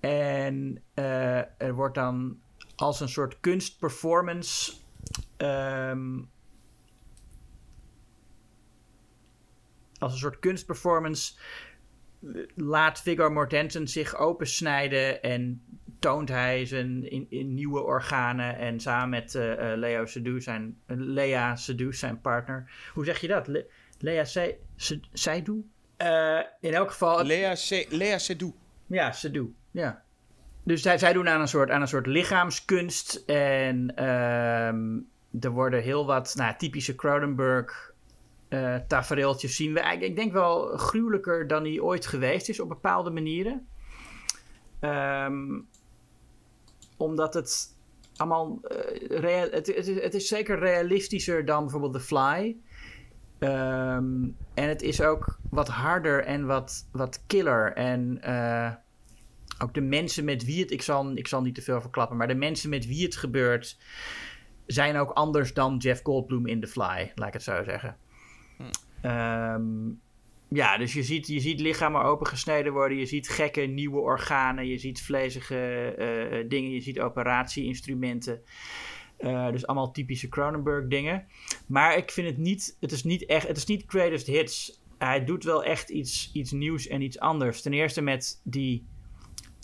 En eh, er wordt dan als een soort kunstperformance. ehm, als een soort kunstperformance. eh, laat Viggo Mortensen zich opensnijden. En toont hij zijn in, in nieuwe organen. En samen met eh, eh, Leo Seydoux, zijn, eh, Lea Seydoux, zijn partner. Hoe zeg je dat? Le- Lea Se- Se- Seydoux? Eh, in elk geval. Lea, Se Lea Seydoux. Ja, ze doen. Ja. Dus zij, zij doen aan een soort, aan een soort lichaamskunst. En ehm, er worden heel wat nou, typische Cronenberg eh tafereeltjes zien we. eigenlijk- Ik denk wel gruwelijker dan hij ooit geweest is op bepaalde manieren. Ehm, omdat het allemaal... eh, het, het, is, het is zeker realistischer dan bijvoorbeeld The Fly. Ehm, en het is ook wat harder en wat, wat killer. En eh, ook de mensen met wie het... Ik zal, ik zal niet te veel verklappen, maar de mensen met wie het gebeurt... zijn ook anders dan Jeff Goldblum in The Fly, laat ik het zo zeggen. Ehm, ja, dus je ziet, je ziet lichamen opengesneden worden. Je ziet gekke nieuwe organen. Je ziet vlezige eh, dingen. Je ziet operatieinstrumenten. Eh, dus allemaal typische Cronenberg dingen. Maar ik vind het niet, het is niet echt, het is niet greatest hits. Hij doet wel echt iets, iets nieuws en iets anders. Ten eerste met die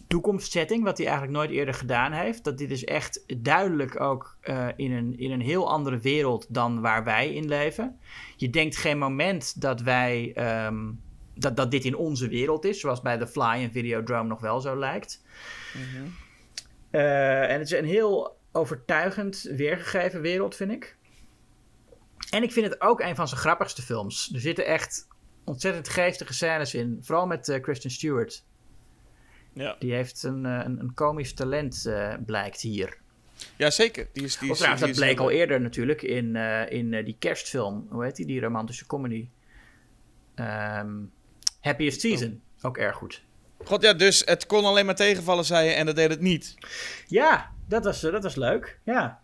toekomstsetting, wat hij eigenlijk nooit eerder gedaan heeft. Dat dit is echt duidelijk ook uh, in, een, in een heel andere wereld dan waar wij in leven. Je denkt geen moment dat wij um, dat, dat dit in onze wereld is, zoals bij The Fly en Videodrome nog wel zo lijkt. Mm -hmm. uh, en het is een heel overtuigend weergegeven wereld, vind ik. En ik vind het ook een van zijn grappigste films. Er zitten echt ontzettend geestige scènes in. Vooral met uh, Kristen Stewart. Ja. Die heeft een, uh, een, een komisch talent, uh, blijkt hier. Ja, zeker. Die is, die is, trouwens, dat bleek al eerder natuurlijk in, in die kerstfilm. Hoe heet die? Die romantische comedy. Um, Happiest Season. Oh. Ook erg goed. God ja, dus het kon alleen maar tegenvallen, zei je, en dat deed het niet. Ja, dat was, dat was leuk. Ja.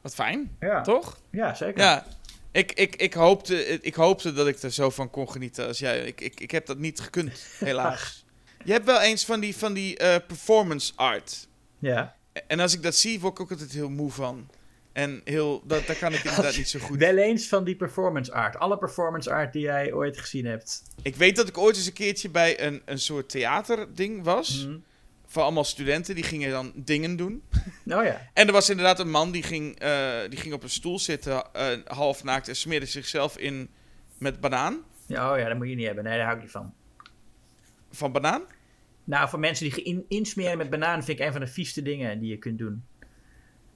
Wat fijn, ja. toch? Ja, zeker. Ja, ik, ik, ik, hoopte, ik hoopte dat ik er zo van kon genieten als jij. Ik, ik, ik heb dat niet gekund, helaas. Je hebt wel eens van die, van die uh, performance art. Ja. En als ik dat zie, word ik ook altijd heel moe van. En heel, dat, daar kan ik inderdaad niet zo goed. Wel eens van die performance art. Alle performance art die jij ooit gezien hebt. Ik weet dat ik ooit eens een keertje bij een, een soort theaterding was. Mm. Van allemaal studenten, die gingen dan dingen doen. Oh ja. en er was inderdaad een man die ging, uh, die ging op een stoel zitten, uh, half naakt, en smeerde zichzelf in met banaan. Ja, oh ja, dat moet je niet hebben. Nee, daar hou ik niet van. Van banaan? Nou, voor mensen die in, insmeren met banaan vind ik een van de vieste dingen die je kunt doen.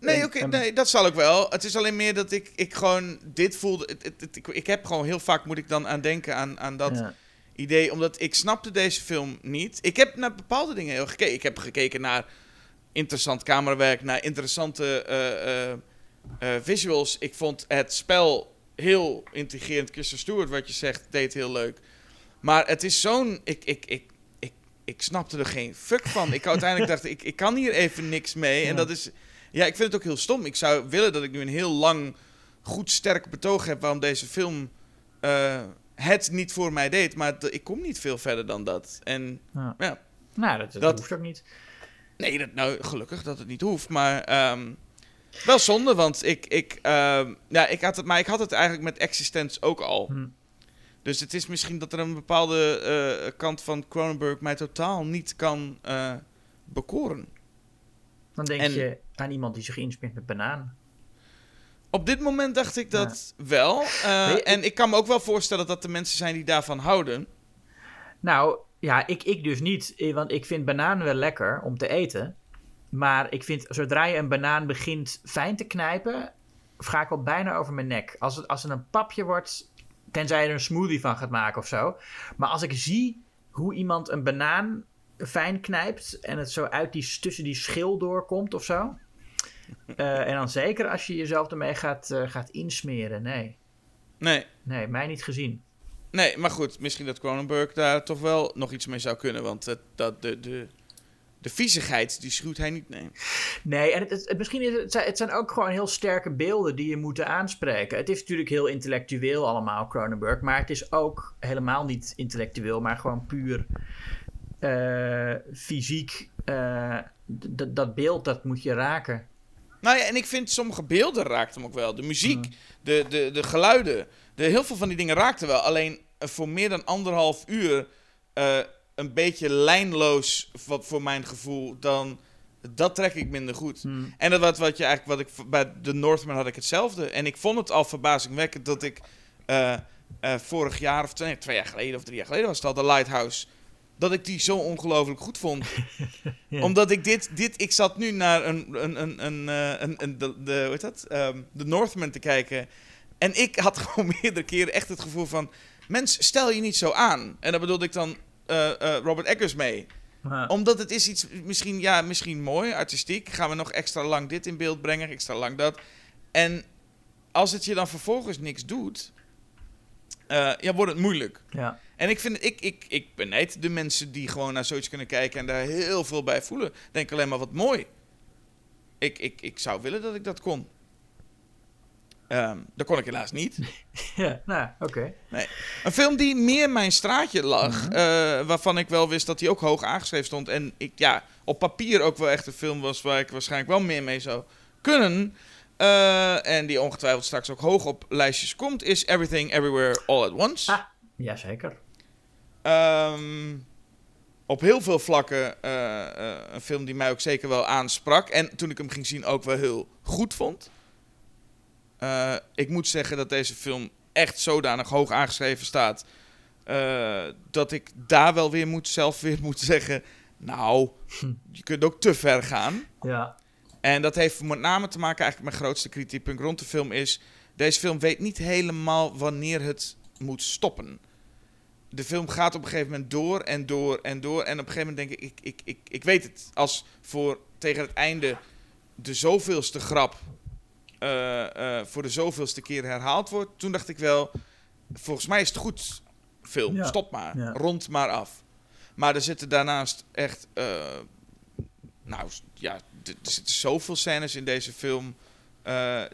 Nee, oké, okay, nee, dat zal ook wel. Het is alleen meer dat ik, ik gewoon dit voelde. Het, het, het, ik, ik, heb gewoon heel vaak moet ik dan aan denken aan, aan dat ja. idee. Omdat ik snapte deze film niet. Ik heb naar bepaalde dingen heel gekeken. Ik heb gekeken naar interessant camerawerk, naar interessante uh, uh, uh, visuals. Ik vond het spel heel intrigerend. Kirsten Stewart, wat je zegt, deed heel leuk. Maar het is zo'n. Ik, ik, ik, ik, ik snapte er geen fuck van. Ik uiteindelijk dacht, ik, ik kan hier even niks mee. Ja. En dat is ja, ik vind het ook heel stom. Ik zou willen dat ik nu een heel lang, goed sterk betoog heb waarom deze film uh, het niet voor mij deed. Maar ik kom niet veel verder dan dat. En ja. ja nou, dat, dat, hoeft ook niet. Nee, dat, nou, gelukkig dat het niet hoeft. Maar um, wel zonde, want ik, ik, uh, ja, ik had het, maar ik had het eigenlijk met Existence ook al. Hm. Dus het is misschien dat er een bepaalde uh, kant van Cronenberg mij totaal niet kan uh, bekoren. Dan denk en, je aan iemand die zich insmeert met banaan. Op dit moment dacht ik dat ja. wel. Uh, en ik kan me ook wel voorstellen dat er mensen zijn die daarvan houden. Nou, ja, ik, ik dus niet. Eh, want ik vind banaan wel lekker om te eten. Maar ik vind, zodra je een banaan begint fijn te knijpen, ga ik al bijna over mijn nek. Als het, als het een papje wordt, tenzij je er een smoothie van gaat maken of zo. Maar als ik zie hoe iemand een banaan fijn knijpt en het zo uit die, tussen die schil doorkomt of zo. Uh, en dan zeker als je jezelf ermee gaat, uh, gaat insmeren. Nee. Nee. Nee, mij niet gezien. Nee, maar goed, misschien dat Cronenberg daar toch wel nog iets mee zou kunnen. Want het, dat, de, de, de viezigheid, die schuwt hij niet. Nee, nee en het, het, misschien is het, het zijn ook gewoon heel sterke beelden die je moeten aanspreken. Het is natuurlijk heel intellectueel allemaal, Cronenberg. Maar het is ook helemaal niet intellectueel, maar gewoon puur uh, fysiek. Uh, dat beeld, dat moet je raken. Nou ja, en ik vind sommige beelden raakt hem ook wel. De muziek, mm. de, de, de geluiden. De, heel veel van die dingen raakten wel. Alleen uh, voor meer dan anderhalf uur een beetje lijnloos, wat voor mijn gevoel, dan dat trek ik minder goed. Hmm. En dat wat, wat je eigenlijk, wat ik bij de Northman had ik hetzelfde. En ik vond het al verbazingwekkend dat ik uh, uh, vorig jaar of twee, twee, jaar geleden of drie jaar geleden was het al, de Lighthouse dat ik die zo ongelooflijk goed vond. ja. Omdat ik dit, dit, ik zat nu naar een, een, een, een, eh, een, een de, de, hoe heet dat? Um, de Northman te kijken. En ik had gewoon meerdere keren echt het gevoel van, mens, stel je niet zo aan. En daar bedoelde ik dan uh, uh, Robert Eggers mee. Ja. Omdat het is iets, misschien, ja, misschien mooi, artistiek. Gaan we nog extra lang dit in beeld brengen, extra lang dat. En als het je dan vervolgens niks doet, ja, wordt het moeilijk. Ja. En ik vind, ik, ik, ik benijd de mensen die gewoon naar zoiets kunnen kijken en daar heel veel bij voelen. Denk alleen maar wat mooi. Ik, ik, ik zou willen dat ik dat kon. Um, dat kon ik helaas niet. ja, nou, oké. Nee. Een film die meer mijn straatje lag, mm -hmm. uh, waarvan ik wel wist dat hij ook hoog aangeschreven stond. En ik, ja, op papier ook wel echt een film was waar ik waarschijnlijk wel meer mee zou kunnen. eh, en die ongetwijfeld straks ook hoog op lijstjes komt, is Everything Everywhere All at Once. Ah, jazeker. Ehm op heel veel vlakken eh, eh, een film die mij ook zeker wel aansprak. En toen ik hem ging zien ook wel heel goed vond. Eh, ik moet zeggen dat deze film echt zodanig hoog aangeschreven staat. dat ik daar wel weer moet, zelf weer moet zeggen. Nou, je kunt ook te ver gaan. Ja. En dat heeft met name te maken, eigenlijk mijn grootste kritiekpunt rond de film is... Deze film weet niet helemaal wanneer het moet stoppen de film gaat op een gegeven moment door en door en door. En op een gegeven moment denk ik, ik, ik, ik, ik weet het. Als voor tegen het einde de zoveelste grap uh, voor de zoveelste keer herhaald wordt. Toen dacht ik wel, volgens mij is het goed film. Stop maar. Rond maar af. Maar er zitten daarnaast echt... Uh, nou ja, er zitten zoveel scènes in deze film...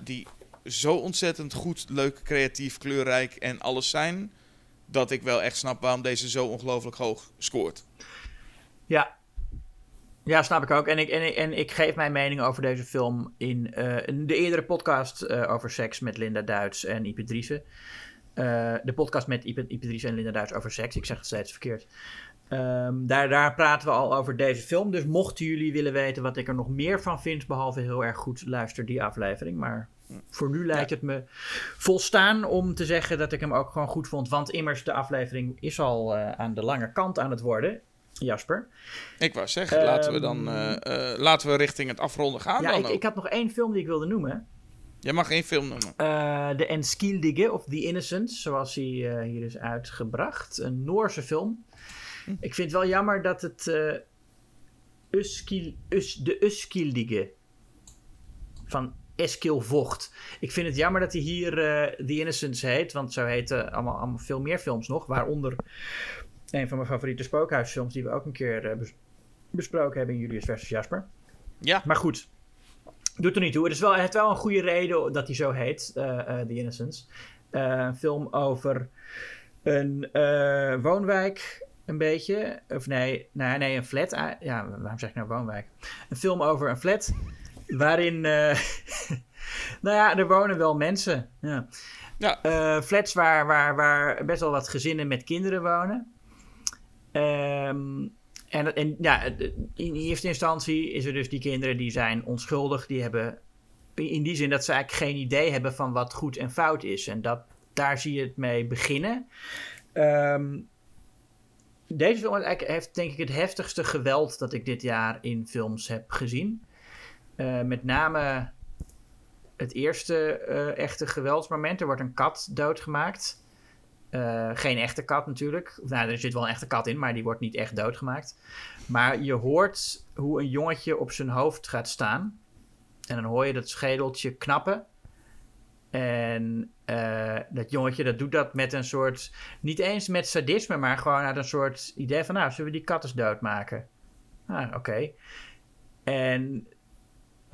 die zo ontzettend goed, leuk, creatief, kleurrijk en alles zijn dat ik wel echt snap waarom deze zo ongelooflijk hoog scoort. Ja. Ja, snap ik ook. En ik, en, en ik geef mijn mening over deze film in, uh, de eerdere podcast uh, over seks met Linda Duits en Ipe Driessen. Uh, de podcast met Ipe, Ipe Driessen en Linda Duits over seks. Ik zeg het steeds verkeerd. Um, daar, daar praten we al over deze film. Dus mochten jullie willen weten wat ik er nog meer van vind, behalve heel erg goed, luister die aflevering. Maar voor nu lijkt het me volstaan om te zeggen dat ik hem ook gewoon goed vond. Want immers, de aflevering is al aan de lange kant aan het worden. Jasper. Ik wou zeggen, laten we dan uh, uh, laten we richting het afronden gaan. Ja, dan ik, ik, had nog één film die ik wilde noemen. Jij mag één film noemen. De Enskildige of The Innocent, zoals hij hier is uitgebracht. Een Noorse film. Hm. Ik vind het wel jammer dat het Uskil, Us, de Uskildige van Eskil Vocht. Ik vind het jammer dat hij hier uh, The Innocents heet, want zo heten allemaal, allemaal veel meer films nog. Waaronder een van mijn favoriete spookhuisfilms, die we ook een keer uh, besproken hebben in Julius versus Jasper. Ja. Maar goed, doet er niet toe. Het, is wel, het heeft wel een goede reden dat hij zo heet, uh, The Innocents. een film over een woonwijk een beetje. Of nee, nee, nee, een flat. ja, waarom zeg ik nou woonwijk? Een film over een flat Waarin, uh, nou ja, er wonen wel mensen. Ja. ja. Uh, flats waar, waar, waar best wel wat gezinnen met kinderen wonen. Um, en, en ja, in eerste instantie is er dus die kinderen die zijn onschuldig. Die hebben in die zin dat ze eigenlijk geen idee hebben van wat goed en fout is. En dat, daar zie je het mee beginnen. Um, deze film heeft denk ik het heftigste geweld dat ik dit jaar in films heb gezien. Uh, met name het eerste uh, echte geweldsmoment. Er wordt een kat doodgemaakt. Uh, geen echte kat natuurlijk. Nou, er zit wel een echte kat in, maar die wordt niet echt doodgemaakt. Maar je hoort hoe een jongetje op zijn hoofd gaat staan. En dan hoor je dat schedeltje knappen. En dat jongetje dat doet dat met een soort, niet eens met sadisme, maar gewoon uit een soort idee van, nou, zullen we die kat eens doodmaken? Ah, oké. En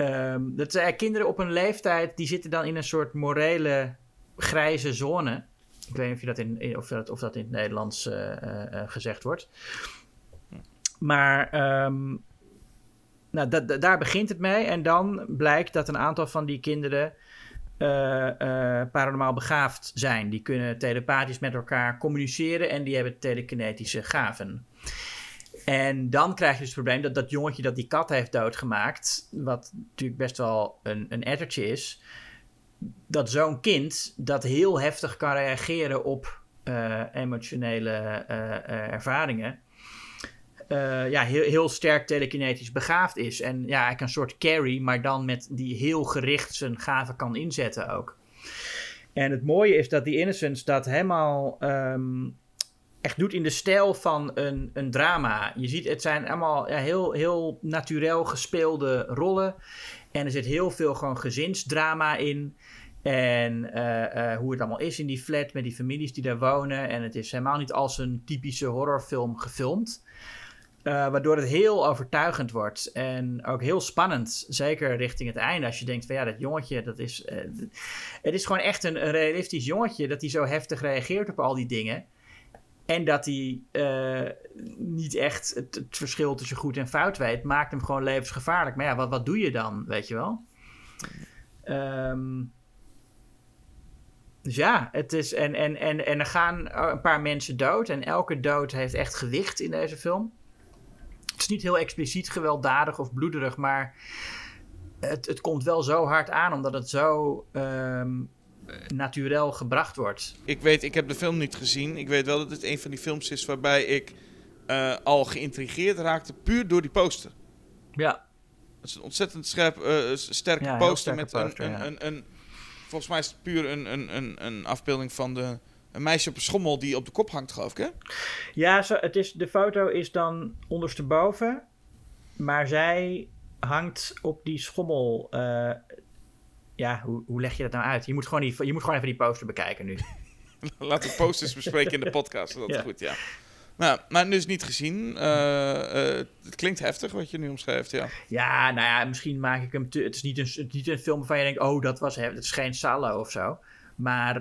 Um, dat zijn kinderen op een leeftijd die zitten dan in een soort morele grijze zone. Ik weet niet of, je dat in, of, dat, of dat in het Nederlands uh, uh, gezegd wordt. Maar um, nou, daar begint het mee. En dan blijkt dat een aantal van die kinderen paranormaal begaafd zijn. Die kunnen telepathisch met elkaar communiceren en die hebben telekinetische gaven. En dan krijg je dus het probleem dat dat jongetje dat die kat heeft doodgemaakt, wat natuurlijk best wel een, een ettertje is, dat zo'n kind dat heel heftig kan reageren op uh, emotionele uh, uh, ervaringen, ja, heel, heel sterk telekinetisch begaafd is. En ja, eigenlijk een soort carry, maar dan met die heel gericht zijn gaven kan inzetten ook. En het mooie is dat die Innocence dat helemaal um, echt doet in de stijl van een, een drama. Je ziet, het zijn allemaal ja, heel, heel natuurlijk gespeelde rollen. En er zit heel veel gewoon gezinsdrama in. En uh, uh, hoe het allemaal is in die flat met die families die daar wonen. En het is helemaal niet als een typische horrorfilm gefilmd. Uh, waardoor het heel overtuigend wordt. En ook heel spannend. Zeker richting het einde. Als je denkt van ja, dat jongetje, dat is. het is gewoon echt een, een realistisch jongetje. Dat hij zo heftig reageert op al die dingen. En dat hij uh, niet echt het, verschil tussen goed en fout weet, maakt hem gewoon levensgevaarlijk. Maar ja, wat, wat doe je dan, weet je wel? Ehm, dus ja, het is. En, en, en, en er gaan een paar mensen dood. En elke dood heeft echt gewicht in deze film. Het is niet heel expliciet gewelddadig of bloederig, maar het, het komt wel zo hard aan omdat het zo um, naturel gebracht wordt. Ik weet, ik heb de film niet gezien. Ik weet wel dat het een van die films is waarbij ik uh, al geïntrigeerd raakte, puur door die poster. Ja. Het is een ontzettend scherp, uh, sterke ja, poster met poster, een, ja. een, een, Volgens mij is het puur een, een, een, een afbeelding van de, een meisje op een schommel die op de kop hangt, geloof ik, hè? Ja, zo, het is, de foto is dan ondersteboven, maar zij hangt op die schommel. Uh, ja, hoe, hoe leg je dat nou uit? Je moet, gewoon die, je moet gewoon even die poster bekijken nu. Laten we posters bespreken in de podcast. Dat is ja. goed, ja. Nou, maar dus niet gezien. Uh, uh, het klinkt heftig wat je nu omschrijft, ja. Ja, nou ja, misschien maak ik hem... Te, het, is niet een, het is niet een film waarvan je denkt... oh, dat was heftig. Het is geen Salo of zo. Maar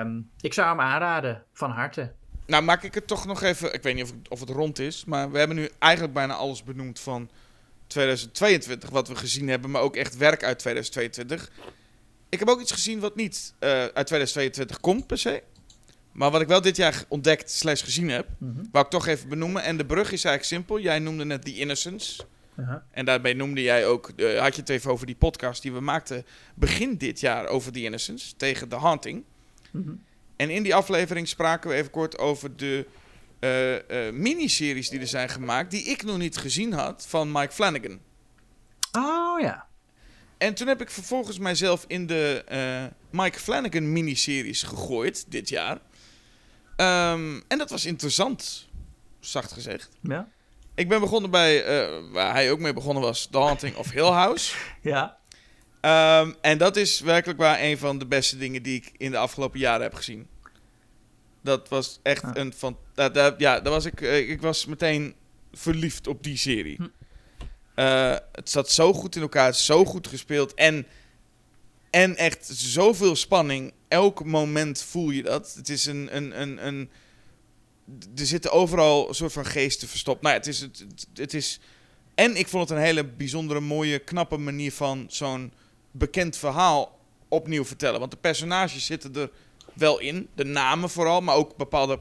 um, ik zou hem aanraden, van harte. Nou, maak ik het toch nog even... Ik weet niet of, of het rond is... maar we hebben nu eigenlijk bijna alles benoemd van 2022... wat we gezien hebben, maar ook echt werk uit 2022. Ik heb ook iets gezien wat niet uh, uit 2022 komt, per se. Maar wat ik wel dit jaar ontdekt slash gezien heb, mm -hmm. wou ik toch even benoemen. En de brug is eigenlijk simpel. Jij noemde net The Innocence. Uh -huh. En daarbij noemde jij ook, uh, had je het even over die podcast die we maakten begin dit jaar over The Innocence tegen The Haunting. Mm -hmm. En in die aflevering spraken we even kort over de uh, miniseries die er zijn gemaakt, die ik nog niet gezien had, van Mike Flanagan. Oh ja. En toen heb ik vervolgens mijzelf in de Mike Flanagan miniseries gegooid dit jaar. Um, en dat was interessant, zacht gezegd. Ja. Ik ben begonnen bij, uh, waar hij ook mee begonnen was, The Haunting of Hill House. Ja. Um, en dat is werkelijk waar een van de beste dingen die ik in de afgelopen jaren heb gezien. Dat was echt een van. Uh, ja, daar was ik, uh, ik was meteen verliefd op die serie. Hm. Uh, het zat zo goed in elkaar, zo goed gespeeld. En, en echt zoveel spanning. Elk moment voel je dat. Het is een. een, een, een er zitten overal een soort van geesten verstopt. Nou, het is, het, het, het is. En ik vond het een hele bijzondere, mooie, knappe manier van zo'n bekend verhaal opnieuw vertellen. Want de personages zitten er wel in. De namen vooral, maar ook bepaalde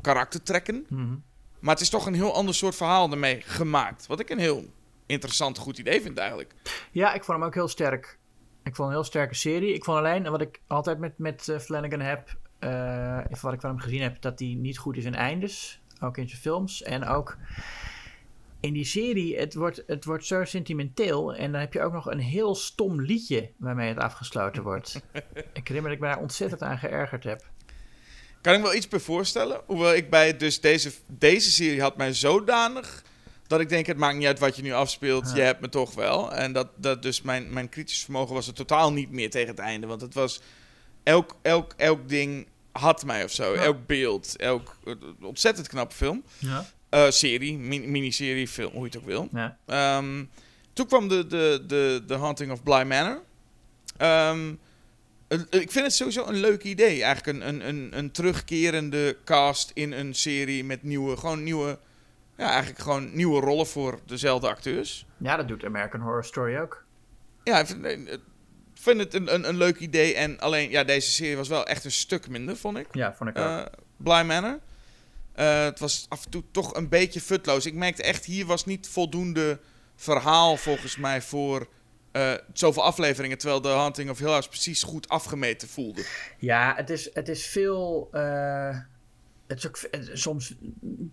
karaktertrekken. Mhm. Maar het is toch een heel ander soort verhaal ermee gemaakt. Wat ik een heel interessant, goed idee vind eigenlijk. Ja, ik vond hem ook heel sterk. Ik vond een heel sterke serie. Ik vond alleen, wat ik altijd met, met eh, Flanagan heb, eh, wat ik van hem gezien heb, dat hij niet goed is in eindes. Ook in zijn films. En ook in die serie, het wordt, het wordt zo sentimenteel. En dan heb je ook nog een heel stom liedje waarmee het afgesloten wordt. ik herinner me dat ik me daar ontzettend aan geërgerd heb. Kan ik me wel iets bij voorstellen? Hoewel ik bij dus deze, deze serie had mij zodanig... dat ik denk, het maakt niet uit wat je nu afspeelt. Ja. Je hebt me toch wel. En dat, dat dus mijn, mijn kritisch vermogen was er totaal niet meer tegen het einde. Want het was... Elk, elk, elk ding had mij of zo. Ja. Elk beeld. Elk ontzettend knappe film. Ja. Eh, serie, mi- miniserie, film, hoe je het ook wil. ja. Ehm, toen kwam de, de, de, de Haunting of Bly Manor. Ehm, ik vind het sowieso een leuk idee. Eigenlijk een, een, een, een terugkerende cast in een serie met nieuwe, gewoon nieuwe, ja, eigenlijk gewoon nieuwe rollen voor dezelfde acteurs. ja, dat doet American Horror Story ook. Ja, ik vind, vind het een, een, een leuk idee. En alleen, ja, deze serie was wel echt een stuk minder, vond ik. Ja, vond ik ook. Eh Bly Manor. Eh, het was af en toe toch een beetje futloos. Ik merkte echt, hier was niet voldoende verhaal volgens mij voor eh, zoveel afleveringen. Terwijl de Hunting of Hill House precies goed afgemeten voelde. Ja, het is, het is veel. Eh, het is ook, het- soms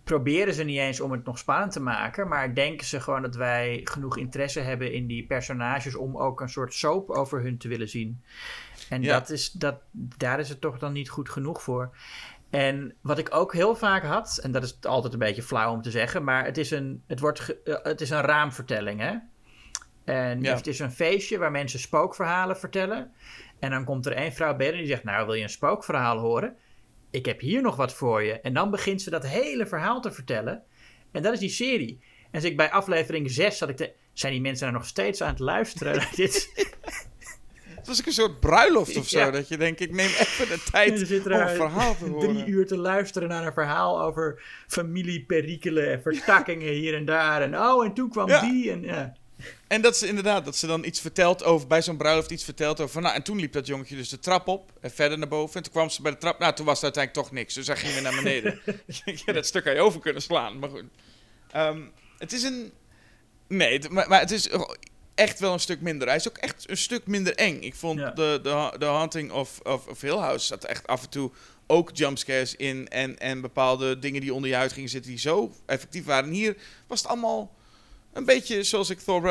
proberen ze niet eens om het nog spannend te maken. Maar denken ze gewoon dat wij genoeg interesse hebben in die personages. om ook een soort soap over hun te willen zien. En Ja. dat is, dat, daar is het toch dan niet goed genoeg voor. En wat ik ook heel vaak had, en dat is altijd een beetje flauw om te zeggen, maar het is een, het wordt ge- eh, het is een raamvertelling. Hè? En Ja. het is een feestje waar mensen spookverhalen vertellen. En dan komt er één vrouw binnen die zegt: Nou, wil je een spookverhaal horen? Ik heb hier nog wat voor je. En dan begint ze dat hele verhaal te vertellen. En dat is die serie. En dus ik bij aflevering 6 zat ik te. Zijn die mensen er nog steeds aan het luisteren? naar dit? Het was ook een soort bruiloft of zo. Ja. Dat je denkt, ik neem even de tijd er om een verhaal te horen. drie uur te luisteren naar een verhaal over familieperikelen en vertakkingen hier en daar. En oh, en toen kwam Ja. die. En, ja. En dat ze inderdaad, dat ze dan iets vertelt over, bij zo'n bruiloft iets vertelt over, van, nou, en toen liep dat jongetje dus de trap op en verder naar boven. En toen kwam ze bij de trap, nou, toen was het uiteindelijk toch niks. Dus hij ging weer naar beneden. ja, dat stuk had je over kunnen slaan, maar goed. Ehm, het is een, nee, maar, maar het is echt wel een stuk minder. Hij is ook echt een stuk minder eng. Ik vond Ja. de, de, de Haunting of, of, of Hill House zat echt af en toe ook jumpscares in en, en bepaalde dingen die onder je huid gingen zitten die zo effectief waren. En hier was het allemaal een beetje zoals ik Thor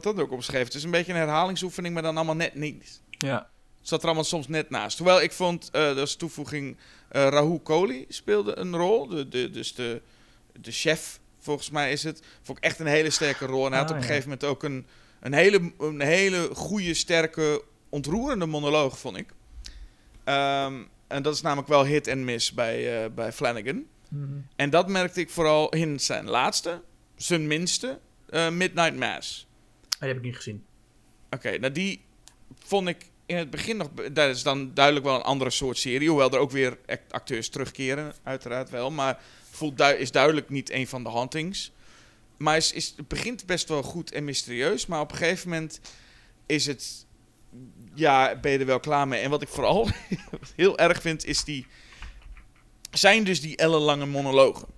Thunder ook omschreef. Het is een beetje een herhalingsoefening, maar dan allemaal net niet. Ja. Zat er allemaal soms net naast. Hoewel ik vond, eh dat is toevoeging, eh Rahul Kohli speelde een rol. De, de, dus de, de chef, volgens mij is het. Vond ik echt een hele sterke rol. En hij had Ah, op een ja. gegeven moment ook een, een, hele, een hele goede, sterke, ontroerende monoloog, vond ik. Ehm, en dat is namelijk wel hit en miss bij, bij Flanagan. Mhm. En dat merkte ik vooral in zijn laatste, zijn minste, eh, Midnight Mass. Oh, Die heb ik niet gezien. Oké, nou die vond ik in het begin nog... Dat is dan duidelijk wel een andere soort serie. Hoewel er ook weer act- acteurs terugkeren, uiteraard wel. Maar voelt du- is duidelijk niet een van de hauntings. Maar is, is, het begint best wel goed en mysterieus. Maar op een gegeven moment is het... Ja, ben je er wel klaar mee. En wat ik vooral heel erg vind, is die... Zijn dus die ellenlange monologen.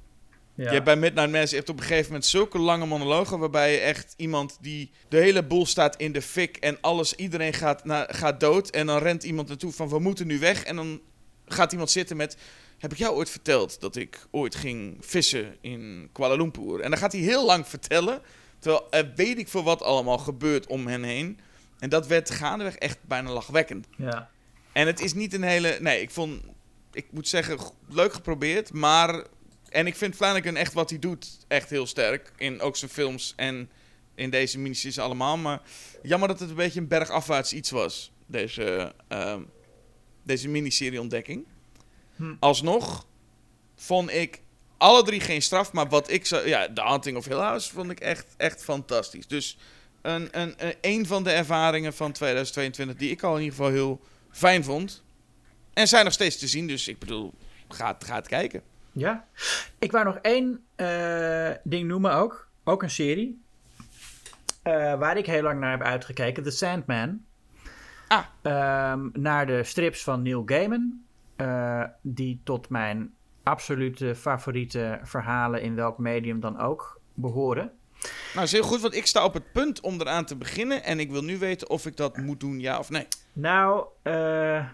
Ja. Je hebt bij Midnight Mass hebt op een gegeven moment zulke lange monologen waarbij je echt iemand die de hele boel staat in de fik en alles, iedereen gaat, na, gaat dood en dan rent iemand naartoe van we moeten nu weg en dan gaat iemand zitten met heb ik jou ooit verteld dat ik ooit ging vissen in Kuala Lumpur? En dan gaat hij heel lang vertellen, terwijl er weet ik veel wat allemaal gebeurt om hen heen. En dat werd gaandeweg echt bijna lachwekkend. ja. En het is niet een hele. Nee, ik vond. Ik moet zeggen, leuk geprobeerd. Maar. En ik vind Flanagan echt wat hij doet. Echt heel sterk. In ook zijn films en in deze miniseries allemaal. Maar jammer dat het een beetje een bergafwaarts iets was. Deze, ehm, deze miniserie ontdekking. Hm. Alsnog vond ik alle drie geen straf. Maar wat ik zou. Ja, The Haunting of Hill House vond ik echt, echt fantastisch. Dus een, een, een, een van de ervaringen van 2022 die ik al in ieder geval heel fijn vond. En zijn nog steeds te zien, dus ik bedoel, ga, het- ga het kijken. Ja. Ik wou nog één eh, ding noemen ook. Ook een serie. Eh, waar ik heel lang naar heb uitgekeken. The Sandman. Ah. Ehm, naar de strips van Neil Gaiman. eh, die tot mijn absolute favoriete verhalen in welk medium dan ook behoren. Nou, is heel goed, want ik sta op het punt om eraan te beginnen. En ik wil nu weten of ik dat moet doen, ja of nee. Nou, eh,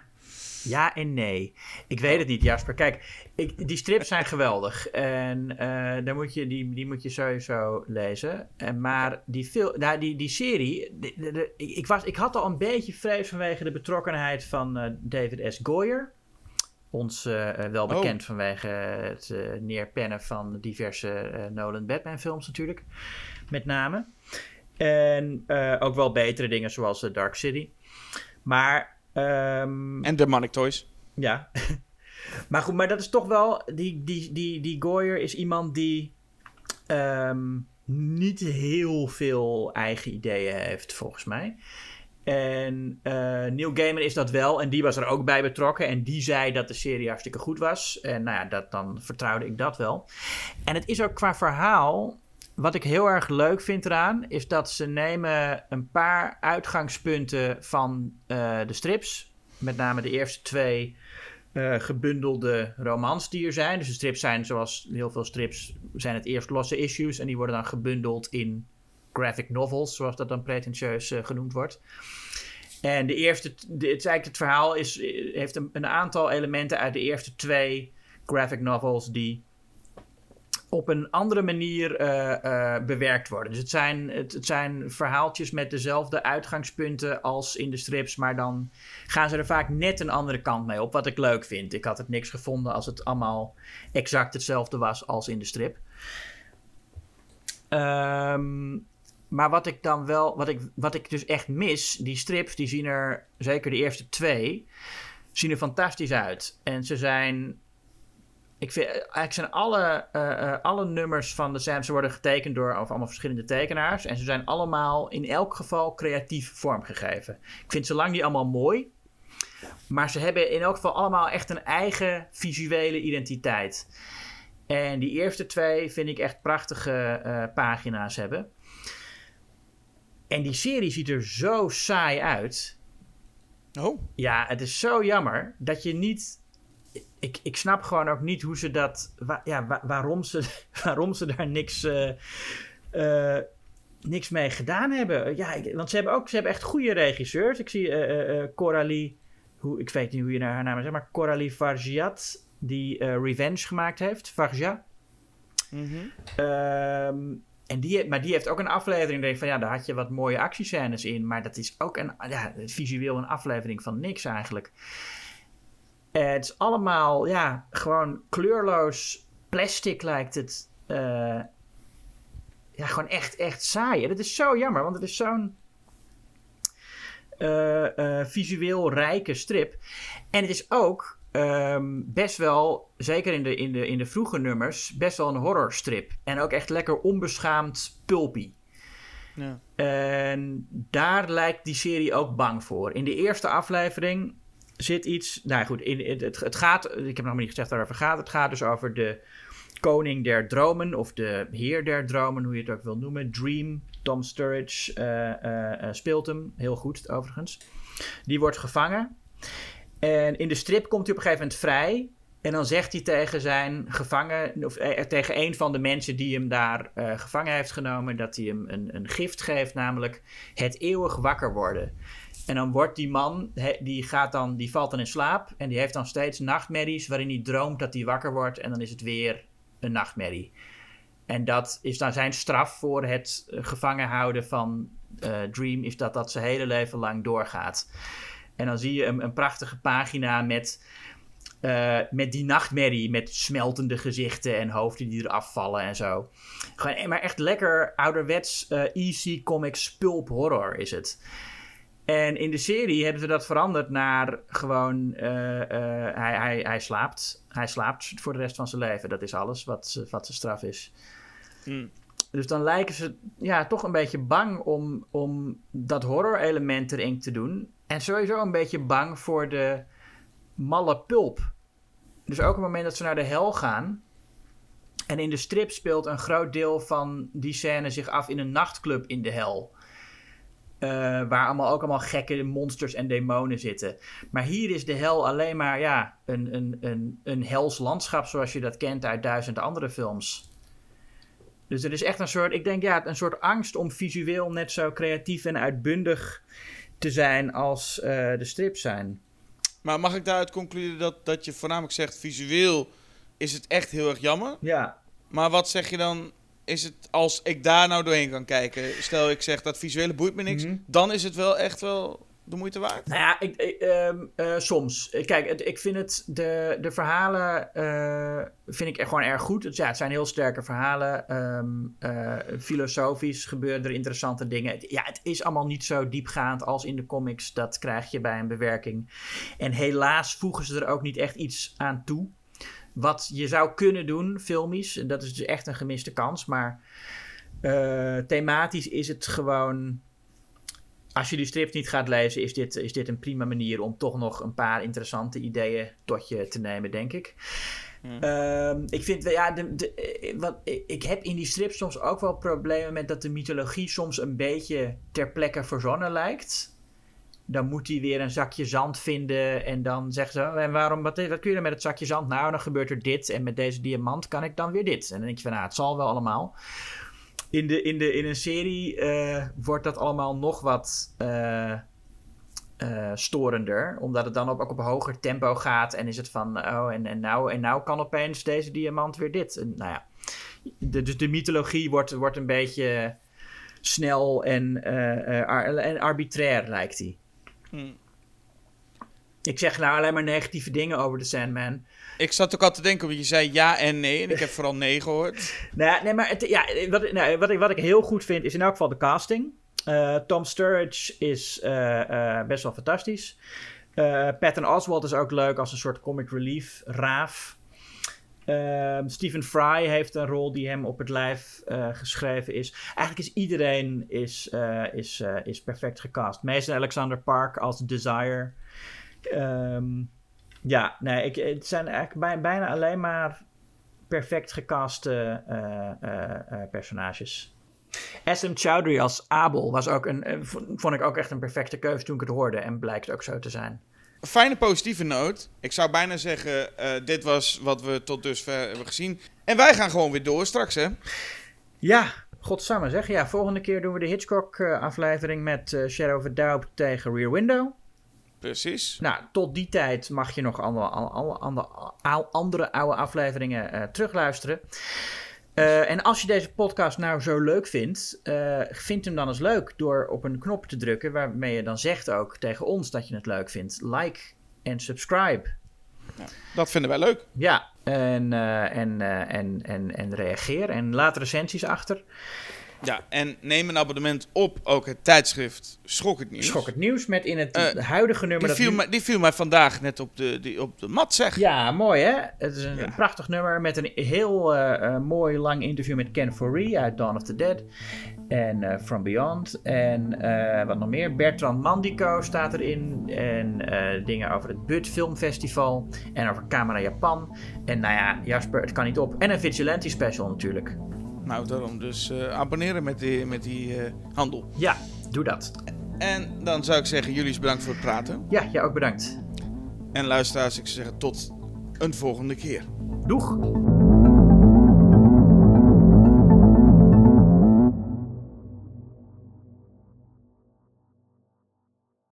ja en nee. Ik weet het niet, Jasper. Kijk, ik, die strips zijn geweldig. En eh, daar moet je, die, die moet je sowieso lezen. En, maar die, fil- nou, die, die serie... de- de- de- ik, was, ik had al een beetje vrees vanwege de betrokkenheid van eh, David S. Goyer. Ons eh, eh, wel Oh. bekend vanwege het eh, neerpennen van diverse eh, Nolan Batman films natuurlijk. Met name. En eh, ook wel betere dingen zoals The Dark City. Maar ehm, En Demonic Toys. ja. maar goed, maar dat is toch wel. Die, die, die, die Goyer is iemand die ehm, niet heel veel eigen ideeën heeft, volgens mij. En eh Neil Gaiman is dat wel. En die was er ook bij betrokken. En die zei dat de serie hartstikke goed was. En nou ja, dat, dan vertrouwde ik dat wel. En het is ook qua verhaal. Wat ik heel erg leuk vind eraan, is dat ze nemen een paar uitgangspunten van eh, de strips. Met name de eerste twee eh, gebundelde romans die er zijn. Dus de strips zijn, zoals heel veel strips, zijn het eerst losse issues. En die worden dan gebundeld in graphic novels, zoals dat dan pretentieus eh, genoemd wordt. En de eerste, het, eigenlijk het verhaal is, heeft een, een aantal elementen uit de eerste twee graphic novels die op een andere manier eh, eh, bewerkt worden. Dus het zijn, het, het zijn verhaaltjes met dezelfde uitgangspunten als in de strips, maar dan gaan ze er vaak net een andere kant mee op, wat ik leuk vind. Ik had het niks gevonden als het allemaal exact hetzelfde was als in de strip. Ehm, maar wat ik dan wel, wat ik, wat ik dus echt mis, die strips, die zien er, zeker de eerste twee, zien er fantastisch uit. En ze zijn ik vind eigenlijk zijn alle, eh, eh, alle nummers van de Sam, ze worden getekend door of allemaal verschillende tekenaars. En ze zijn allemaal in elk geval creatief vormgegeven. Ik vind ze lang niet allemaal mooi. Maar ze hebben in elk geval allemaal echt een eigen visuele identiteit. En die eerste twee vind ik echt prachtige eh, pagina's hebben. En die serie ziet er zo saai uit. Oh. Ja, het is zo jammer dat je niet. Ik, ik snap gewoon ook niet hoe ze dat. ja, waarom, ze, waarom ze daar niks. Uh, uh, niks mee gedaan hebben. Ja, want ze hebben ook ze hebben echt goede regisseurs. Ik zie uh, Coralie, hoe, ik weet niet hoe je naar haar naam zegt, maar Coralie Fargiat, die Revenge gemaakt heeft. Fargiat. Mm en die, maar die heeft ook een aflevering. Denk van ja, daar had je wat mooie actiescènes in. Maar dat is ook een, ja, visueel een aflevering van niks eigenlijk. Het is allemaal, ja, gewoon kleurloos plastic lijkt het. Uh, ja, gewoon echt, echt saai. En dat is zo jammer, want het is zo'n uh, visueel rijke strip. En het is ook um, best wel, zeker in de, in, de, in de vroege nummers, best wel een horrorstrip. En ook echt lekker onbeschaamd pulpy. Ja. En daar lijkt die serie ook bang voor. In de eerste aflevering zit iets. Nou goed, in, het, het gaat. Ik heb nog niet gezegd waarover gaat. Het gaat dus over de koning der dromen. Of de heer der dromen, hoe je het ook wil noemen. Dream. Tom Sturridge uh, uh, speelt hem. Heel goed, overigens. Die wordt gevangen. En in de strip komt hij op een gegeven moment vrij. En dan zegt hij tegen zijn gevangen, of eh, tegen een van de mensen die hem daar gevangen heeft genomen, dat hij hem een, een gift geeft, namelijk het eeuwig wakker worden. En dan wordt die man, die, gaat dan, die valt dan in slaap en die heeft dan steeds nachtmerries waarin hij droomt dat hij wakker wordt en dan is het weer een nachtmerrie. En dat is dan zijn straf voor het gevangen houden van uh, Dream, is dat dat zijn hele leven lang doorgaat. En dan zie je een, een prachtige pagina met, uh, met die nachtmerrie. Met smeltende gezichten en hoofden die eraf vallen en zo. Gewoon, maar echt lekker ouderwets uh, easy comics pulp horror is het. En in de serie hebben ze dat veranderd naar gewoon uh, hij, hij, hij slaapt. Hij slaapt voor de rest van zijn leven. Dat is alles wat, wat zijn straf is. Hmm. Dus dan lijken ze ja, toch een beetje bang om, om dat horror-element erin te doen. En sowieso een beetje bang voor de malle pulp. Dus ook op het moment dat ze naar de hel gaan. En in de strip speelt een groot deel van die scène zich af in een nachtclub in de hel. Uh, waar allemaal, ook allemaal gekke monsters en demonen zitten. Maar hier is de hel alleen maar ja, een, een, een, een hels landschap zoals je dat kent uit duizend andere films. Dus er is echt een soort, ik denk ja, een soort angst om visueel net zo creatief en uitbundig te zijn als uh, de strips zijn. Maar mag ik daaruit concluderen dat, dat je voornamelijk zegt visueel is het echt heel erg jammer? Ja. Maar wat zeg je dan is het als ik daar nou doorheen kan kijken? Stel ik zeg dat visuele boeit me niks, mhm. dan is het wel echt wel de moeite waard? Nou ja, ik, ehm, eh, soms. Kijk, ik vind het, de, de verhalen uh, vind ik echt gewoon erg goed. Het, ja, het zijn heel sterke verhalen. Ehm, eh, filosofisch gebeuren er interessante dingen. ja, het is allemaal niet zo diepgaand als in de comics. Dat krijg je bij een bewerking. En helaas voegen ze er ook niet echt iets aan toe. Wat je zou kunnen doen, filmisch. Dat is dus echt een gemiste kans. Maar thematisch is het gewoon als je die strips niet gaat lezen, is dit, is dit een prima manier om toch nog een paar interessante ideeën tot je te nemen, denk ik. Ehm, ik vind, ja, de, de, eh, wat, ik heb in die strips soms ook wel problemen met dat de mythologie soms een beetje ter plekke verzonnen lijkt. Dan moet hij weer een zakje zand vinden en dan zegt ze, oh, en waarom, wat, kun je dan met het zakje zand? Nou, dan gebeurt er dit en met deze diamant kan ik dan weer dit. En dan denk je van, nou, het zal wel allemaal in, de, in, de, in een serie uh, wordt dat allemaal nog wat uh, storender. Omdat het dan ook op hoger tempo gaat. En is het van, oh, en, en, nou, en nou kan opeens deze diamant weer dit. En, nou ja, de, dus de mythologie wordt, wordt een beetje snel en, en arbitrair, lijkt die. Hmm. Ik zeg nou alleen maar negatieve dingen over de Sandman. Ik zat ook al te denken, want je zei ja en nee. En ik heb vooral nee gehoord. nou, nee, maar het, ja, wat, nou, wat, ik, wat ik heel goed vind is in elk geval de casting. Uh, Tom Sturridge is uh, uh, best wel fantastisch. Patton Oswald is ook leuk als een soort comic relief raaf. Ehm, Stephen Fry heeft een rol die hem op het lijf geschreven is. Eigenlijk is iedereen is, is, is perfect gecast. Mason Alexander Park als Desire. Um, ja, nee, ik, het zijn eigenlijk bijna alleen maar perfect gecaste personages. SM Chowdhury als Abel was ook een, eh, vond ik ook echt een perfecte keuze toen ik het hoorde. En blijkt ook zo te zijn. Een fijne positieve noot. Ik zou bijna zeggen, eh, dit was wat we tot dusver hebben gezien. En wij gaan gewoon weer door straks, hè? Ja, godsamme zeg. Ja, volgende keer doen we de Hitchcock-aflevering met eh, Shadow of a Doubt tegen Rear Window. Precies. Nou, tot die tijd mag je nog alle, alle, alle, andere- oude afleveringen eh, terugluisteren. Eh, en als je deze podcast nou zo leuk vindt, eh, vind hem dan eens leuk door op een knop te drukken waarmee je dan zegt ook tegen ons dat je het leuk vindt. Like en subscribe. Dat vinden wij leuk. Ja, en, eh, en, en, en, en reageer en laat recensies achter. Ja, en neem een abonnement op ook het tijdschrift Schok het Nieuws. Schok het nieuws met in het Eh, huidige nummer. Die dat viel, nu- mij, die viel mij vandaag net op de, die, op de mat, zeg. Ja, mooi hè? Het is een, Ja. prachtig nummer met een heel eh, eh, mooi lang interview met Ken Foree uit Dawn of the Dead. En From Beyond. En wat nog meer. Bertrand Mandico staat erin. En dingen over het Bud Filmfestival. En over Camera Japan. En nou ja, Jasper, het kan niet op. En een Vigilante special natuurlijk. Nou, daarom dus eh, abonneren met die, met die eh, handel. Ja, doe dat. En dan zou ik zeggen, jullie bedankt voor het praten. Ja, jij ook bedankt. En luisteraars, ik zou zeggen tot een volgende keer. Doeg!